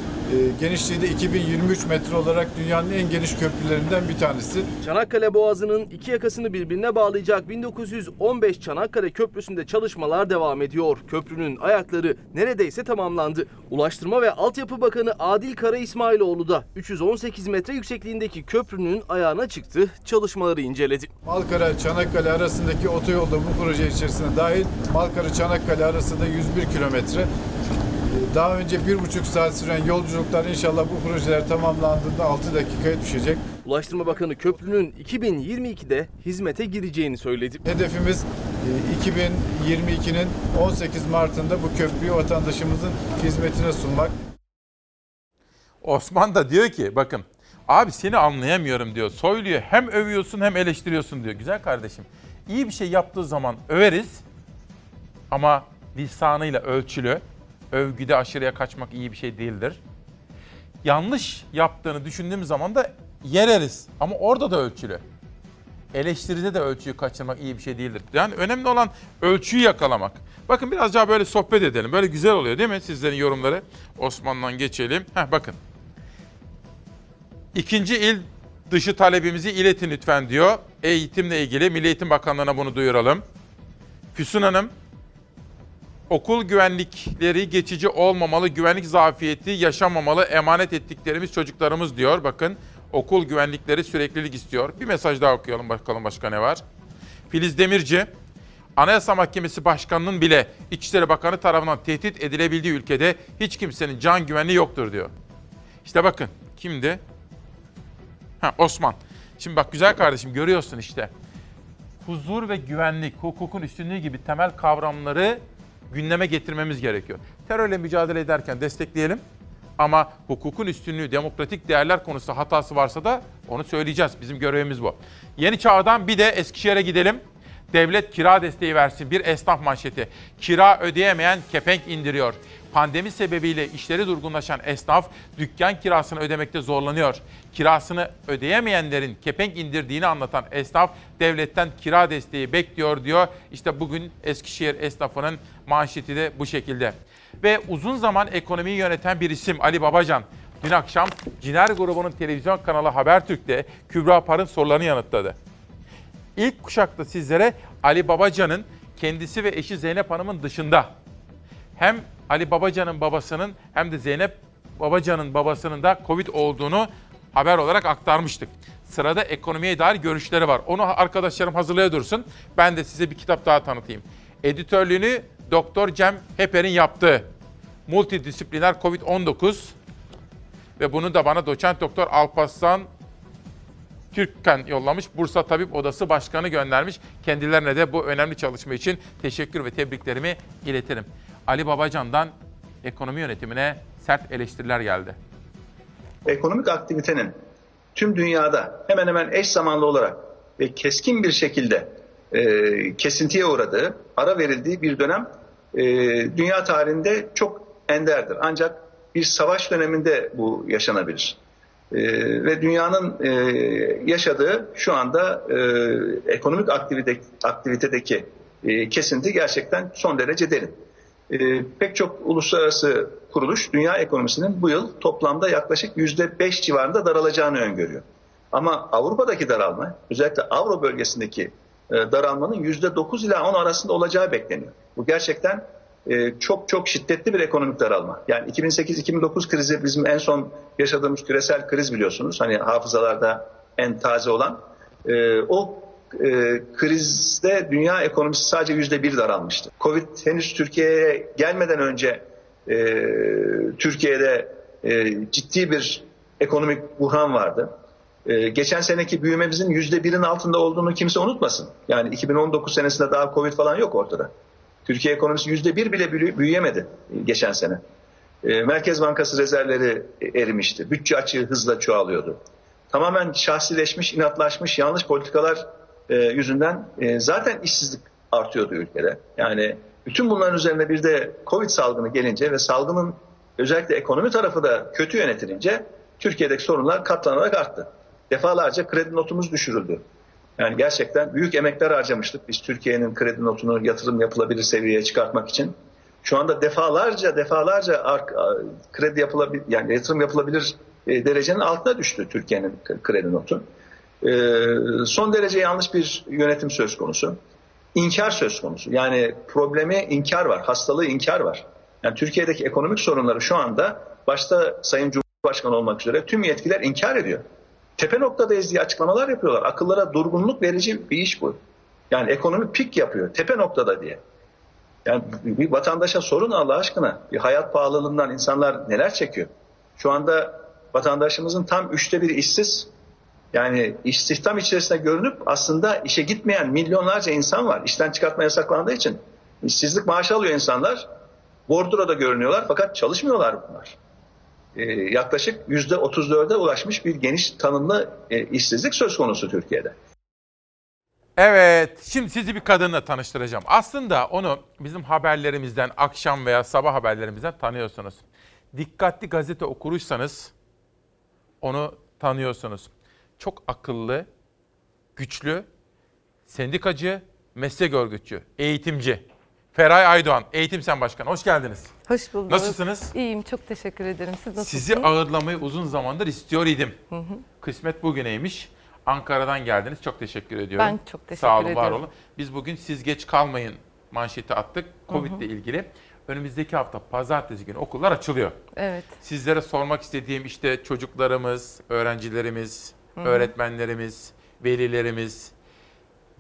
genişliği de 2023 metre olarak dünyanın en geniş köprülerinden bir tanesi. Çanakkale Boğazı'nın iki yakasını birbirine bağlayacak 1915 Çanakkale Köprüsü'nde çalışmalar devam ediyor. Köprünün ayakları neredeyse tamamlandı. Ulaştırma ve Altyapı Bakanı Adil Kara İsmailoğlu da 318 metre yüksekliğindeki köprünün ayağına çıktı, çalışmaları inceledi. Malkara Çanakkale arasındaki otoyolda bu proje içerisinde dahil Malkara Çanakkale arasında 101 kilometre. Daha önce bir buçuk saat süren yolculuklar inşallah bu projeler tamamlandığında 6 dakikaya düşecek. Ulaştırma Bakanı köprünün 2022'de hizmete gireceğini söyledi. Hedefimiz e, 2022'nin 18 Mart'ında bu köprüyü vatandaşımızın hizmetine sunmak. Osman da diyor ki bakın abi seni anlayamıyorum diyor. Soyluyor hem övüyorsun hem eleştiriyorsun diyor. Güzel kardeşim iyi bir şey yaptığı zaman överiz ama lisanıyla ölçülü. Övgüde aşırıya kaçmak iyi bir şey değildir. Yanlış yaptığını düşündüğümüz zaman da yereriz ama orada da ölçülü. Eleştiride de ölçüyü kaçırmak iyi bir şey değildir. Yani önemli olan ölçüyü yakalamak. Bakın biraz daha böyle sohbet edelim. Böyle güzel oluyor değil mi sizlerin yorumları? Osman'dan geçelim. Heh bakın. İkinci il dışı talebimizi iletin lütfen diyor. Eğitimle ilgili Milli Eğitim Bakanlığı'na bunu duyuralım. Füsun Hanım, okul güvenlikleri geçici olmamalı, güvenlik zafiyeti yaşamamalı, emanet ettiklerimiz çocuklarımız diyor. Bakın okul güvenlikleri süreklilik istiyor. Bir mesaj daha okuyalım bakalım başka ne var. Filiz Demirci, Anayasa Mahkemesi Başkanı'nın bile İçişleri Bakanı tarafından tehdit edilebildiği ülkede hiç kimsenin can güvenliği yoktur diyor. İşte bakın kimdi? Ha, Osman. Şimdi bak güzel kardeşim görüyorsun işte. Huzur ve güvenlik, hukukun üstünlüğü gibi temel kavramları gündeme getirmemiz gerekiyor. Terörle mücadele ederken destekleyelim. Ama hukukun üstünlüğü, demokratik değerler konusunda hatası varsa da onu söyleyeceğiz. Bizim görevimiz bu. Yeni Çağ'dan bir de Eskişehir'e gidelim. Devlet kira desteği versin. Bir esnaf manşeti. Kira ödeyemeyen kepenk indiriyor. Pandemi sebebiyle işleri durgunlaşan esnaf dükkan kirasını ödemekte zorlanıyor. Kirasını ödeyemeyenlerin kepenk indirdiğini anlatan esnaf devletten kira desteği bekliyor diyor. İşte bugün Eskişehir esnafının manşeti de bu şekilde. Ve uzun zaman ekonomiyi yöneten bir isim Ali Babacan. Dün akşam Ciner grubunun televizyon kanalı Habertürk'te Kübra Par'ın sorularını yanıtladı. İlk kuşakta sizlere Ali Babacan'ın kendisi ve eşi Zeynep Hanım'ın dışında hem Ali Babacan'ın babasının hem de Zeynep Babacan'ın babasının da Covid olduğunu haber olarak aktarmıştık. Sırada ekonomiye dair görüşleri var. Onu arkadaşlarım hazırlaya dursun. Ben de size bir kitap daha tanıtayım. Editörlüğünü Doktor Cem Heper'in yaptığı Multidisipliner Covid-19 ve bunu da bana doçent doktor Alparslan Türkken yollamış. Bursa Tabip Odası Başkanı göndermiş. Kendilerine de bu önemli çalışma için teşekkür ve tebriklerimi iletirim. Ali Babacan'dan ekonomi yönetimine sert eleştiriler geldi. Ekonomik aktivitenin tüm dünyada hemen hemen eş zamanlı olarak ve keskin bir şekilde e, kesintiye uğradığı, ara verildiği bir dönem e, dünya tarihinde çok enderdir. Ancak bir savaş döneminde bu yaşanabilir. E, ve dünyanın e, yaşadığı şu anda e, ekonomik aktivite, aktivitedeki e, kesinti gerçekten son derece derin. E, pek çok uluslararası kuruluş dünya ekonomisinin bu yıl toplamda yaklaşık yüzde beş civarında daralacağını öngörüyor. Ama Avrupa'daki daralma, özellikle Avro bölgesindeki daralmanın yüzde dokuz ila on arasında olacağı bekleniyor. Bu gerçekten e, çok çok şiddetli bir ekonomik daralma. Yani 2008-2009 krizi bizim en son yaşadığımız küresel kriz biliyorsunuz. Hani hafızalarda en taze olan. E, o e, krizde dünya ekonomisi sadece yüzde bir daralmıştı. Covid henüz Türkiye'ye gelmeden önce e, Türkiye'de e, ciddi bir ekonomik buhran vardı. E, geçen seneki büyümemizin yüzde birin altında olduğunu kimse unutmasın. Yani 2019 senesinde daha Covid falan yok ortada. Türkiye ekonomisi yüzde bir bile büyüyemedi geçen sene. E, Merkez Bankası rezervleri erimişti. Bütçe açığı hızla çoğalıyordu. Tamamen şahsileşmiş, inatlaşmış yanlış politikalar e, yüzünden e, zaten işsizlik artıyordu ülkede. Yani bütün bunların üzerine bir de Covid salgını gelince ve salgının özellikle ekonomi tarafı da kötü yönetilince Türkiye'deki sorunlar katlanarak arttı. Defalarca kredi notumuz düşürüldü. Yani gerçekten büyük emekler harcamıştık biz Türkiye'nin kredi notunu yatırım yapılabilir seviyeye çıkartmak için. Şu anda defalarca defalarca kredi yapılabilir yani yatırım yapılabilir e, derecenin altına düştü Türkiye'nin kredi notu. E, son derece yanlış bir yönetim söz konusu. İnkar söz konusu. Yani problemi inkar var, hastalığı inkar var. Yani Türkiye'deki ekonomik sorunları şu anda başta Sayın Cumhurbaşkanı olmak üzere tüm yetkiler inkar ediyor. Tepe noktadayız diye açıklamalar yapıyorlar. Akıllara durgunluk verici bir iş bu. Yani ekonomi pik yapıyor. Tepe noktada diye. Yani bir vatandaşa sorun Allah aşkına. Bir hayat pahalılığından insanlar neler çekiyor? Şu anda vatandaşımızın tam üçte biri işsiz. Yani istihdam içerisinde görünüp aslında işe gitmeyen milyonlarca insan var. İşten çıkartma yasaklandığı için. İşsizlik maaşı alıyor insanlar. Bordroda görünüyorlar fakat çalışmıyorlar bunlar. Ee, yaklaşık yüzde 34'e ulaşmış bir geniş tanımlı e, işsizlik söz konusu Türkiye'de. Evet, şimdi sizi bir kadınla tanıştıracağım. Aslında onu bizim haberlerimizden, akşam veya sabah haberlerimizden tanıyorsunuz. Dikkatli gazete okuruysanız onu tanıyorsunuz. Çok akıllı, güçlü, sendikacı, meslek örgütçü, eğitimci. Feray Aydoğan, Eğitim Sen Başkanı. Hoş geldiniz. Hoş bulduk. Nasılsınız? İyiyim, çok teşekkür ederim. Siz nasılsınız? Sizi ağırlamayı uzun zamandır istiyor idim. Hı hı. Kısmet bugüneymiş. Ankara'dan geldiniz. Çok teşekkür ediyorum. Ben çok teşekkür Sağ olun, var ediyorum. olun. Biz bugün siz geç kalmayın manşeti attık. Covid ile ilgili. Önümüzdeki hafta pazartesi günü okullar açılıyor. Evet. Sizlere sormak istediğim işte çocuklarımız, öğrencilerimiz, Hı hı. öğretmenlerimiz, velilerimiz,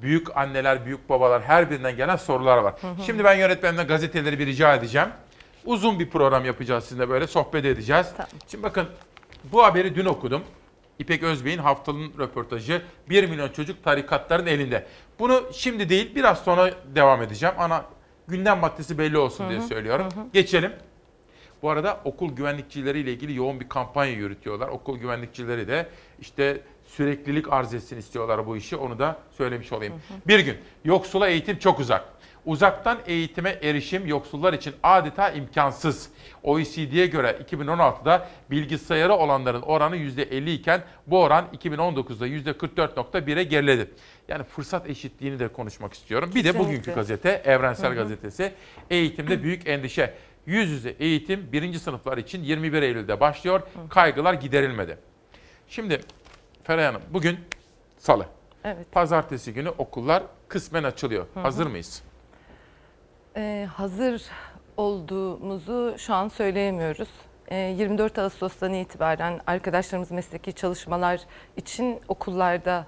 büyük anneler, büyük babalar her birinden gelen sorular var. Hı hı. Şimdi ben yönetmenden gazeteleri bir rica edeceğim. Uzun bir program yapacağız sizinle böyle sohbet edeceğiz. Şimdi bakın bu haberi dün okudum. İpek Özbey'in haftanın röportajı 1 milyon çocuk tarikatların elinde. Bunu şimdi değil biraz sonra devam edeceğim. Ana gündem maddesi belli olsun Hı diye hı, söylüyorum. hı hı. Geçelim. Bu arada okul güvenlikçileriyle ilgili yoğun bir kampanya yürütüyorlar. Okul güvenlikçileri de işte süreklilik arz etsin istiyorlar bu işi. Onu da söylemiş olayım. Bir gün yoksula eğitim çok uzak. Uzaktan eğitime erişim yoksullar için adeta imkansız. OECD'ye göre 2016'da bilgisayarı olanların oranı %50 iken bu oran 2019'da %44.1'e geriledi. Yani fırsat eşitliğini de konuşmak istiyorum. Bir de bugünkü gazete Evrensel Hı hı. Gazetesi eğitimde büyük endişe. Yüz yüze eğitim birinci sınıflar için 21 Eylül'de başlıyor. Kaygılar giderilmedi. Şimdi Feray Hanım bugün salı. Evet. Pazartesi günü okullar kısmen açılıyor. Hı hı. Hazır mıyız? Ee, hazır olduğumuzu şu an söyleyemiyoruz. Ee, 24 Ağustos'tan itibaren arkadaşlarımız mesleki çalışmalar için okullarda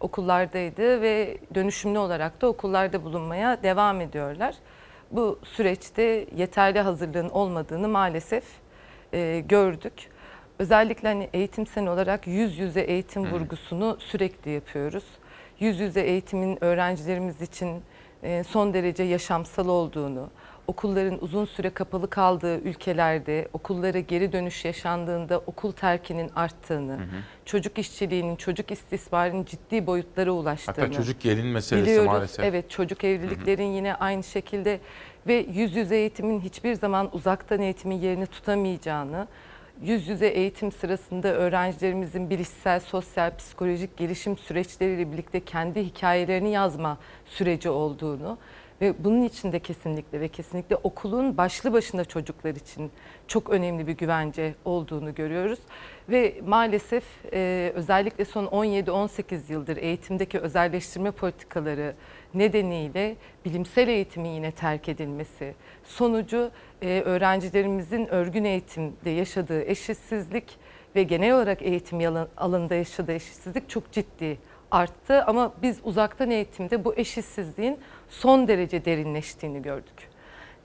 okullardaydı ve dönüşümlü olarak da okullarda bulunmaya devam ediyorlar. Bu süreçte yeterli hazırlığın olmadığını maalesef e, gördük. Özellikle hani eğitimsel olarak yüz yüze eğitim vurgusunu sürekli yapıyoruz. Yüz yüze eğitimin öğrencilerimiz için e, son derece yaşamsal olduğunu, okulların uzun süre kapalı kaldığı ülkelerde okullara geri dönüş yaşandığında okul terkinin arttığını, çocuk işçiliğinin, çocuk istismarının ciddi boyutlara ulaştığını. Hatta çocuk gelin meselesi biliyoruz. maalesef. Evet çocuk evliliklerin yine aynı şekilde ve yüz yüze eğitimin hiçbir zaman uzaktan eğitimin yerini tutamayacağını, yüz yüze eğitim sırasında öğrencilerimizin bilişsel, sosyal, psikolojik gelişim süreçleriyle birlikte kendi hikayelerini yazma süreci olduğunu ve bunun için de kesinlikle ve kesinlikle okulun başlı başına çocuklar için çok önemli bir güvence olduğunu görüyoruz. Ve maalesef e, özellikle son 17-18 yıldır eğitimdeki özelleştirme politikaları nedeniyle bilimsel eğitimin yine terk edilmesi sonucu e, öğrencilerimizin örgün eğitimde yaşadığı eşitsizlik ve genel olarak eğitim alanında yaşadığı eşitsizlik çok ciddi arttı. Ama biz uzaktan eğitimde bu eşitsizliğin son derece derinleştiğini gördük.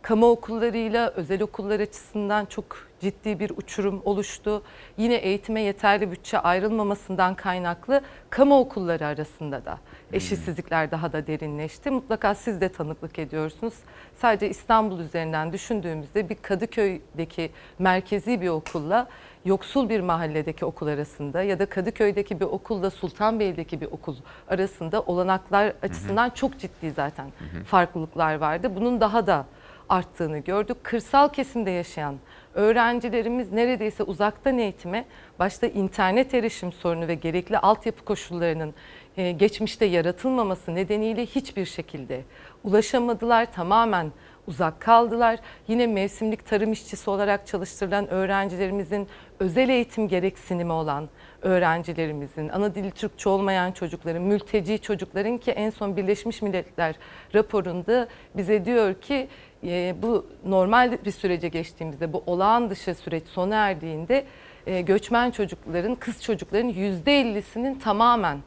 Kamu okullarıyla özel okullar açısından çok ciddi bir uçurum oluştu. Yine eğitime yeterli bütçe ayrılmamasından kaynaklı kamu okulları arasında da eşitsizlikler daha da derinleşti. Mutlaka siz de tanıklık ediyorsunuz. Sadece İstanbul üzerinden düşündüğümüzde bir Kadıköy'deki merkezi bir okulla yoksul bir mahalledeki okul arasında ya da Kadıköy'deki bir okulla Sultanbeyli'deki bir okul arasında olanaklar açısından çok ciddi zaten farklılıklar vardı. Bunun daha da arttığını gördük. Kırsal kesimde yaşayan öğrencilerimiz neredeyse uzaktan eğitime başta internet erişim sorunu ve gerekli altyapı koşullarının e, geçmişte yaratılmaması nedeniyle hiçbir şekilde ulaşamadılar. Tamamen uzak kaldılar. Yine mevsimlik tarım işçisi olarak çalıştırılan öğrencilerimizin özel eğitim gereksinimi olan öğrencilerimizin, ana dili Türkçe olmayan çocukların, mülteci çocukların ki en son Birleşmiş Milletler raporunda bize diyor ki e, bu normal bir sürece geçtiğimizde, bu olağan dışı süreç sona erdiğinde e, göçmen çocukların, kız çocukların %50'sinin tamamen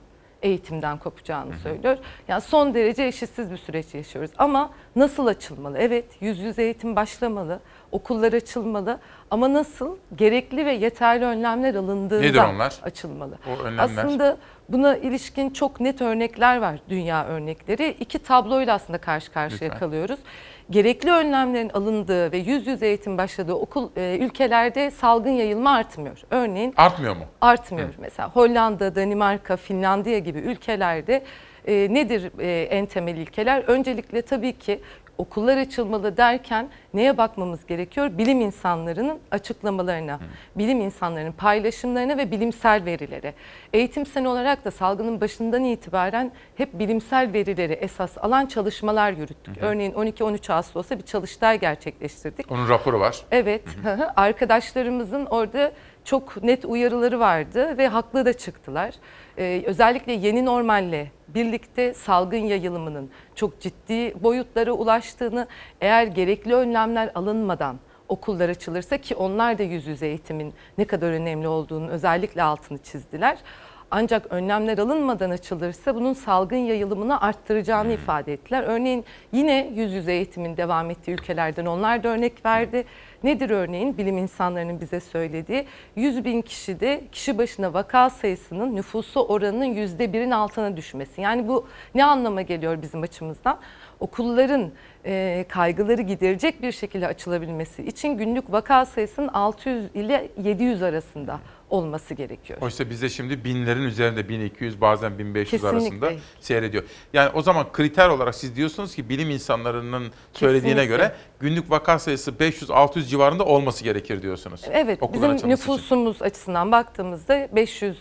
eğitimden kopacağını söylüyor. Yani son derece eşitsiz bir süreç yaşıyoruz. Ama nasıl açılmalı? Evet yüz yüze eğitim başlamalı, okullar açılmalı ama nasıl gerekli ve yeterli önlemler alındığında açılmalı. O önlemler. Aslında buna ilişkin çok net örnekler var dünya örnekleri. İki tabloyla aslında karşı karşıya Lütfen. kalıyoruz. Gerekli önlemlerin alındığı ve yüz yüze eğitim başladığı okul e, ülkelerde salgın yayılma artmıyor. Örneğin Artmıyor mu? artmıyor. Mesela Hollanda, Danimarka, Finlandiya gibi ülkelerde e, nedir e, en temel ilkeler? Öncelikle tabii ki okullar açılmalı derken neye bakmamız gerekiyor? Bilim insanlarının açıklamalarına, bilim insanlarının paylaşımlarına ve bilimsel verilere. Eğitim sene olarak da salgının başından itibaren hep bilimsel verileri esas alan çalışmalar yürüttük. Örneğin 12-13 Ağustos'ta bir çalıştay gerçekleştirdik. Onun raporu var. Evet, hı hı. arkadaşlarımızın orada çok net uyarıları vardı ve haklı da çıktılar. Ee, özellikle yeni normalle birlikte salgın yayılımının çok ciddi boyutlara ulaştığını, eğer gerekli önlemler alınmadan okullar açılırsa ki onlar da yüz yüze eğitimin ne kadar önemli olduğunu özellikle altını çizdiler. Ancak önlemler alınmadan açılırsa bunun salgın yayılımını arttıracağını ifade ettiler. Örneğin yine yüz yüze eğitimin devam ettiği ülkelerden onlar da örnek verdi. Nedir örneğin bilim insanlarının bize söylediği 100 bin kişide kişi başına vaka sayısının nüfusu oranının yüzde birin altına düşmesi. Yani bu ne anlama geliyor bizim açımızdan? Okulların e, kaygıları giderecek bir şekilde açılabilmesi için günlük vaka sayısının 600 ile 700 arasında olması gerekiyor. Oysa bizde şimdi binlerin üzerinde 1200 bazen 1500 Kesinlikle. arasında seyrediyor. Yani o zaman kriter olarak siz diyorsunuz ki bilim insanlarının söylediğine Kesinlikle. göre günlük vaka sayısı 500-600 civarında olması gerekir diyorsunuz. Evet, bizim açılması için. nüfusumuz açısından baktığımızda 500, e,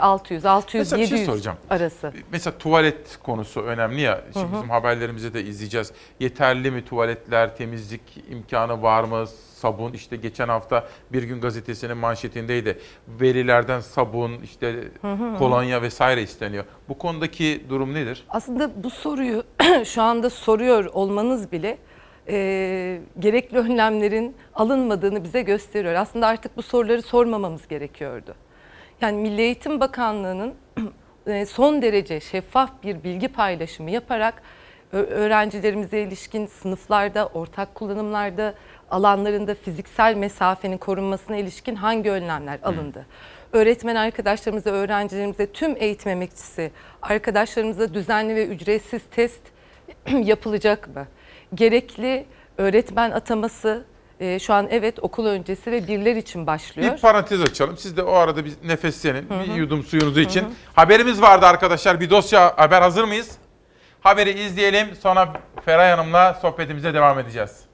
600, 600, Mesela bir şey 700 soracağım. arası. Mesela tuvalet konusu önemli ya. Şimdi Hı hı. bizim haberlerimizi de izleyeceğiz. Yeterli mi tuvaletler, temizlik imkanı var mı? Sabun işte geçen hafta Bir Gün Gazetesi'nin manşetindeydi. Verilerden sabun, işte Hı hı. kolonya vesaire isteniyor. Bu konudaki durum nedir? Aslında bu soruyu şu anda soruyor olmanız bile e, gerekli önlemlerin alınmadığını bize gösteriyor. Aslında artık bu soruları sormamamız gerekiyordu. Yani Milli Eğitim Bakanlığı'nın e, son derece şeffaf bir bilgi paylaşımı yaparak öğrencilerimize ilişkin sınıflarda, ortak kullanımlarda, alanlarında fiziksel mesafenin korunmasına ilişkin hangi önlemler alındı? Öğretmen arkadaşlarımıza, öğrencilerimize, tüm eğitim emekçisi arkadaşlarımıza düzenli ve ücretsiz test yapılacak mı? Gerekli öğretmen ataması e, şu an evet okul öncesi ve birler için başlıyor. Bir parantez açalım. Siz de o arada bir nefeslenin. Hı hı. Bir yudum suyunuzu için. Hı hı. Haberimiz vardı arkadaşlar. Bir dosya haber hazır mıyız? Haberi izleyelim. Sonra Feray Hanım'la sohbetimize devam edeceğiz.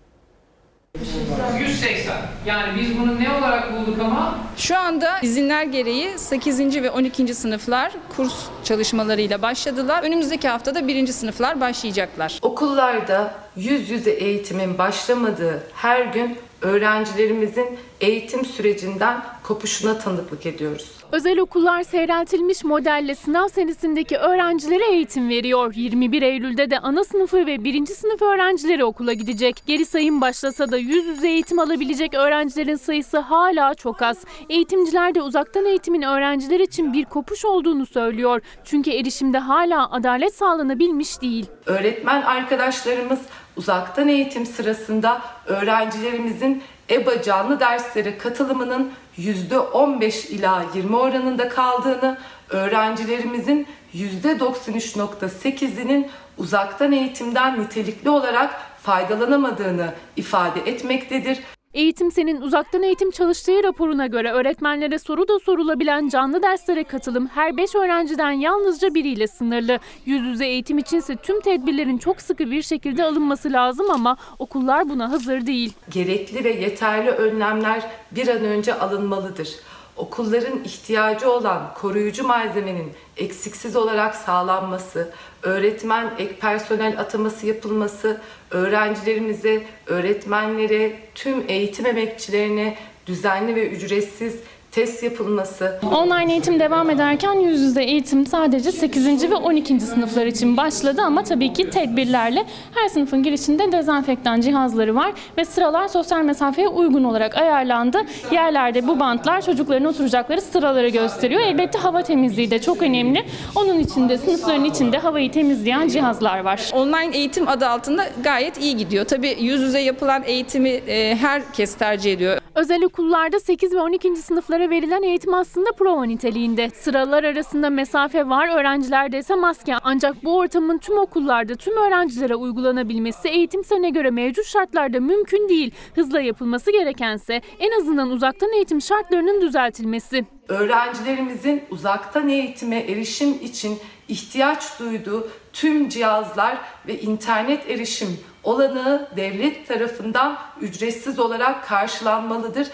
180. Yani biz bunu ne olarak bulduk ama? Şu anda izinler gereği 8. ve 12. sınıflar kurs çalışmalarıyla başladılar. Önümüzdeki haftada 1. sınıflar başlayacaklar. Okullarda yüz yüze eğitimin başlamadığı her gün öğrencilerimizin eğitim sürecinden kopuşuna tanıklık ediyoruz. Özel okullar seyreltilmiş modelle sınav senesindeki öğrencilere eğitim veriyor. 21 Eylül'de de ana sınıfı ve 1. sınıf öğrencileri okula gidecek. Geri sayım başlasa da yüz yüze eğitim alabilecek öğrencilerin sayısı hala çok az. Eğitimciler de uzaktan eğitimin öğrenciler için bir kopuş olduğunu söylüyor. Çünkü erişimde hala adalet sağlanabilmiş değil. Öğretmen arkadaşlarımız uzaktan eğitim sırasında öğrencilerimizin EBA canlı derslere katılımının %15 ila 20 oranında kaldığını, öğrencilerimizin %93.8'inin uzaktan eğitimden nitelikli olarak faydalanamadığını ifade etmektedir. Eğitim Sen'in uzaktan eğitim çalıştığı raporuna göre öğretmenlere soru da sorulabilen canlı derslere katılım her 5 öğrenciden yalnızca biriyle sınırlı. Yüz yüze eğitim içinse tüm tedbirlerin çok sıkı bir şekilde alınması lazım ama okullar buna hazır değil. Gerekli ve yeterli önlemler bir an önce alınmalıdır. Okulların ihtiyacı olan koruyucu malzemenin eksiksiz olarak sağlanması, öğretmen ek personel ataması yapılması, öğrencilerimize, öğretmenlere, tüm eğitim emekçilerine düzenli ve ücretsiz test yapılması. Online eğitim devam ederken yüz yüze eğitim sadece 8. ve 12. sınıflar için başladı ama tabii ki tedbirlerle her sınıfın girişinde dezenfektan cihazları var ve sıralar sosyal mesafeye uygun olarak ayarlandı. Yerlerde bu bantlar çocukların oturacakları sıraları gösteriyor. Elbette hava temizliği de çok önemli. Onun içinde sınıfların içinde havayı temizleyen cihazlar var. Online eğitim adı altında gayet iyi gidiyor. Tabii yüz yüze yapılan eğitimi e, herkes tercih ediyor. Özel okullarda 8 ve 12. sınıflara verilen eğitim aslında prova niteliğinde. Sıralar arasında mesafe var, öğrencilerde ise maske. Ancak bu ortamın tüm okullarda tüm öğrencilere uygulanabilmesi eğitim senine göre mevcut şartlarda mümkün değil. Hızla yapılması gerekense en azından uzaktan eğitim şartlarının düzeltilmesi. Öğrencilerimizin uzaktan eğitime erişim için ihtiyaç duyduğu tüm cihazlar ve internet erişim olanağı devlet tarafından ücretsiz olarak karşılanmalıdır.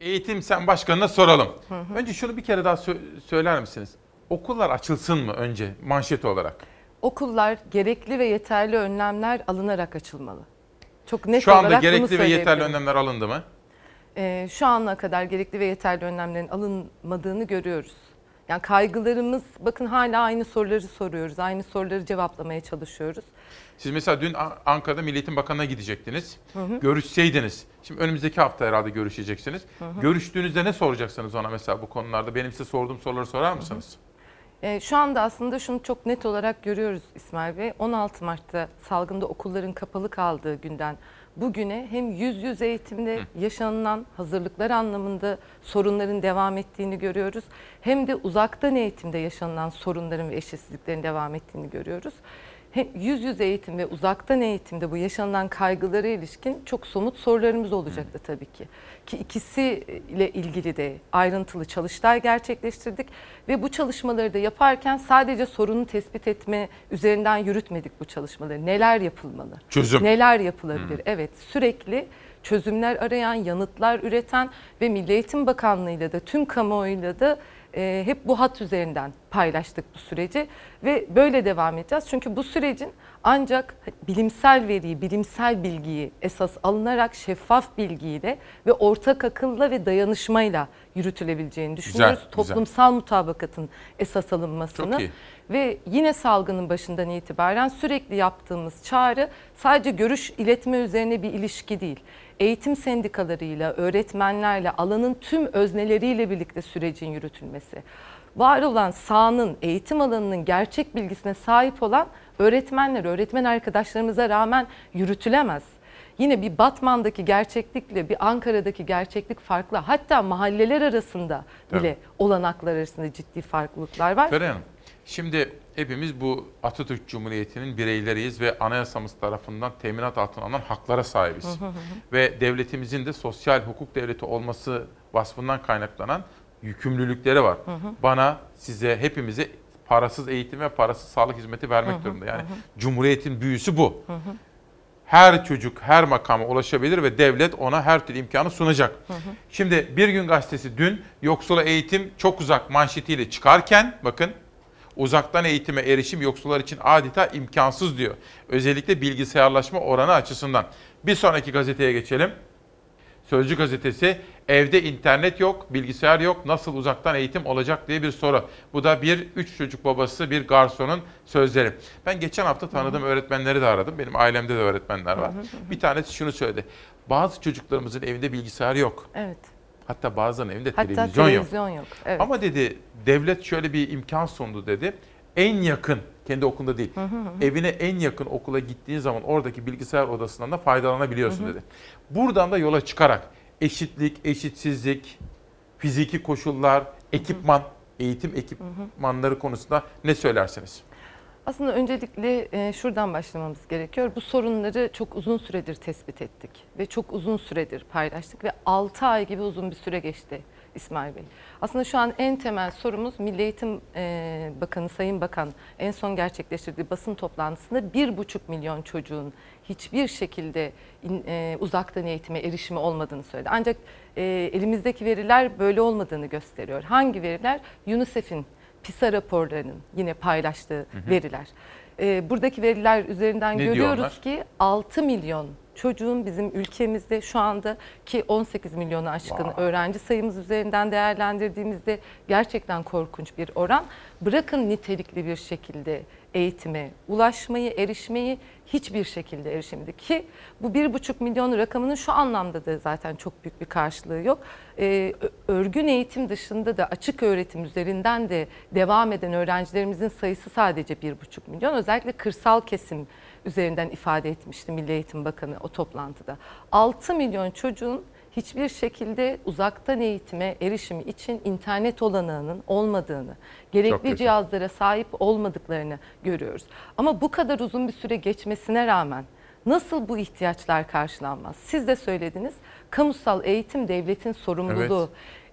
Eğitim Sen Başkanı'na soralım. Önce şunu bir kere daha sö- söyler misiniz? Okullar açılsın mı önce manşet olarak? Okullar gerekli ve yeterli önlemler alınarak açılmalı. Çok net Şu anda gerekli ve yeterli önlemler alındı mı? Ee, şu ana kadar gerekli ve yeterli önlemlerin alınmadığını görüyoruz. Yani kaygılarımız bakın hala aynı soruları soruyoruz. Aynı soruları cevaplamaya çalışıyoruz. Siz mesela dün Ankara'da Milli Eğitim Bakanı'na gidecektiniz. Hı hı. Görüşseydiniz. Şimdi önümüzdeki hafta herhalde görüşeceksiniz. Hı hı. Görüştüğünüzde ne soracaksınız ona mesela bu konularda? Benim size sorduğum soruları sorar mısınız? Ee, şu anda aslında şunu çok net olarak görüyoruz İsmail Bey. 16 Mart'ta salgında okulların kapalı kaldığı günden bugüne hem yüz yüze eğitimde yaşanılan hazırlıklar anlamında sorunların devam ettiğini görüyoruz. Hem de uzaktan eğitimde yaşanılan sorunların ve eşitsizliklerin devam ettiğini görüyoruz. Hem yüz yüze eğitim ve uzaktan eğitimde bu yaşanılan kaygılara ilişkin çok somut sorularımız olacaktı tabii ki. Ki ikisiyle ilgili de ayrıntılı çalıştay gerçekleştirdik ve bu çalışmaları da yaparken sadece sorunu tespit etme üzerinden yürütmedik bu çalışmaları. Neler yapılmalı? Çözüm. Neler yapılabilir? Evet sürekli çözümler arayan, yanıtlar üreten ve Milli Eğitim Bakanlığı'yla da tüm kamuoyuyla da e, hep bu hat üzerinden paylaştık bu süreci ve böyle devam edeceğiz. Çünkü bu sürecin ancak bilimsel veriyi, bilimsel bilgiyi esas alınarak şeffaf bilgiyle ve ortak akılla ve dayanışmayla yürütülebileceğini düşünüyoruz. güzel. Toplumsal mutabakatın esas alınmasını. Ve yine salgının başından itibaren sürekli yaptığımız çağrı sadece görüş iletme üzerine bir ilişki değil. Eğitim sendikalarıyla, öğretmenlerle, alanın tüm özneleriyle birlikte sürecin yürütülmesi. Var olan sahanın, eğitim alanının gerçek bilgisine sahip olan öğretmenler, öğretmen arkadaşlarımıza rağmen yürütülemez. Yine bir Batman'daki gerçeklikle bir Ankara'daki gerçeklik farklı. Hatta mahalleler arasında bile Tabii. olanaklar arasında ciddi farklılıklar var. Feray Hanım, şimdi hepimiz bu Atatürk Cumhuriyeti'nin bireyleriyiz ve anayasamız tarafından teminat altına alınan haklara sahibiz. Hı hı hı. Ve devletimizin de sosyal hukuk devleti olması vasfından kaynaklanan yükümlülükleri var. Bana, size, hepimize parasız eğitim ve parasız sağlık hizmeti vermek durumunda. Yani. Cumhuriyetin büyüsü bu. Her çocuk her makama ulaşabilir ve devlet ona her türlü imkanı sunacak. Şimdi Bir Gün Gazetesi dün yoksula eğitim çok uzak manşetiyle çıkarken bakın uzaktan eğitime erişim yoksullar için adeta imkansız diyor. Özellikle bilgisayarlaşma oranı açısından. Bir sonraki gazeteye geçelim. Sözcü gazetesi evde internet yok, bilgisayar yok, nasıl uzaktan eğitim olacak diye bir soru. Bu da bir üç çocuk babası bir garsonun sözleri. Ben geçen hafta tanıdığım öğretmenleri de aradım. Benim ailemde de öğretmenler var. Bir tanesi şunu söyledi. Bazı çocuklarımızın evinde bilgisayar yok. Evet. Hatta bazılarının evinde Hatta televizyon, televizyon yok. Evet. Ama dedi devlet şöyle bir imkan sundu dedi. En yakın, kendi okulunda değil, Hı hı hı. evine en yakın okula gittiğin zaman oradaki bilgisayar odasından da faydalanabiliyorsun Hı hı. dedi. Buradan da yola çıkarak eşitlik, eşitsizlik, fiziki koşullar, ekipman, eğitim ekipmanları konusunda ne söylersiniz? Aslında öncelikle e, şuradan başlamamız gerekiyor. Bu sorunları çok uzun süredir tespit ettik ve çok uzun süredir paylaştık ve 6 ay gibi uzun bir süre geçti İsmail Bey. Aslında şu an en temel sorumuz Milli Eğitim e, Bakanı, Sayın Bakan en son gerçekleştirdiği basın toplantısında 1,5 milyon çocuğun hiçbir şekilde e, uzaktan eğitime erişimi olmadığını söyledi. Ancak elimizdeki veriler böyle olmadığını gösteriyor. Hangi veriler? UNICEF'in PISA raporlarının yine paylaştığı Hı hı. veriler. Ee, buradaki veriler üzerinden Ne görüyoruz ki 6 milyon çocuğun bizim ülkemizde şu anda ki 18 milyonu aşkın öğrenci sayımız üzerinden değerlendirdiğimizde gerçekten korkunç bir oran. Bırakın nitelikli bir şekilde eğitime ulaşmayı, erişmeyi hiçbir şekilde erişemedi ki bu bir buçuk milyon rakamının şu anlamda da zaten çok büyük bir karşılığı yok. Ee, örgün eğitim dışında da açık öğretim üzerinden de devam eden öğrencilerimizin sayısı sadece bir buçuk milyon. Özellikle kırsal kesim üzerinden ifade etmişti Milli Eğitim Bakanı o toplantıda. 6 milyon çocuğun hiçbir şekilde uzaktan eğitime erişimi için internet olanağının olmadığını, gerekli cihazlara sahip olmadıklarını görüyoruz. Ama bu kadar uzun bir süre geçmesine rağmen nasıl bu ihtiyaçlar karşılanmaz? Siz de söylediniz. Kamusal eğitim devletin sorumluluğu.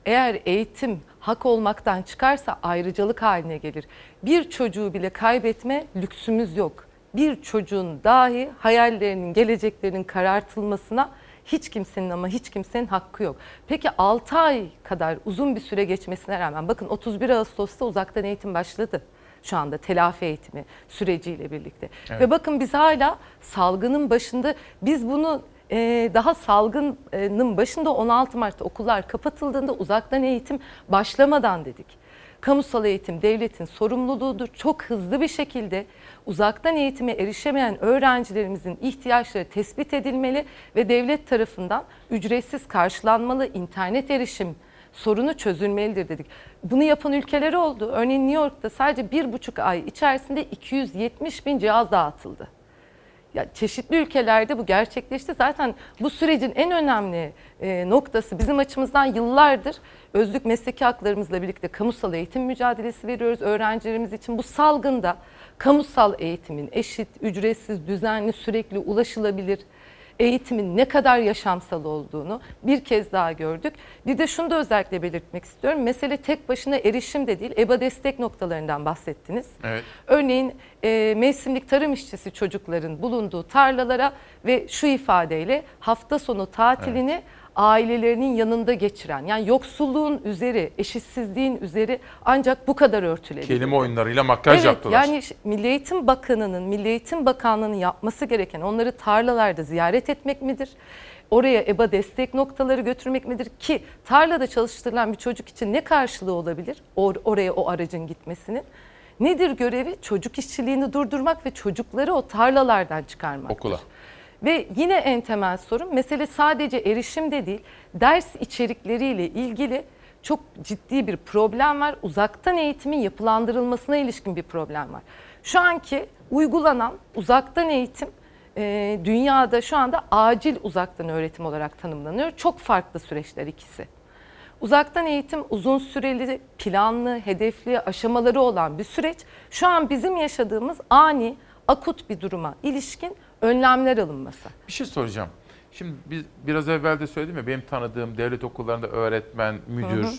Eğer eğitim hak olmaktan çıkarsa ayrıcalık haline gelir. Bir çocuğu bile kaybetme lüksümüz yok. Bir çocuğun dahi hayallerinin, geleceklerinin karartılmasına hiç kimsenin ama hiç kimsenin hakkı yok. Peki 6 ay kadar uzun bir süre geçmesine rağmen bakın 31 Ağustos'ta uzaktan eğitim başladı. Şu anda telafi eğitimi süreciyle birlikte. Evet. Ve bakın biz hala salgının başında biz bunu e, daha salgının başında 16 Mart'ta okullar kapatıldığında uzaktan eğitim başlamadan dedik. Kamusal eğitim devletin sorumluluğudur. Çok hızlı bir şekilde uzaktan eğitime erişemeyen öğrencilerimizin ihtiyaçları tespit edilmeli ve devlet tarafından ücretsiz karşılanmalı internet erişim sorunu çözülmelidir dedik. Bunu yapan ülkeler oldu. Örneğin New York'ta sadece bir buçuk ay içerisinde 270 bin cihaz dağıtıldı. Ya çeşitli ülkelerde bu gerçekleşti. Zaten bu sürecin en önemli e, noktası bizim açımızdan yıllardır özlük mesleki haklarımızla birlikte kamusal eğitim mücadelesi veriyoruz öğrencilerimiz için. Bu salgında kamusal eğitimin eşit, ücretsiz, düzenli, sürekli ulaşılabilir eğitimin ne kadar yaşamsal olduğunu bir kez daha gördük. Bir de şunu da özellikle belirtmek istiyorum. Mesele tek başına erişim de değil, EBA destek noktalarından bahsettiniz. Evet. Örneğin e, mevsimlik tarım işçisi çocukların bulunduğu tarlalara ve şu ifadeyle hafta sonu tatilini ailelerinin yanında geçiren yani yoksulluğun üzeri, eşitsizliğin üzeri ancak bu kadar örtülebilir. Kelime oyunlarıyla makyaj evet, yaptılar. Yani Milli Eğitim Bakanı'nın, Milli Eğitim Bakanlığı'nın yapması gereken onları tarlalarda ziyaret etmek midir? Oraya EBA destek noktaları götürmek midir ki tarlada çalıştırılan bir çocuk için ne karşılığı olabilir or- oraya o aracın gitmesinin? Nedir görevi? Çocuk işçiliğini durdurmak ve çocukları o tarlalardan çıkarmak. Okula. Ve yine en temel sorun mesele sadece erişimde değil, ders içerikleriyle ilgili çok ciddi bir problem var. Uzaktan eğitimin yapılandırılmasına ilişkin bir problem var. Şu anki uygulanan uzaktan eğitim e, dünyada şu anda acil uzaktan öğretim olarak tanımlanıyor. Çok farklı süreçler ikisi. Uzaktan eğitim uzun süreli, planlı, hedefli, aşamaları olan bir süreç. Şu an bizim yaşadığımız ani, akut bir duruma ilişkin önlemler alınması. Bir şey soracağım. Şimdi biz biraz evvel de söyledim ya benim tanıdığım devlet okullarında öğretmen, müdür, Hı hı.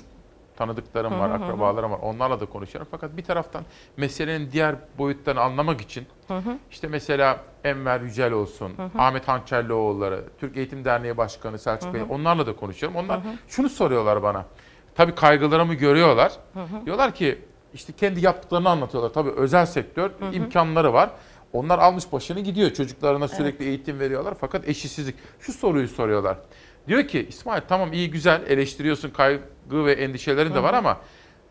tanıdıklarım var, hı hı. akrabalarım var. Onlarla da konuşuyorum. Fakat bir taraftan meselenin diğer boyutlarını anlamak için Hı hı. işte mesela Enver Yücel olsun, Hı hı. Ahmet Hançerlioğulları, Türk Eğitim Derneği Başkanı Selçuk Hı Bey hı. onlarla da konuşuyorum. Onlar Hı hı. şunu soruyorlar bana. Tabii kaygılarımı görüyorlar. Hı hı. Diyorlar ki işte kendi yaptıklarını anlatıyorlar. Tabii özel sektör Hı hı. imkanları var. Onlar almış başını gidiyor. Çocuklarına sürekli eğitim veriyorlar fakat eşitsizlik. Şu soruyu soruyorlar. Diyor ki İsmail tamam iyi güzel eleştiriyorsun kaygı ve endişelerin de Hı var hı. ama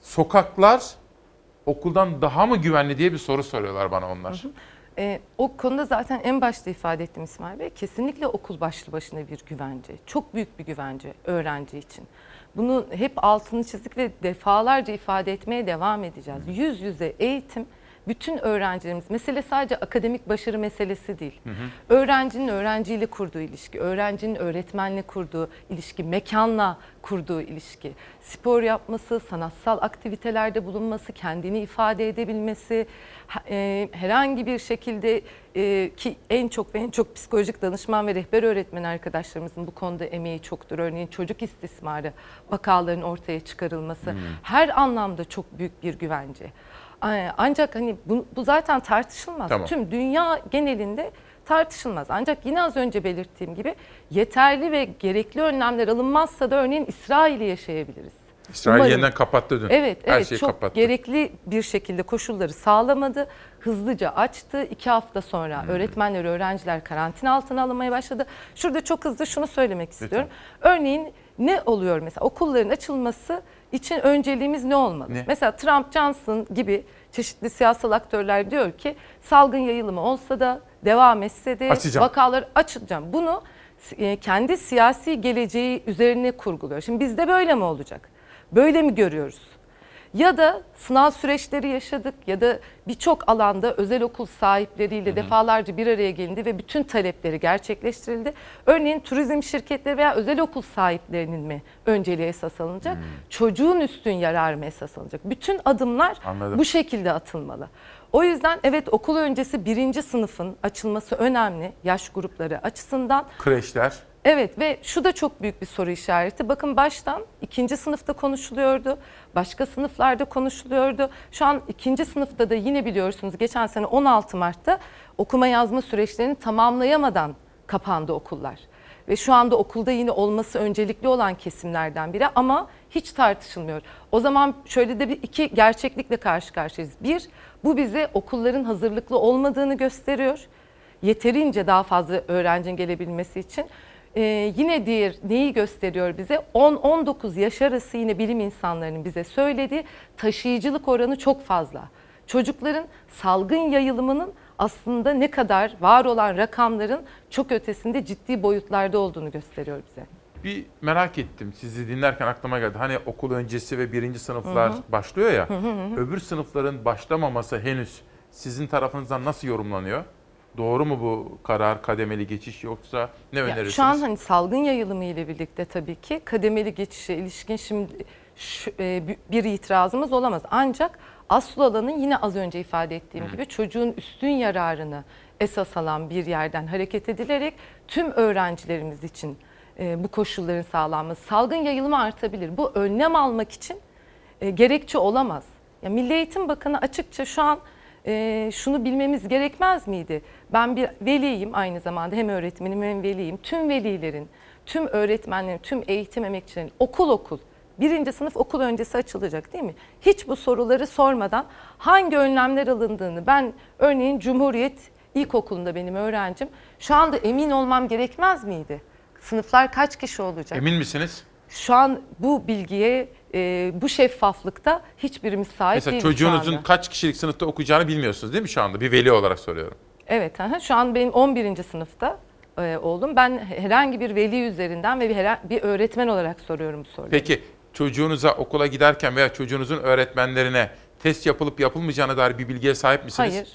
sokaklar okuldan daha mı güvenli diye bir soru soruyorlar bana onlar. Ee, o konuda zaten en başta ifade ettim İsmail Bey. Kesinlikle okul başlı başına bir güvence. Çok büyük bir güvence öğrenci için. Bunu hep altını çizdik ve defalarca ifade etmeye devam edeceğiz. Yüz yüze eğitim bütün öğrencilerimiz, mesele sadece akademik başarı meselesi değil. Öğrencinin öğrenciyle kurduğu ilişki, öğrencinin öğretmenle kurduğu ilişki, mekanla kurduğu ilişki, spor yapması, sanatsal aktivitelerde bulunması, kendini ifade edebilmesi, e, herhangi bir şekilde e, ki en çok ve en çok psikolojik danışman ve rehber öğretmen arkadaşlarımızın bu konuda emeği çoktur. Örneğin çocuk istismarı vakaların ortaya çıkarılması Hmm. her anlamda çok büyük bir güvence. Ancak hani bu, bu zaten tartışılmaz. Tamam. Tüm dünya genelinde tartışılmaz. Ancak yine az önce belirttiğim gibi yeterli ve gerekli önlemler alınmazsa da örneğin İsrail'i yaşayabiliriz. İsrail Umarım- yeniden kapattı dün. Evet, Her evet şeyi çok kapattı. gerekli bir şekilde koşulları sağlamadı. Hızlıca açtı. İki hafta sonra Hmm. öğretmenler, öğrenciler karantina altına alınmaya başladı. Şurada çok hızlı şunu söylemek istiyorum. Örneğin ne oluyor mesela okulların açılması için önceliğimiz ne olmalı? Ne? Mesela Trump, Johnson gibi çeşitli siyasal aktörler diyor ki salgın yayılımı olsa da devam etse de Açacağım. vakaları açacağım. Bunu e, kendi siyasi geleceği üzerine kurguluyor. Şimdi bizde böyle mi olacak? Böyle mi görüyoruz? Ya da sınav süreçleri yaşadık ya da birçok alanda özel okul sahipleriyle defalarca bir araya gelindi ve bütün talepleri gerçekleştirildi. Örneğin turizm şirketleri veya özel okul sahiplerinin mi önceliği esas alınacak? Çocuğun üstün yararı mı esas alınacak? Bütün adımlar Anladım. bu şekilde atılmalı. O yüzden evet okul öncesi birinci sınıfın açılması önemli yaş grupları açısından. Kreşler. Evet ve şu da çok büyük bir soru işareti. Bakın baştan ikinci sınıfta konuşuluyordu. Başka sınıflarda konuşuluyordu. Şu an ikinci sınıfta da yine biliyorsunuz geçen sene 16 Mart'ta okuma yazma süreçlerini tamamlayamadan kapandı okullar. Ve şu anda okulda yine olması öncelikli olan kesimlerden biri ama hiç tartışılmıyor. O zaman şöyle de bir iki gerçeklikle karşı karşıyayız. Bir, bu bize okulların hazırlıklı olmadığını gösteriyor. Yeterince daha fazla öğrencinin gelebilmesi için. Ee, yine diğer neyi gösteriyor bize? 10-19 yaş arası yine bilim insanlarının bize söylediği taşıyıcılık oranı çok fazla. Çocukların salgın yayılımının aslında ne kadar var olan rakamların çok ötesinde ciddi boyutlarda olduğunu gösteriyor bize. Bir merak ettim sizi dinlerken aklıma geldi. Hani okul öncesi ve birinci sınıflar Hı hı. başlıyor ya. Hı hı hı. Öbür sınıfların başlamaması henüz sizin tarafınızdan nasıl yorumlanıyor? Doğru mu bu karar kademeli geçiş yoksa ne Ya önerirsiniz? şu an hani salgın yayılımı ile birlikte tabii ki kademeli geçişe ilişkin şimdi şu- e, bi- bir itirazımız olamaz. Ancak asıl alanın yine az önce ifade ettiğim gibi çocuğun üstün yararını esas alan bir yerden hareket edilerek tüm öğrencilerimiz için e, bu koşulların sağlanması, salgın yayılımı artabilir. Bu önlem almak için e, gerekçe olamaz. Ya Milli Eğitim Bakanı açıkça şu an e, şunu bilmemiz gerekmez miydi? Ben bir veliyim aynı zamanda hem öğretmenim hem veliyim. Tüm velilerin, tüm öğretmenlerin, tüm eğitim emekçilerin okul okul birinci sınıf okul öncesi açılacak değil mi? Hiç bu soruları sormadan hangi önlemler alındığını ben örneğin Cumhuriyet İlkokulu'nda benim öğrencim şu anda emin olmam gerekmez miydi? Sınıflar kaç kişi olacak? Emin misiniz? Şu an bu bilgiye, e, bu şeffaflıkta hiçbirimiz sahip Mesela değiliz şu çocuğunuzun anda. kaç kişilik sınıfta okuyacağını bilmiyorsunuz değil mi şu anda? Bir veli olarak soruyorum. Evet, aha, şu an benim 11. sınıfta e, oğlum. Ben herhangi bir veli üzerinden ve bir, hera- bir öğretmen olarak soruyorum bu soruları. Peki çocuğunuza okula giderken veya çocuğunuzun öğretmenlerine test yapılıp yapılmayacağına dair bir bilgiye sahip misiniz? Hayır.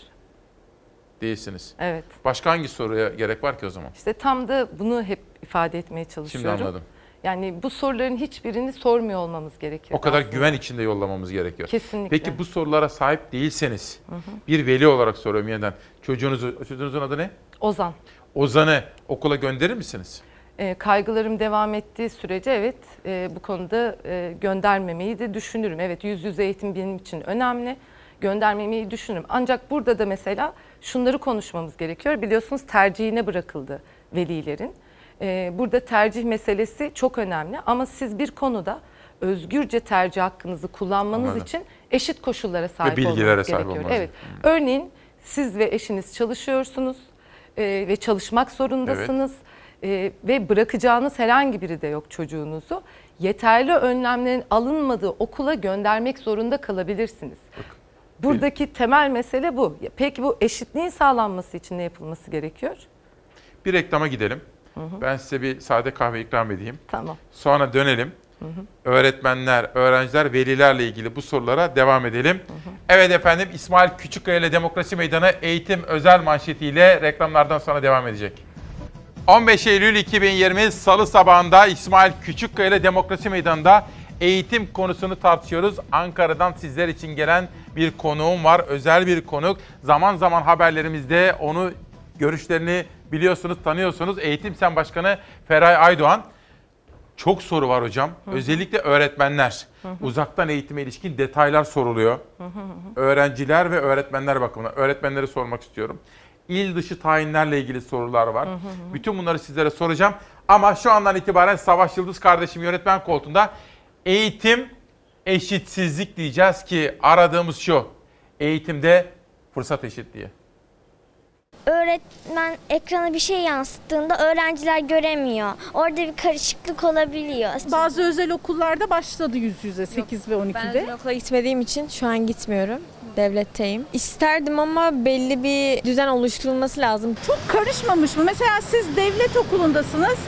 Değilsiniz. Evet. Başka hangi soruya gerek var ki o zaman? İşte tam da bunu hep ifade etmeye çalışıyorum. anladım. Yani bu soruların hiçbirini sormuyor olmamız gerekiyor. O kadar aslında. güven içinde yollamamız gerekiyor. Kesinlikle. Peki bu sorulara sahip değilseniz Hı hı. bir veli olarak soruyorum yeniden. Çocuğunuzu, çocuğunuzun adı ne? Ozan. Ozan'ı okula gönderir misiniz? E, kaygılarım devam ettiği sürece evet e, bu konuda e, göndermemeyi de düşünürüm. Evet yüz yüze eğitim benim için önemli. Göndermemeyi düşünürüm. Ancak burada da mesela şunları konuşmamız gerekiyor. Biliyorsunuz tercihine bırakıldı velilerin. E, burada tercih meselesi çok önemli ama siz bir konuda özgürce tercih hakkınızı kullanmanız Anladım. için eşit koşullara sahip bilgilere olmanız sahip gerekiyor. olmanız. Evet. Örneğin siz ve eşiniz çalışıyorsunuz e, ve çalışmak zorundasınız e, ve bırakacağınız herhangi biri de yok çocuğunuzu. Yeterli önlemlerin alınmadığı okula göndermek zorunda kalabilirsiniz. Buradaki temel mesele bu. Peki bu eşitliğin sağlanması için ne yapılması gerekiyor? Bir reklama gidelim. Hı. Ben size bir sade kahve ikram edeyim. Tamam. Sonra dönelim. Hı hı. Öğretmenler, öğrenciler, velilerle ilgili bu sorulara devam edelim. Evet efendim İsmail Küçükkaya ile Demokrasi Meydanı eğitim özel manşetiyle reklamlardan sonra devam edecek. 15 Eylül 2020 Salı sabahında İsmail Küçükkaya ile Demokrasi Meydanı'nda eğitim konusunu tartışıyoruz. Ankara'dan sizler için gelen bir konuğum var. Özel bir konuk. Zaman zaman haberlerimizde onu görüşlerini biliyorsunuz, tanıyorsunuz. Eğitim Sen Başkanı Feray Aydoğan. Çok soru var hocam. Hı hı. Özellikle öğretmenler. Hı hı. Uzaktan eğitime ilişkin detaylar soruluyor. Öğrenciler ve öğretmenler bakımından. Öğretmenleri sormak istiyorum. İl dışı tayinlerle ilgili sorular var. Hı hı hı. Bütün bunları sizlere soracağım. Ama şu andan itibaren Savaş Yıldız kardeşim yönetmen koltuğunda eğitim eşitsizlik diyeceğiz ki aradığımız şu. Eğitimde fırsat eşitliği. Öğretmen ekrana bir şey yansıttığında öğrenciler göremiyor. Orada bir karışıklık olabiliyor. Bazı özel okullarda başladı yüz yüze 8 ve 12'de. Ben özel okula gitmediğim için şu an gitmiyorum. Devletteyim. İsterdim ama belli bir düzen oluşturulması lazım. Çok karışmamış mı? Mesela siz devlet okulundasınız.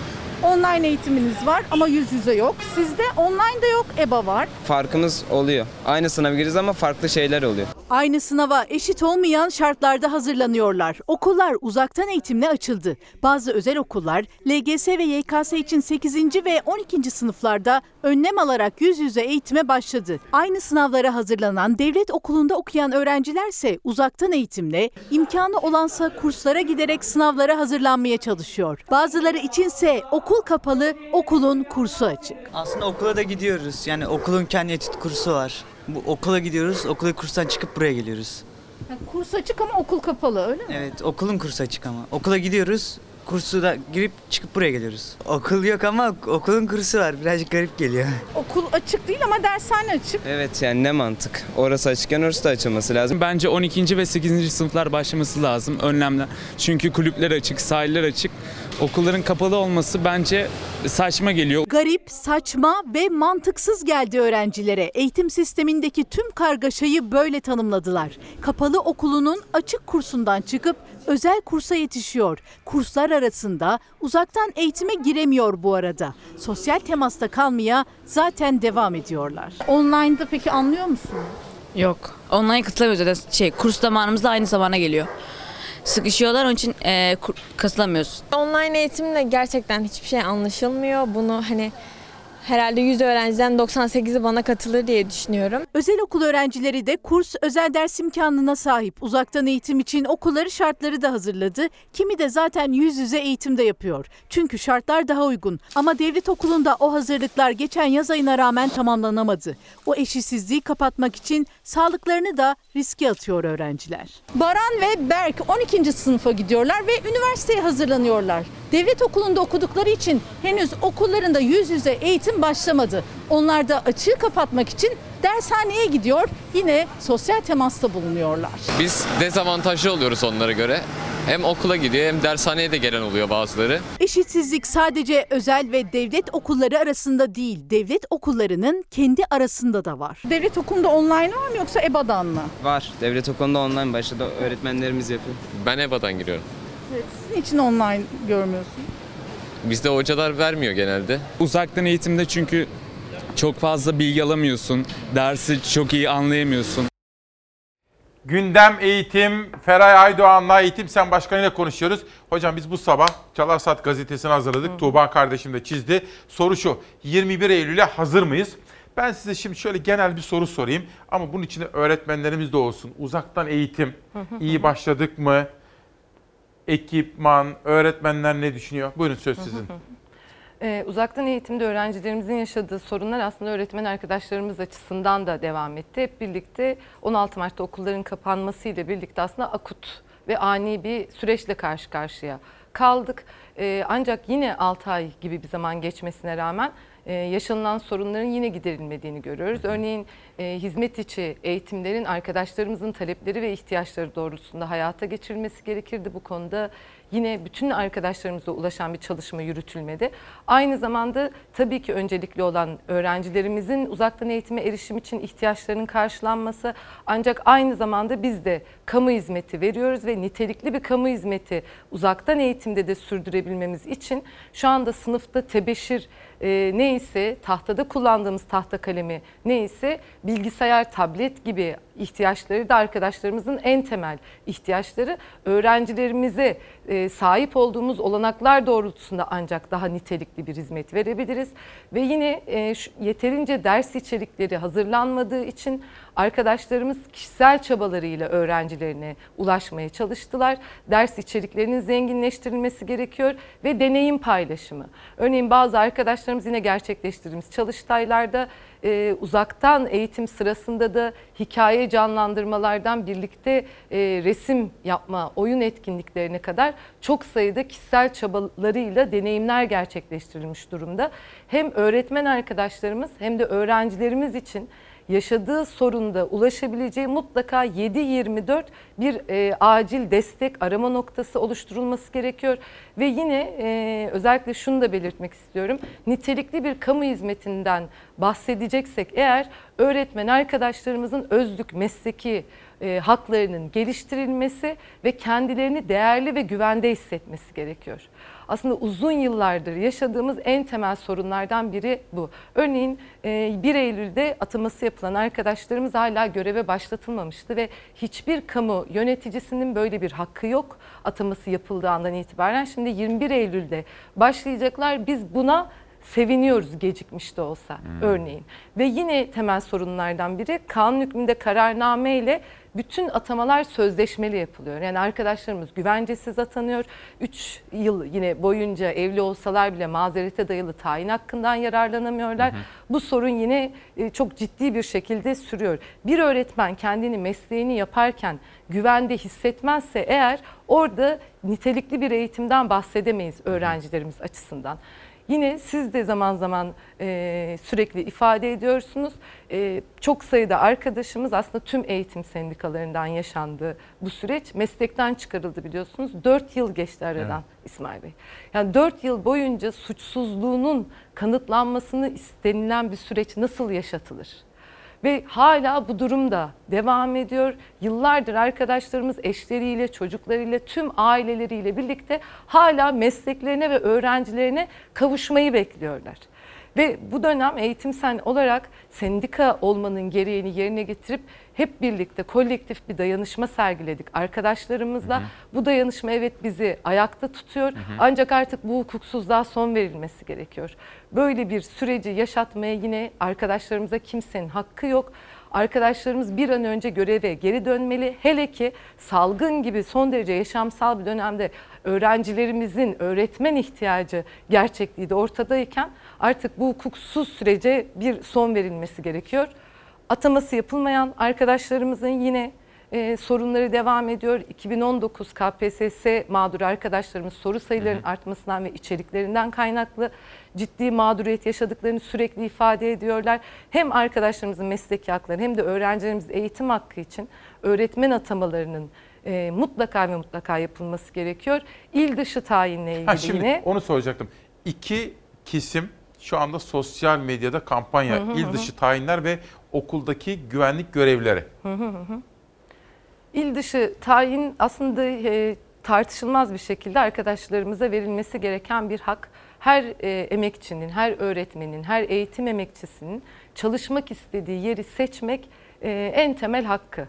Online eğitiminiz var ama yüz yüze yok. Sizde online de yok, EBA var. Farkımız oluyor. Aynı sınava gireceğiz ama farklı şeyler oluyor. Aynı sınava eşit olmayan şartlarda hazırlanıyorlar. Okullar uzaktan eğitimle açıldı. Bazı özel okullar LGS ve YKS için 8. ve 12. sınıflarda önlem alarak yüz yüze eğitime başladı. Aynı sınavlara hazırlanan devlet okulunda okuyan öğrencilerse uzaktan eğitimle imkanı olansa kurslara giderek sınavlara hazırlanmaya çalışıyor. Bazıları içinse okul kapalı, okulun kursu açık. Aslında okula da gidiyoruz. Yani okulun kendi etüt kursu var. Bu okula gidiyoruz, okula kurstan çıkıp buraya geliyoruz. Yani kurs açık ama okul kapalı öyle mi? Evet, okulun kursu açık ama. Okula gidiyoruz, kursu da girip çıkıp buraya geliyoruz. Okul yok ama okulun kursu var. Birazcık garip geliyor. Okul açık değil ama dershane açık. Evet yani ne mantık? Orası açıkken orası da açılması lazım. Bence 12. ve 8. sınıflar başlaması lazım önlemler. Çünkü kulüpler açık, sahiller açık. Okulların kapalı olması bence saçma geliyor. Garip, saçma ve mantıksız geldi öğrencilere. Eğitim sistemindeki tüm kargaşayı böyle tanımladılar. Kapalı okulunun açık kursundan çıkıp özel kursa yetişiyor. Kurslar arasında uzaktan eğitime giremiyor bu arada. Sosyal temasta kalmaya zaten devam ediyorlar. Online'da peki anlıyor musunuz? Yok. Online katılamıyoruz zaten. Şey, kurs zamanımızda aynı zamana geliyor. Sıkışıyorlar onun için e, katılamıyoruz. Online eğitimle gerçekten hiçbir şey anlaşılmıyor. Bunu hani herhalde 100 öğrenciden 98'i bana katılır diye düşünüyorum. Özel okul öğrencileri de kurs özel ders imkanına sahip. Uzaktan eğitim için okulları şartları da hazırladı. Kimi de zaten yüz yüze eğitimde yapıyor. Çünkü şartlar daha uygun. Ama devlet okulunda o hazırlıklar geçen yaz ayına rağmen tamamlanamadı. O eşitsizliği kapatmak için sağlıklarını da riske atıyor öğrenciler. Baran ve Berk 12. sınıfa gidiyorlar ve üniversiteye hazırlanıyorlar. Devlet okulunda okudukları için henüz okullarında yüz yüze eğitim başlamadı. Onlar da açığı kapatmak için dershaneye gidiyor. Yine sosyal temasta bulunuyorlar. Biz dezavantajlı oluyoruz onlara göre. Hem okula gidiyor hem dershaneye de gelen oluyor bazıları. Eşitsizlik sadece özel ve devlet okulları arasında değil, devlet okullarının kendi arasında da var. Devlet okulunda online var mı yoksa EBA'dan mı? Var. Devlet okulunda online başladı. Öğretmenlerimiz yapıyor. Ben EBA'dan giriyorum. Evet, sizin için online görmüyorsunuz. Bizde hocalar vermiyor genelde. Uzaktan eğitimde çünkü çok fazla bilgi alamıyorsun. Dersi çok iyi anlayamıyorsun. Gündem eğitim, Feray Aydoğan'la Eğitim Sen Başkanı ile konuşuyoruz. Hocam biz bu sabah Çalar Saat gazetesini hazırladık. Tuğba kardeşim de çizdi. Soru şu, 21 Eylül'e hazır mıyız? Ben size şimdi şöyle genel bir soru sorayım. Ama bunun içinde öğretmenlerimiz de olsun. Uzaktan eğitim, iyi başladık mı? Ekipman, öğretmenler ne düşünüyor? Buyurun söz sizin. Ee, uzaktan eğitimde öğrencilerimizin yaşadığı sorunlar aslında öğretmen arkadaşlarımız açısından da devam etti. Hep birlikte 16 Mart'ta okulların kapanması ile birlikte aslında akut ve ani bir süreçle karşı karşıya kaldık. Ee, ancak yine 6 ay gibi bir zaman geçmesine rağmen yaşanılan sorunların yine giderilmediğini görüyoruz. Örneğin e, hizmet içi eğitimlerin arkadaşlarımızın talepleri ve ihtiyaçları doğrultusunda hayata geçirilmesi gerekirdi. Bu konuda yine bütün arkadaşlarımıza ulaşan bir çalışma yürütülmedi. Aynı zamanda tabii ki öncelikli olan öğrencilerimizin uzaktan eğitime erişim için ihtiyaçlarının karşılanması ancak aynı zamanda biz de kamu hizmeti veriyoruz ve nitelikli bir kamu hizmeti uzaktan eğitimde de sürdürebilmemiz için şu anda sınıfta tebeşir e, neyse tahtada kullandığımız tahta kalemi neyse bilgisayar, tablet gibi ihtiyaçları da arkadaşlarımızın en temel ihtiyaçları öğrencilerimize e, sahip olduğumuz olanaklar doğrultusunda ancak daha nitelikli bir hizmet verebiliriz. Ve yine e, yeterince ders içerikleri hazırlanmadığı için arkadaşlarımız kişisel çabalarıyla öğrencilerine ulaşmaya çalıştılar. Ders içeriklerinin zenginleştirilmesi gerekiyor ve deneyim paylaşımı. Örneğin bazı arkadaşlarımız yine gerçekleştirdiğimiz çalıştaylarda e, uzaktan eğitim sırasında da hikaye canlandırmalardan birlikte e, resim yapma, oyun etkinliklerine kadar çok sayıda kişisel çabalarıyla deneyimler gerçekleştirilmiş durumda. Hem öğretmen arkadaşlarımız hem de öğrencilerimiz için yaşadığı sorunda ulaşabileceği mutlaka 7-24 bir e, acil destek arama noktası oluşturulması gerekiyor. Ve yine e, özellikle şunu da belirtmek istiyorum. Nitelikli bir kamu hizmetinden bahsedeceksek eğer öğretmen arkadaşlarımızın özlük mesleki e, haklarının geliştirilmesi ve kendilerini değerli ve güvende hissetmesi gerekiyor. Aslında uzun yıllardır yaşadığımız en temel sorunlardan biri bu. Örneğin e, 1 Eylül'de ataması yapılan arkadaşlarımız hala göreve başlatılmamıştı ve hiçbir kamu yöneticisinin böyle bir hakkı yok ataması yapıldığı andan itibaren. Şimdi 21 Eylül'de başlayacaklar. Biz buna seviniyoruz gecikmiş de olsa örneğin. Ve yine temel sorunlardan biri kanun hükmünde kararname ile bütün atamalar sözleşmeli yapılıyor. Yani arkadaşlarımız güvencesiz atanıyor. 3 yıl yine boyunca evli olsalar bile mazerete dayalı tayin hakkından yararlanamıyorlar. Bu sorun yine e, çok ciddi bir şekilde sürüyor. Bir öğretmen kendini mesleğini yaparken güvende hissetmezse eğer orada nitelikli bir eğitimden bahsedemeyiz öğrencilerimiz açısından. Yine siz de zaman zaman e, sürekli ifade ediyorsunuz. E, çok sayıda arkadaşımız aslında tüm eğitim sendikalarından yaşandı bu süreç. Meslekten çıkarıldı biliyorsunuz. 4 yıl geçti aradan İsmail Bey. Yani 4 yıl boyunca suçsuzluğunun kanıtlanmasını istenilen bir süreç nasıl yaşatılır? Ve hala bu durum da devam ediyor. Yıllardır arkadaşlarımız eşleriyle, çocuklarıyla, tüm aileleriyle birlikte hala mesleklerine ve öğrencilerine kavuşmayı bekliyorlar. Ve bu dönem eğitim sen olarak sendika olmanın gereğini yerine getirip hep birlikte kolektif bir dayanışma sergiledik arkadaşlarımızla. Bu dayanışma evet bizi ayakta tutuyor ancak artık bu hukuksuzluğa son verilmesi gerekiyor. Böyle bir süreci yaşatmaya yine arkadaşlarımıza kimsenin hakkı yok. Arkadaşlarımız bir an önce göreve geri dönmeli. Hele ki salgın gibi son derece yaşamsal bir dönemde öğrencilerimizin öğretmen ihtiyacı gerçekliği de ortadayken artık bu hukuksuz sürece bir son verilmesi gerekiyor. Ataması yapılmayan arkadaşlarımızın yine e, sorunları devam ediyor. 2019 KPSS mağdur arkadaşlarımız soru sayılarının artmasından ve içeriklerinden kaynaklı ciddi mağduriyet yaşadıklarını sürekli ifade ediyorlar. Hem arkadaşlarımızın mesleki hakları hem de öğrencilerimizin eğitim hakkı için öğretmen atamalarının e, mutlaka ve mutlaka yapılması gerekiyor. İl dışı tayinle ilgili Ha, şimdi yine. onu soracaktım. İki kesim şu anda sosyal medyada kampanya, Hı hı il dışı tayinler ve okuldaki güvenlik görevlileri. İl dışı tayin aslında e, tartışılmaz bir şekilde arkadaşlarımıza verilmesi gereken bir hak. Her e, emekçinin, her öğretmenin, her eğitim emekçisinin çalışmak istediği yeri seçmek e, en temel hakkı.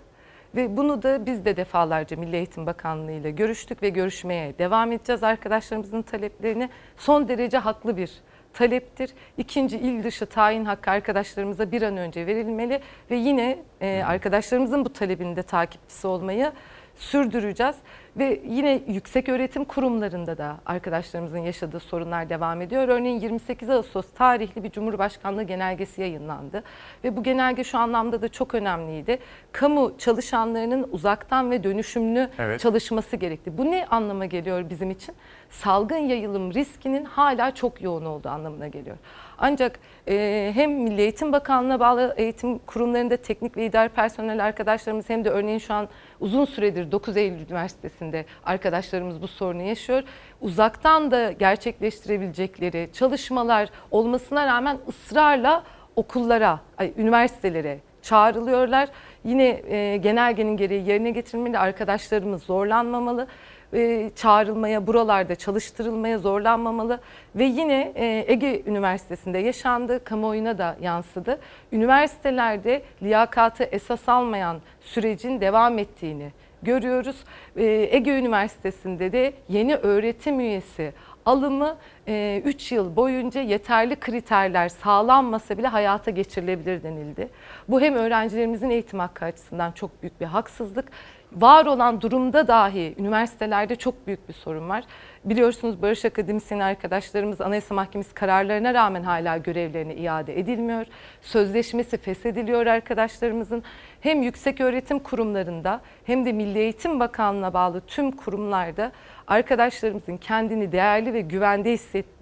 Ve bunu da biz de defalarca Milli Eğitim Bakanlığı ile görüştük ve görüşmeye devam edeceğiz arkadaşlarımızın taleplerini. Son derece haklı bir taleptir. İkinci il dışı tayin hakkı arkadaşlarımıza bir an önce verilmeli ve yine e, arkadaşlarımızın bu talebinde takipçisi olmayı sürdüreceğiz. Ve yine yüksek öğretim kurumlarında da arkadaşlarımızın yaşadığı sorunlar devam ediyor. Örneğin 28 Ağustos tarihli bir Cumhurbaşkanlığı genelgesi yayınlandı. Ve bu genelge şu anlamda da çok önemliydi. Kamu çalışanlarının uzaktan ve dönüşümlü Evet. çalışması gerekti. Bu ne anlama geliyor bizim için? Salgın yayılım riskinin hala çok yoğun olduğu anlamına geliyor. Ancak e, hem Milli Eğitim Bakanlığı'na bağlı eğitim kurumlarında teknik ve idari personel arkadaşlarımız hem de örneğin şu an uzun süredir 9 Eylül Üniversitesi'nde arkadaşlarımız bu sorunu yaşıyor. Uzaktan da gerçekleştirebilecekleri çalışmalar olmasına rağmen ısrarla okullara, üniversitelere çağrılıyorlar. Yine e, genelgenin gereği yerine getirilmeli. Arkadaşlarımız zorlanmamalı. E, çağrılmaya, buralarda çalıştırılmaya zorlanmamalı. Ve yine e, Ege Üniversitesi'nde yaşandı, kamuoyuna da yansıdı. Üniversitelerde liyakatı esas almayan sürecin devam ettiğini görüyoruz. Ee, Ege Üniversitesi'nde de yeni öğretim üyesi alımı 3 yıl boyunca yeterli kriterler sağlanmasa bile hayata geçirilebilir denildi. Bu hem öğrencilerimizin eğitim hakkı açısından çok büyük bir haksızlık. Var olan durumda dahi üniversitelerde çok büyük bir sorun var. Biliyorsunuz Barış Akademisyeni arkadaşlarımız Anayasa Mahkemesi kararlarına rağmen hala görevlerine iade edilmiyor. Sözleşmesi feshediliyor arkadaşlarımızın. Hem yüksek öğretim kurumlarında hem de Milli Eğitim Bakanlığı'na bağlı tüm kurumlarda arkadaşlarımızın kendini değerli ve güvende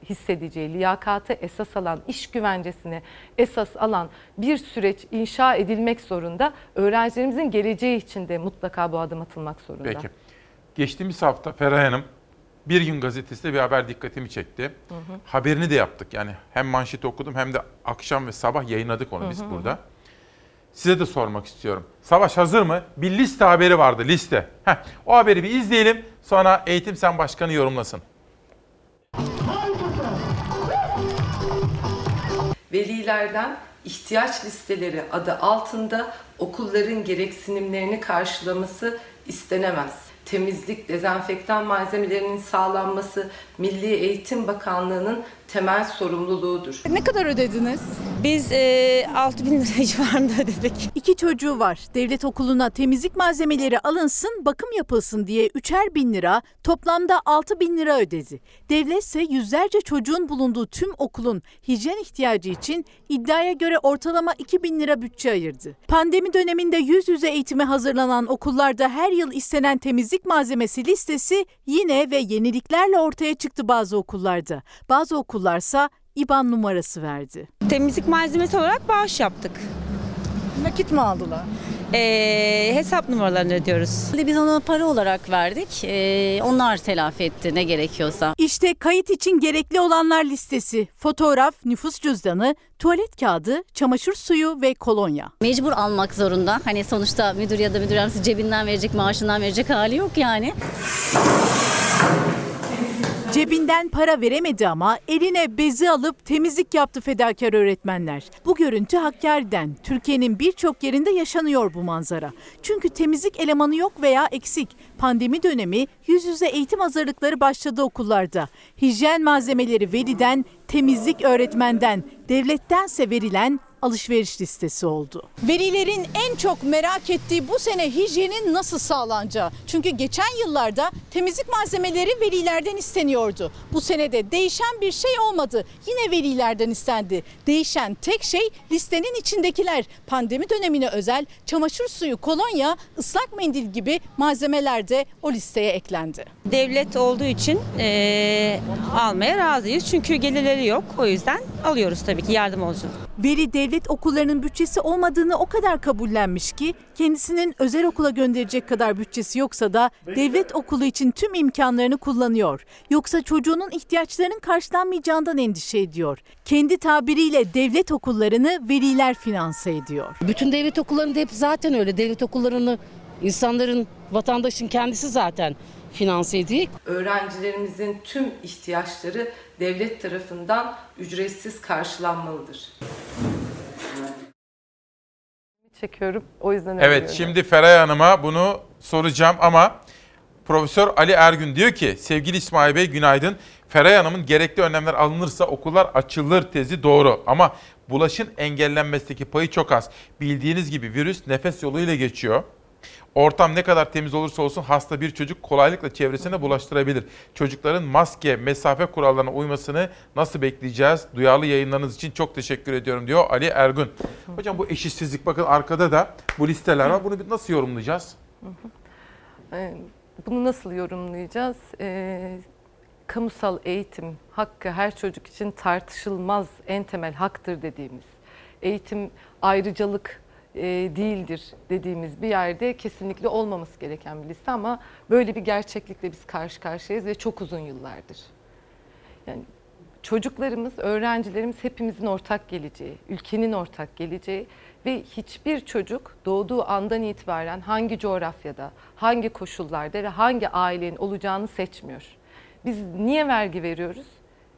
hissedeceği, liyakata esas alan, iş güvencesine esas alan bir süreç inşa edilmek zorunda. Öğrencilerimizin geleceği için de mutlaka bu adım atılmak zorunda. Peki. Geçtiğimiz hafta Feray Hanım Bir Gün Gazetesi'de bir haber dikkatimi çekti. Hı hı. Haberini de yaptık. Yani hem manşeti okudum hem de akşam ve sabah yayınladık onu hı hı. biz burada. Size de sormak istiyorum. Savaş hazır mı? Bir liste haberi vardı, liste. Heh, o haberi bir izleyelim. Sonra Eğitim Sen Başkanı yorumlasın. Velilerden ihtiyaç listeleri adı altında okulların gereksinimlerini karşılaması istenemez temizlik, dezenfektan malzemelerinin sağlanması Milli Eğitim Bakanlığı'nın temel sorumluluğudur. Ne kadar ödediniz? Biz e, 6 bin lira civarında ödedik. İki çocuğu var. Devlet okuluna temizlik malzemeleri alınsın, bakım yapılsın diye üçer bin lira, toplamda 6 bin lira ödedi. Devlet ise yüzlerce çocuğun bulunduğu tüm okulun hijyen ihtiyacı için iddiaya göre ortalama 2 bin lira bütçe ayırdı. Pandemi döneminde yüz yüze eğitime hazırlanan okullarda her yıl istenen temizlik malzemesi listesi yine ve yeniliklerle ortaya çıktı bazı okullarda. Bazı okullarda okullarsa IBAN numarası verdi. Temizlik malzemesi olarak bağış yaptık. Nakit mi aldılar? Ee, hesap numaralarını ödüyoruz. Biz ona para olarak verdik. Ee, onlar telafi etti ne gerekiyorsa. İşte kayıt için gerekli olanlar listesi. Fotoğraf, nüfus cüzdanı, tuvalet kağıdı, çamaşır suyu ve kolonya. Mecbur almak zorunda. Hani sonuçta müdür ya da müdür yardımcısı cebinden verecek, maaşından verecek hali yok yani. Cebinden para veremedi ama eline bezi alıp temizlik yaptı fedakar öğretmenler. Bu görüntü Hakkari'den. Türkiye'nin birçok yerinde yaşanıyor bu manzara. Çünkü temizlik elemanı yok veya eksik. Pandemi dönemi yüz yüze eğitim hazırlıkları başladı okullarda. Hijyen malzemeleri veliden, temizlik öğretmenden, devlettense verilen alışveriş listesi oldu. Velilerin en çok merak ettiği bu sene hijyenin nasıl sağlanacağı. Çünkü geçen yıllarda temizlik malzemeleri velilerden isteniyordu. Bu sene de değişen bir şey olmadı. Yine velilerden istendi. Değişen tek şey listenin içindekiler. Pandemi dönemine özel çamaşır suyu, kolonya, ıslak mendil gibi malzemeler de o listeye eklendi. Devlet olduğu için e, almaya razıyız. Çünkü gelirleri yok. O yüzden alıyoruz tabii ki yardım olsun. Veli devlet okullarının bütçesi olmadığını o kadar kabullenmiş ki kendisinin özel okula gönderecek kadar bütçesi yoksa da devlet okulu için tüm imkanlarını kullanıyor. Yoksa çocuğunun ihtiyaçlarının karşılanmayacağından endişe ediyor. Kendi tabiriyle devlet okullarını veliler finanse ediyor. Bütün devlet okullarında hep zaten öyle. Devlet okullarını insanların, vatandaşın kendisi zaten finanse ediyor. Öğrencilerimizin tüm ihtiyaçları devlet tarafından ücretsiz karşılanmalıdır. Çekiyorum. O yüzden Evet, şimdi Feray Hanım'a bunu soracağım ama Profesör Ali Ergün diyor ki, sevgili İsmail Bey günaydın. Feray Hanım'ın gerekli önlemler alınırsa okullar açılır tezi doğru. Ama bulaşın engellenmesindeki payı çok az. Bildiğiniz gibi virüs nefes yoluyla geçiyor. Ortam ne kadar temiz olursa olsun hasta bir çocuk kolaylıkla çevresine bulaştırabilir. Çocukların maske, mesafe kurallarına uymasını nasıl bekleyeceğiz? Duyarlı yayınlarınız için çok teşekkür ediyorum diyor Ali Ergün. Hocam bu eşitsizlik bakın arkada da bu listeler var. Bunu nasıl yorumlayacağız? Ee, bunu nasıl yorumlayacağız? Ee, kamusal eğitim hakkı her çocuk için tartışılmaz en temel haktır dediğimiz. Eğitim ayrıcalık e, değildir dediğimiz bir yerde kesinlikle olmaması gereken bir liste ama böyle bir gerçeklikle biz karşı karşıyayız ve çok uzun yıllardır. Yani çocuklarımız, öğrencilerimiz hepimizin ortak geleceği, ülkenin ortak geleceği ve hiçbir çocuk doğduğu andan itibaren hangi coğrafyada, hangi koşullarda ve hangi ailenin olacağını seçmiyor. Biz niye vergi veriyoruz?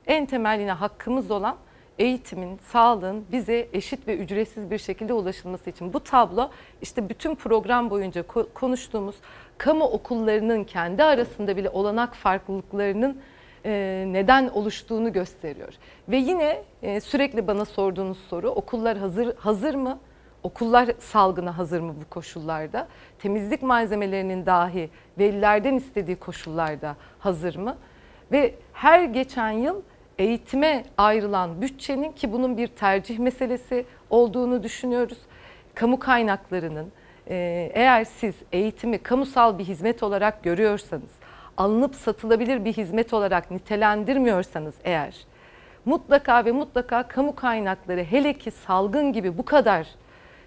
En temel yine hakkımız olan eğitimin, sağlığın bize eşit ve ücretsiz bir şekilde ulaşılması için. Bu tablo işte bütün program boyunca konuştuğumuz kamu okullarının kendi arasında bile olanak farklılıklarının e, neden oluştuğunu gösteriyor. Ve yine e, sürekli bana sorduğunuz soru okullar hazır hazır mı? Okullar salgına hazır mı bu koşullarda? Temizlik malzemelerinin dahi velilerden istediği koşullarda hazır mı? Ve her geçen yıl eğitime ayrılan bütçenin ki bunun bir tercih meselesi olduğunu düşünüyoruz. Kamu kaynaklarının e, eğer siz eğitimi kamusal bir hizmet olarak görüyorsanız, alınıp satılabilir bir hizmet olarak nitelendirmiyorsanız eğer mutlaka ve mutlaka kamu kaynakları hele ki salgın gibi bu kadar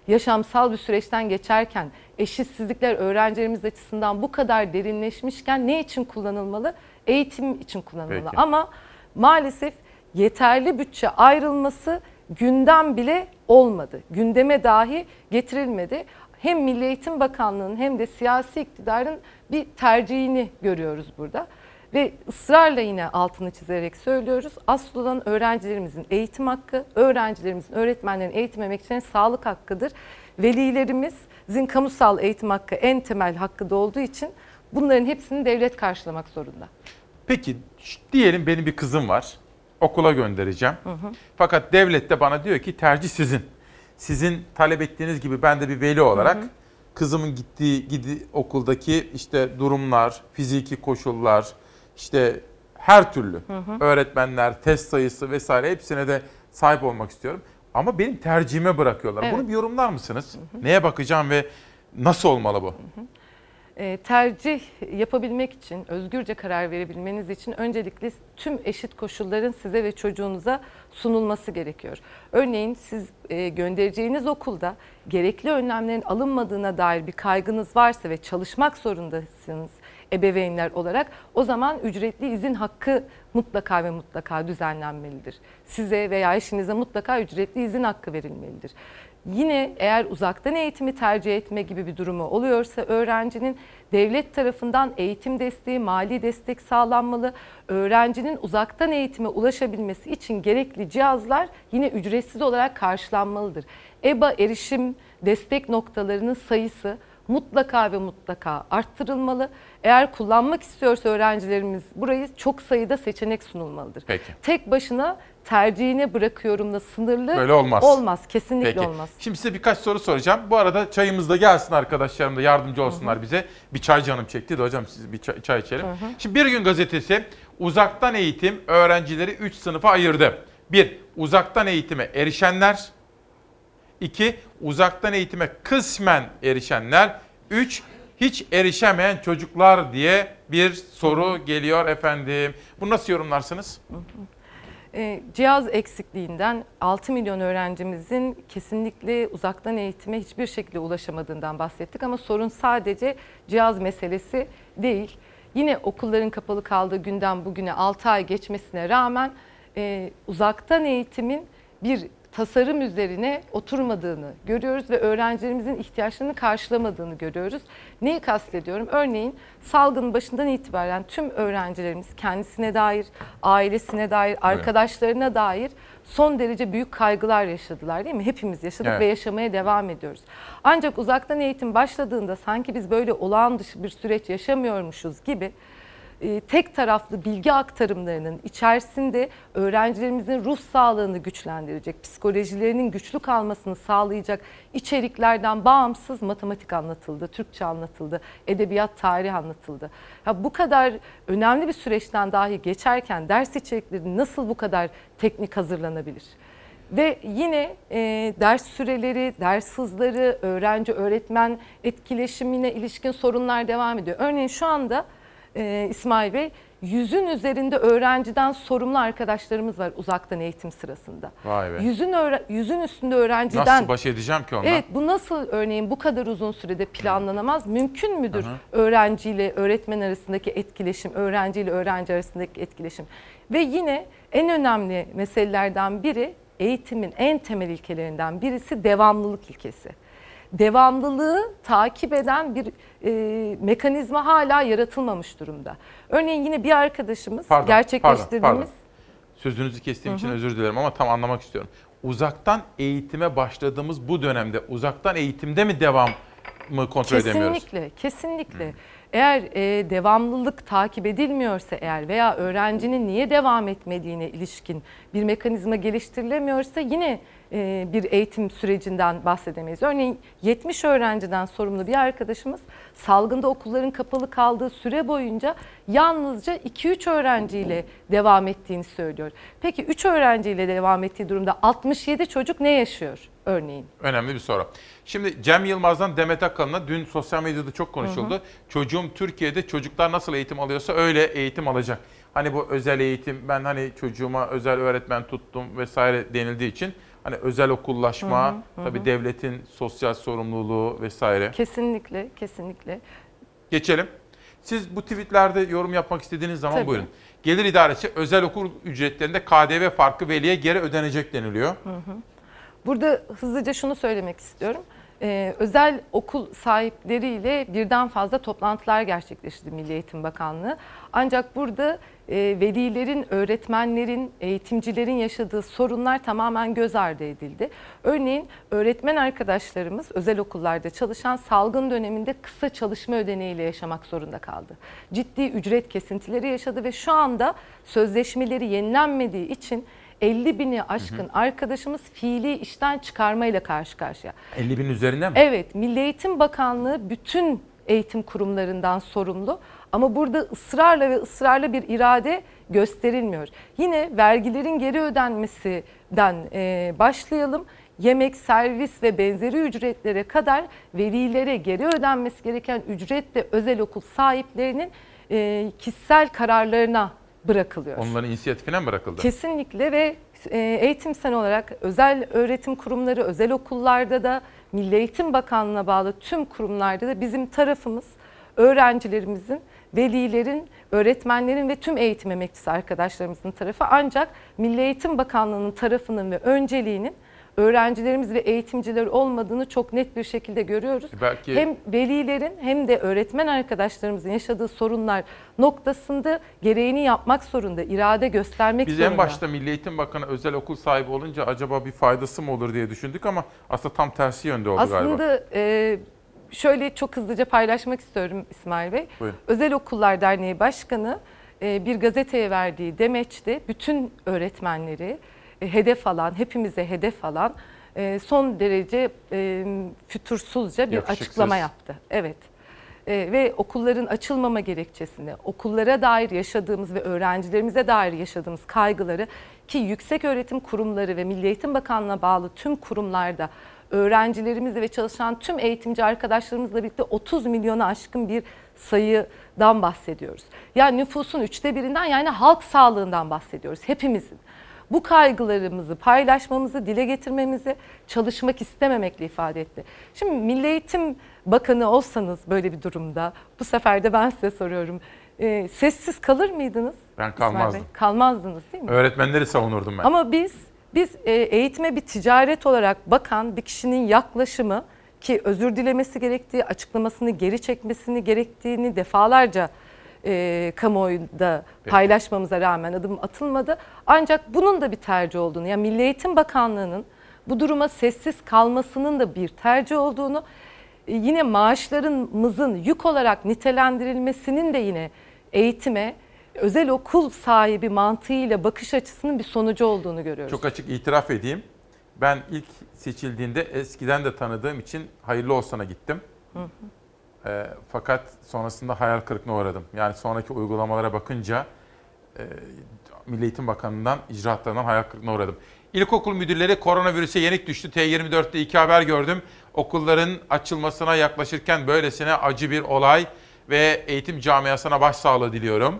yaşamsal bir süreçten geçerken eşitsizlikler öğrencilerimiz açısından bu kadar derinleşmişken ne için kullanılmalı? Eğitim için kullanılmalı. Peki. Ama maalesef yeterli bütçe ayrılması gündem bile olmadı. Gündeme dahi getirilmedi. Hem Milli Eğitim Bakanlığı'nın hem de siyasi iktidarın bir tercihini görüyoruz burada. Ve ısrarla yine altını çizerek söylüyoruz. Asıl öğrencilerimizin eğitim hakkı, öğrencilerimizin, öğretmenlerin eğitim emekçilerin sağlık hakkıdır. Velilerimizin kamusal eğitim hakkı en temel hakkı da olduğu için bunların hepsini devlet karşılamak zorunda. Peki diyelim benim bir kızım var. Okula göndereceğim. Fakat devlet de bana diyor ki tercih sizin. Sizin talep ettiğiniz gibi ben de bir veli olarak kızımın gittiği gidi okuldaki işte durumlar, fiziki koşullar, işte her türlü Hı hı. öğretmenler, test sayısı vesaire hepsine de sahip olmak istiyorum. Ama benim tercihime bırakıyorlar. Evet. Bunu bir yorumlar mısınız? Neye bakacağım ve nasıl olmalı bu? E, tercih yapabilmek için, özgürce karar verebilmeniz için öncelikle tüm eşit koşulların size ve çocuğunuza sunulması gerekiyor. Örneğin siz e, göndereceğiniz okulda gerekli önlemlerin alınmadığına dair bir kaygınız varsa ve çalışmak zorundasınız ebeveynler olarak o zaman ücretli izin hakkı mutlaka ve mutlaka düzenlenmelidir. Size veya eşinize mutlaka ücretli izin hakkı verilmelidir. Yine eğer uzaktan eğitimi tercih etme gibi bir durumu oluyorsa öğrencinin devlet tarafından eğitim desteği, mali destek sağlanmalı. Öğrencinin uzaktan eğitime ulaşabilmesi için gerekli cihazlar yine ücretsiz olarak karşılanmalıdır. EBA erişim destek noktalarının sayısı mutlaka ve mutlaka arttırılmalı. Eğer kullanmak istiyorsa öğrencilerimiz burayı çok sayıda seçenek sunulmalıdır. Peki. Tek başına tercihine bırakıyorumla sınırlı Böyle olmaz. Olmaz, kesinlikle Peki. olmaz. Şimdi size birkaç soru soracağım. Bu arada çayımız da gelsin arkadaşlarım da yardımcı olsunlar bize. Bir çay canım çekti de hocam siz bir çay, çay içelim. Hı hı. Şimdi Bir Gün Gazetesi uzaktan eğitim öğrencileri 3 sınıfa ayırdı. 1. Uzaktan eğitime erişenler. 2. Uzaktan eğitime kısmen erişenler. 3. Hiç erişemeyen çocuklar diye bir soru geliyor efendim. Bunu nasıl yorumlarsınız? E, cihaz eksikliğinden 6 milyon öğrencimizin kesinlikle uzaktan eğitime hiçbir şekilde ulaşamadığından bahsettik ama sorun sadece cihaz meselesi değil. Yine okulların kapalı kaldığı günden bugüne 6 ay geçmesine rağmen e, uzaktan eğitimin bir tasarım üzerine oturmadığını görüyoruz ve öğrencilerimizin ihtiyaçlarını karşılamadığını görüyoruz. Neyi kastediyorum? Örneğin salgın başından itibaren tüm öğrencilerimiz kendisine dair, ailesine dair, arkadaşlarına dair son derece büyük kaygılar yaşadılar değil mi? Hepimiz yaşadık Evet. ve yaşamaya devam ediyoruz. Ancak uzaktan eğitim başladığında sanki biz böyle olağan dışı bir süreç yaşamıyormuşuz gibi e, tek taraflı bilgi aktarımlarının içerisinde öğrencilerimizin ruh sağlığını güçlendirecek, psikolojilerinin güçlü kalmasını sağlayacak içeriklerden bağımsız matematik anlatıldı, Türkçe anlatıldı, edebiyat, tarih anlatıldı. Ya bu kadar önemli bir süreçten dahi geçerken ders içerikleri nasıl bu kadar teknik hazırlanabilir? Ve yine e, ders süreleri, ders hızları, öğrenci öğretmen etkileşimine ilişkin sorunlar devam ediyor. Örneğin şu anda e, İsmail Bey yüzün üzerinde öğrenciden sorumlu arkadaşlarımız var uzaktan eğitim sırasında. Vay be. Yüzün yüzün üstünde öğrenciden Nasıl baş edeceğim ki onunla? Evet bu nasıl örneğin bu kadar uzun sürede planlanamaz? Mümkün müdür hı. öğrenciyle öğretmen arasındaki etkileşim, öğrenciyle öğrenci arasındaki etkileşim? Ve yine en önemli meselelerden biri eğitimin en temel ilkelerinden birisi devamlılık ilkesi. Devamlılığı takip eden bir e, mekanizma hala yaratılmamış durumda. Örneğin yine bir arkadaşımız Pardon, gerçekleştirdiğimiz pardon, pardon. Sözünüzü kestiğim Hı için özür dilerim ama tam anlamak istiyorum. Uzaktan eğitime başladığımız bu dönemde uzaktan eğitimde mi devam mı kontrol edemiyoruz? Kesinlikle, kesinlikle. Eğer e, devamlılık takip edilmiyorsa eğer veya öğrencinin niye devam etmediğine ilişkin bir mekanizma geliştirilemiyorsa yine bir eğitim sürecinden bahsedemeyiz. Örneğin 70 öğrenciden sorumlu bir arkadaşımız salgında okulların kapalı kaldığı süre boyunca yalnızca 2-3 öğrenciyle devam ettiğini söylüyor. Peki 3 öğrenciyle devam ettiği durumda 67 çocuk ne yaşıyor örneğin? Önemli bir soru. Şimdi Cem Yılmaz'dan Demet Akalın'a dün sosyal medyada çok konuşuldu. Hı hı. Çocuğum Türkiye'de çocuklar nasıl eğitim alıyorsa öyle eğitim alacak. Hani bu özel eğitim ben hani çocuğuma özel öğretmen tuttum vesaire denildiği için hani özel okullaşma, Hı hı, tabii hı. devletin sosyal sorumluluğu vesaire. Kesinlikle, kesinlikle. Geçelim. Siz bu tweetlerde yorum yapmak istediğiniz zaman Tabii. buyurun. Gelir idaresi özel okul ücretlerinde KDV farkı veliye geri ödenecek deniliyor. Hı hı. Burada hızlıca şunu söylemek istiyorum. Ee, özel okul sahipleriyle birden fazla toplantılar gerçekleştirdi Milli Eğitim Bakanlığı. Ancak burada e, velilerin, öğretmenlerin, eğitimcilerin yaşadığı sorunlar tamamen göz ardı edildi. Örneğin öğretmen arkadaşlarımız özel okullarda çalışan salgın döneminde kısa çalışma ödeneğiyle yaşamak zorunda kaldı. Ciddi ücret kesintileri yaşadı ve şu anda sözleşmeleri yenilenmediği için 50 bini aşkın arkadaşımız fiili işten çıkarmayla karşı karşıya. 50 bin üzerinde mi? Evet, Milli Eğitim Bakanlığı bütün eğitim kurumlarından sorumlu ama burada ısrarla ve ısrarla bir irade gösterilmiyor. Yine vergilerin geri ödenmesinden e, başlayalım. Yemek, servis ve benzeri ücretlere kadar velilere geri ödenmesi gereken ücret de özel okul sahiplerinin e, kişisel kararlarına bırakılıyor. Onların inisiyatifine mi bırakıldı? Kesinlikle ve e, eğitimsel olarak özel öğretim kurumları, özel okullarda da Milli Eğitim Bakanlığı'na bağlı tüm kurumlarda da bizim tarafımız öğrencilerimizin, velilerin, öğretmenlerin ve tüm eğitim emekçisi arkadaşlarımızın tarafı. Ancak Milli Eğitim Bakanlığı'nın tarafının ve önceliğinin öğrencilerimiz ve eğitimciler olmadığını çok net bir şekilde görüyoruz. Belki- Hem velilerin hem de öğretmen arkadaşlarımızın yaşadığı sorunlar noktasında gereğini yapmak zorunda, irade göstermek Biz zorunda. en başta Milli Eğitim Bakanı özel okul sahibi olunca acaba bir faydası mı olur diye düşündük ama aslında tam tersi yönde oldu galiba. Aslında e, şöyle çok hızlıca paylaşmak istiyorum İsmail Bey. Buyurun. Özel Okullar Derneği Başkanı e, bir gazeteye verdiği demeçte bütün öğretmenleri e, hedef alan, hepimize hedef alan e, son derece e, fütursuzca bir Yakışıksız. açıklama yaptı. Evet. E, ve okulların açılmama gerekçesini, okullara dair yaşadığımız ve öğrencilerimize dair yaşadığımız kaygıları ki yüksek öğretim kurumları ve Milli Eğitim Bakanlığı'na bağlı tüm kurumlarda öğrencilerimizle ve çalışan tüm eğitimci arkadaşlarımızla birlikte 30 milyona aşkın bir sayıdan bahsediyoruz. Yani nüfusun üçte birinden yani halk sağlığından bahsediyoruz hepimizin. Bu kaygılarımızı paylaşmamızı, dile getirmemizi çalışmak istememekle ifade etti. Şimdi Milli Eğitim Bakanı olsanız böyle bir durumda bu sefer de ben size soruyorum. e, sessiz kalır mıydınız? Ben kalmazdım. Kalmazdınız değil mi? Öğretmenleri savunurdum ben. Ama biz biz e, eğitime bir ticaret olarak bakan bir kişinin yaklaşımı ki özür dilemesi gerektiği, açıklamasını geri çekmesini gerektiğini defalarca e, kamuoyunda paylaşmamıza rağmen adım atılmadı. Ancak bunun da bir tercih olduğunu, yani Milli Eğitim Bakanlığı'nın bu duruma sessiz kalmasının da bir tercih olduğunu, e, yine maaşlarımızın yük olarak nitelendirilmesinin de yine eğitime özel okul sahibi mantığıyla bakış açısının bir sonucu olduğunu görüyoruz. Çok açık itiraf edeyim. Ben ilk seçildiğinde eskiden de tanıdığım için hayırlı olsana gittim. Hı hı. E, fakat sonrasında hayal kırıklığına uğradım. Yani sonraki uygulamalara bakınca e, Milli Eğitim Bakanı'ndan, icraatlarından hayal kırıklığına uğradım. İlkokul müdürleri koronavirüse yenik düştü. T24'te iki haber gördüm. Okulların açılmasına yaklaşırken böylesine acı bir olay ve eğitim camiasına başsağlığı diliyorum.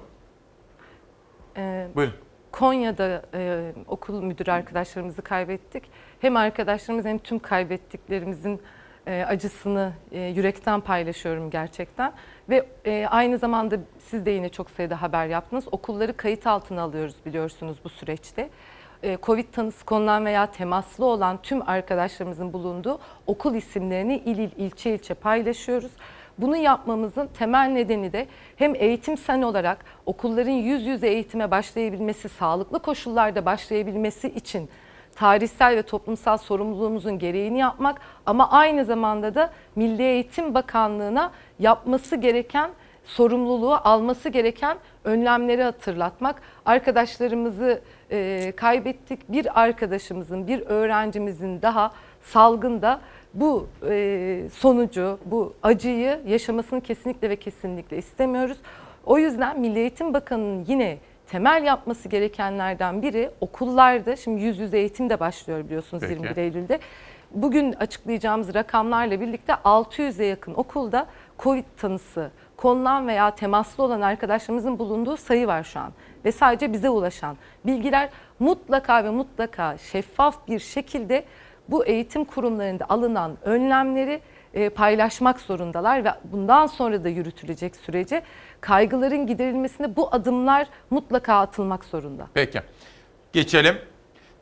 Ee, Buyurun. Konya'da e, okul müdürü arkadaşlarımızı kaybettik. Hem arkadaşlarımız hem tüm kaybettiklerimizin e, acısını e, yürekten paylaşıyorum gerçekten. Ve e, aynı zamanda siz de yine çok sayıda haber yaptınız. Okulları kayıt altına alıyoruz biliyorsunuz bu süreçte. E, Covid tanısı konulan veya temaslı olan tüm arkadaşlarımızın bulunduğu okul isimlerini il il ilçe ilçe paylaşıyoruz. Bunu yapmamızın temel nedeni de hem eğitimsel olarak okulların yüz yüze eğitime başlayabilmesi, sağlıklı koşullarda başlayabilmesi için tarihsel ve toplumsal sorumluluğumuzun gereğini yapmak ama aynı zamanda da Milli Eğitim Bakanlığı'na yapması gereken sorumluluğu alması gereken önlemleri hatırlatmak. Arkadaşlarımızı e, kaybettik. Bir arkadaşımızın, bir öğrencimizin daha salgında bu e, sonucu, bu acıyı yaşamasını kesinlikle ve kesinlikle istemiyoruz. O yüzden Milli Eğitim Bakanı'nın yine temel yapması gerekenlerden biri okullarda, şimdi yüz yüze eğitim de başlıyor biliyorsunuz Peki. 21 Eylül'de. Bugün açıklayacağımız rakamlarla birlikte 600'e yakın okulda COVID tanısı konulan veya temaslı olan arkadaşlarımızın bulunduğu sayı var şu an. Ve sadece bize ulaşan bilgiler mutlaka ve mutlaka şeffaf bir şekilde bu eğitim kurumlarında alınan önlemleri e, paylaşmak zorundalar ve bundan sonra da yürütülecek sürece kaygıların giderilmesinde bu adımlar mutlaka atılmak zorunda. Peki. Geçelim.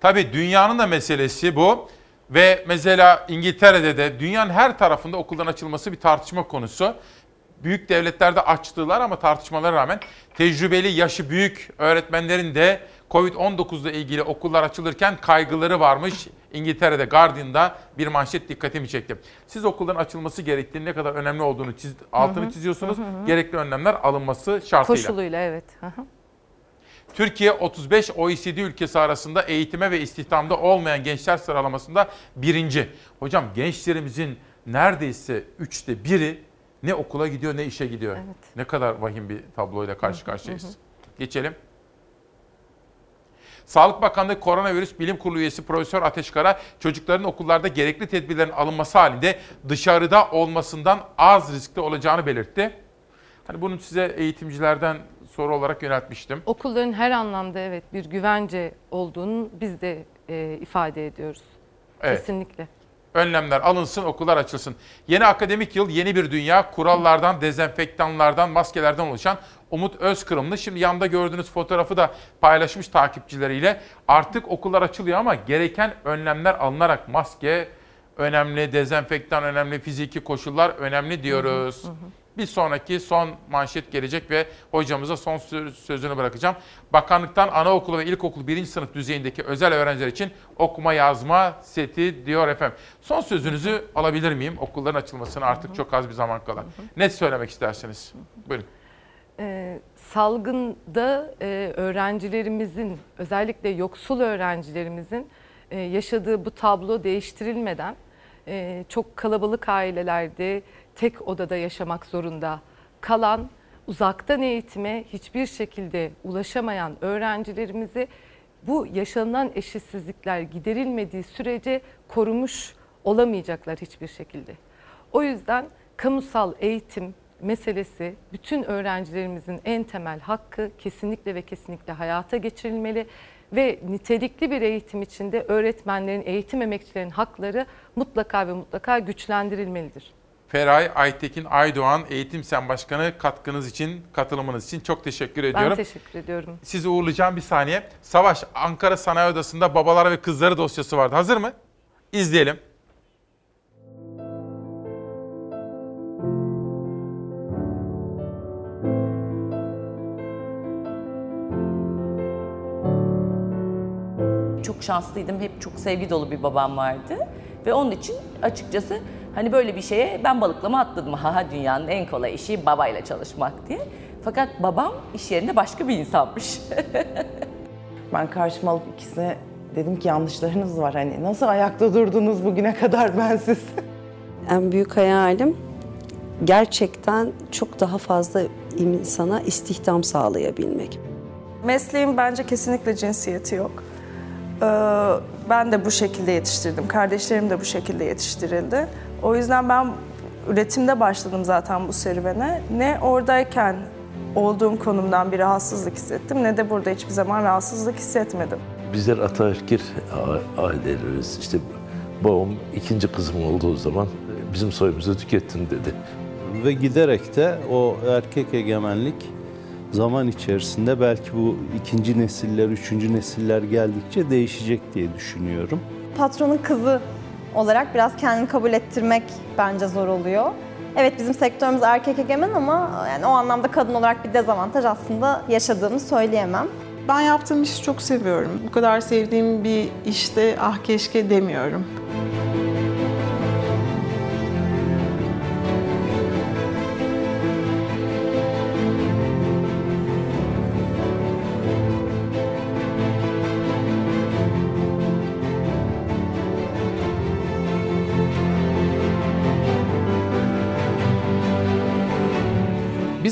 Tabii dünyanın da meselesi bu. Ve mesela İngiltere'de de dünyanın her tarafında okuldan açılması bir tartışma konusu. Büyük devletlerde açtılar ama tartışmalara rağmen tecrübeli, yaşı büyük öğretmenlerin de Covid-19 ile ilgili okullar açılırken kaygıları varmış. İngiltere'de Guardian'da bir manşet dikkatimi çekti. Siz okulların açılması gerektiğini ne kadar önemli olduğunu çiz, altını Hı hı. çiziyorsunuz. Hı hı. Gerekli önlemler alınması şartıyla. Koşuluyla evet. Hı hı. Türkiye 35 OECD ülkesi arasında eğitime ve istihdamda olmayan gençler sıralamasında birinci. Hocam gençlerimizin neredeyse üçte biri ne okula gidiyor ne işe gidiyor. Evet. Ne kadar vahim bir tabloyla karşı karşıyayız. hı hı. Geçelim. Sağlık Bakanlığı Koronavirüs Bilim Kurulu üyesi Profesör Ateşkara çocukların okullarda gerekli tedbirlerin alınması halinde dışarıda olmasından az riskli olacağını belirtti. Hani bunu size eğitimcilerden soru olarak yöneltmiştim. Okulların her anlamda evet bir güvence olduğunu biz de e, ifade ediyoruz. Evet. Kesinlikle. Önlemler alınsın, okullar açılsın. Yeni akademik yıl yeni bir dünya. Kurallardan, dezenfektanlardan, maskelerden oluşan Umut Özkırımlı. Şimdi yanda gördüğünüz fotoğrafı da paylaşmış takipçileriyle. Artık okullar açılıyor ama gereken önlemler alınarak maske önemli, dezenfektan önemli, fiziki koşullar önemli diyoruz. Bir sonraki son manşet gelecek ve hocamıza son sö- sözünü bırakacağım. Bakanlıktan anaokulu ve ilkokul birinci sınıf düzeyindeki özel öğrenciler için okuma yazma seti diyor efendim. Son sözünüzü alabilir miyim? Okulların açılmasına artık çok az bir zaman kala. Ne söylemek istersiniz? Buyurun. Ee, salgında e, öğrencilerimizin özellikle yoksul öğrencilerimizin e, yaşadığı bu tablo değiştirilmeden e, çok kalabalık ailelerde tek odada yaşamak zorunda kalan uzaktan eğitime hiçbir şekilde ulaşamayan öğrencilerimizi bu yaşanılan eşitsizlikler giderilmediği sürece korumuş olamayacaklar hiçbir şekilde. O yüzden kamusal eğitim meselesi bütün öğrencilerimizin en temel hakkı kesinlikle ve kesinlikle hayata geçirilmeli ve nitelikli bir eğitim içinde öğretmenlerin, eğitim emekçilerin hakları mutlaka ve mutlaka güçlendirilmelidir. Feray Aytekin Aydoğan Eğitim Sen Başkanı katkınız için, katılımınız için çok teşekkür ediyorum. Ben teşekkür ediyorum. Sizi uğurlayacağım bir saniye. Savaş Ankara Sanayi Odası'nda babalar ve kızları dosyası vardı. Hazır mı? İzleyelim. Çok şanslıydım. Hep çok sevgi dolu bir babam vardı. Ve onun için açıkçası hani böyle bir şeye ben balıklama atladım. Ha dünyanın en kolay işi babayla çalışmak diye. Fakat babam iş yerinde başka bir insanmış. Ben karşıma alıp ikisine dedim ki yanlışlarınız var. Hani nasıl ayakta durdunuz bugüne kadar bensiz? En büyük hayalim gerçekten çok daha fazla insana istihdam sağlayabilmek. Mesleğin bence kesinlikle cinsiyeti yok. Ee, Ben de bu şekilde yetiştirdim. Kardeşlerim de bu şekilde yetiştirildi. O yüzden ben üretimde başladım zaten bu serüvene. Ne oradayken olduğum konumdan bir rahatsızlık hissettim ne de burada hiçbir zaman rahatsızlık hissetmedim. Bizler ataerkil a- aileleriz. İşte babam ikinci kızım olduğu zaman bizim soyumuzu tükettin dedi. Ve giderek de o erkek egemenlik zaman içerisinde belki bu ikinci nesiller, üçüncü nesiller geldikçe değişecek diye düşünüyorum. Patronun kızı olarak biraz kendimi kabul ettirmek bence zor oluyor. Evet bizim sektörümüz erkek egemen ama yani o anlamda kadın olarak bir dezavantaj aslında yaşadığımı söyleyemem. Ben yaptığım işi çok seviyorum. Bu kadar sevdiğim bir işte ah keşke demiyorum.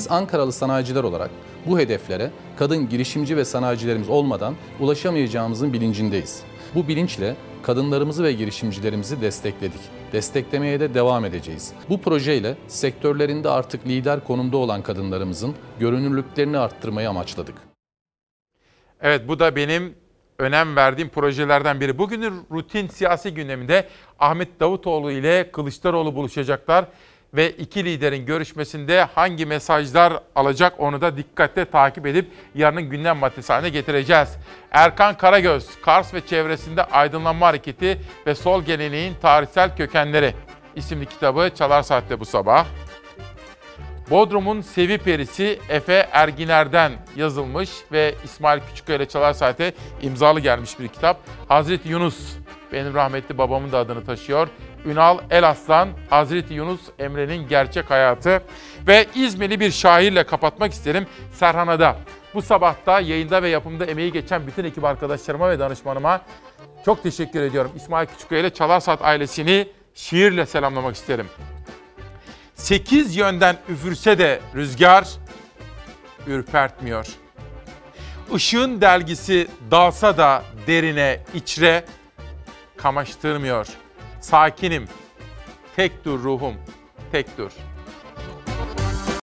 Ankaralı sanayiciler olarak bu hedeflere kadın girişimci ve sanayicilerimiz olmadan ulaşamayacağımızın bilincindeyiz. Bu bilinçle kadınlarımızı ve girişimcilerimizi destekledik. Desteklemeye de devam edeceğiz. Bu projeyle sektörlerinde artık lider konumda olan kadınlarımızın görünürlüklerini arttırmayı amaçladık. Evet bu da benim önem verdiğim projelerden biri. Bugünün rutin siyasi gündeminde Ahmet Davutoğlu ile Kılıçdaroğlu buluşacaklar ve iki liderin görüşmesinde hangi mesajlar alacak onu da dikkatle takip edip yarının gündem maddesi haline getireceğiz. Erkan Karagöz, Kars ve çevresinde aydınlanma hareketi ve sol geleneğin tarihsel kökenleri isimli kitabı Çalar Saat'te bu sabah. Bodrum'un Sevi Perisi Efe Erginer'den yazılmış ve İsmail Küçükkaya ile Çalar Saat'e imzalı gelmiş bir kitap. Hazreti Yunus, benim rahmetli babamın da adını taşıyor. Ünal El Aslan, Hazreti Yunus Emre'nin gerçek hayatı ve İzmirli bir şairle kapatmak isterim Serhana'da. Bu sabahta yayında ve yapımda emeği geçen bütün ekip arkadaşlarıma ve danışmanıma çok teşekkür ediyorum. İsmail Küçükkaya ile Çalar ailesini şiirle selamlamak isterim. Sekiz yönden üfürse de rüzgar ürpertmiyor. Işığın delgisi dalsa da derine, içre kamaştırmıyor. Sakinim, tek dur ruhum, tek dur.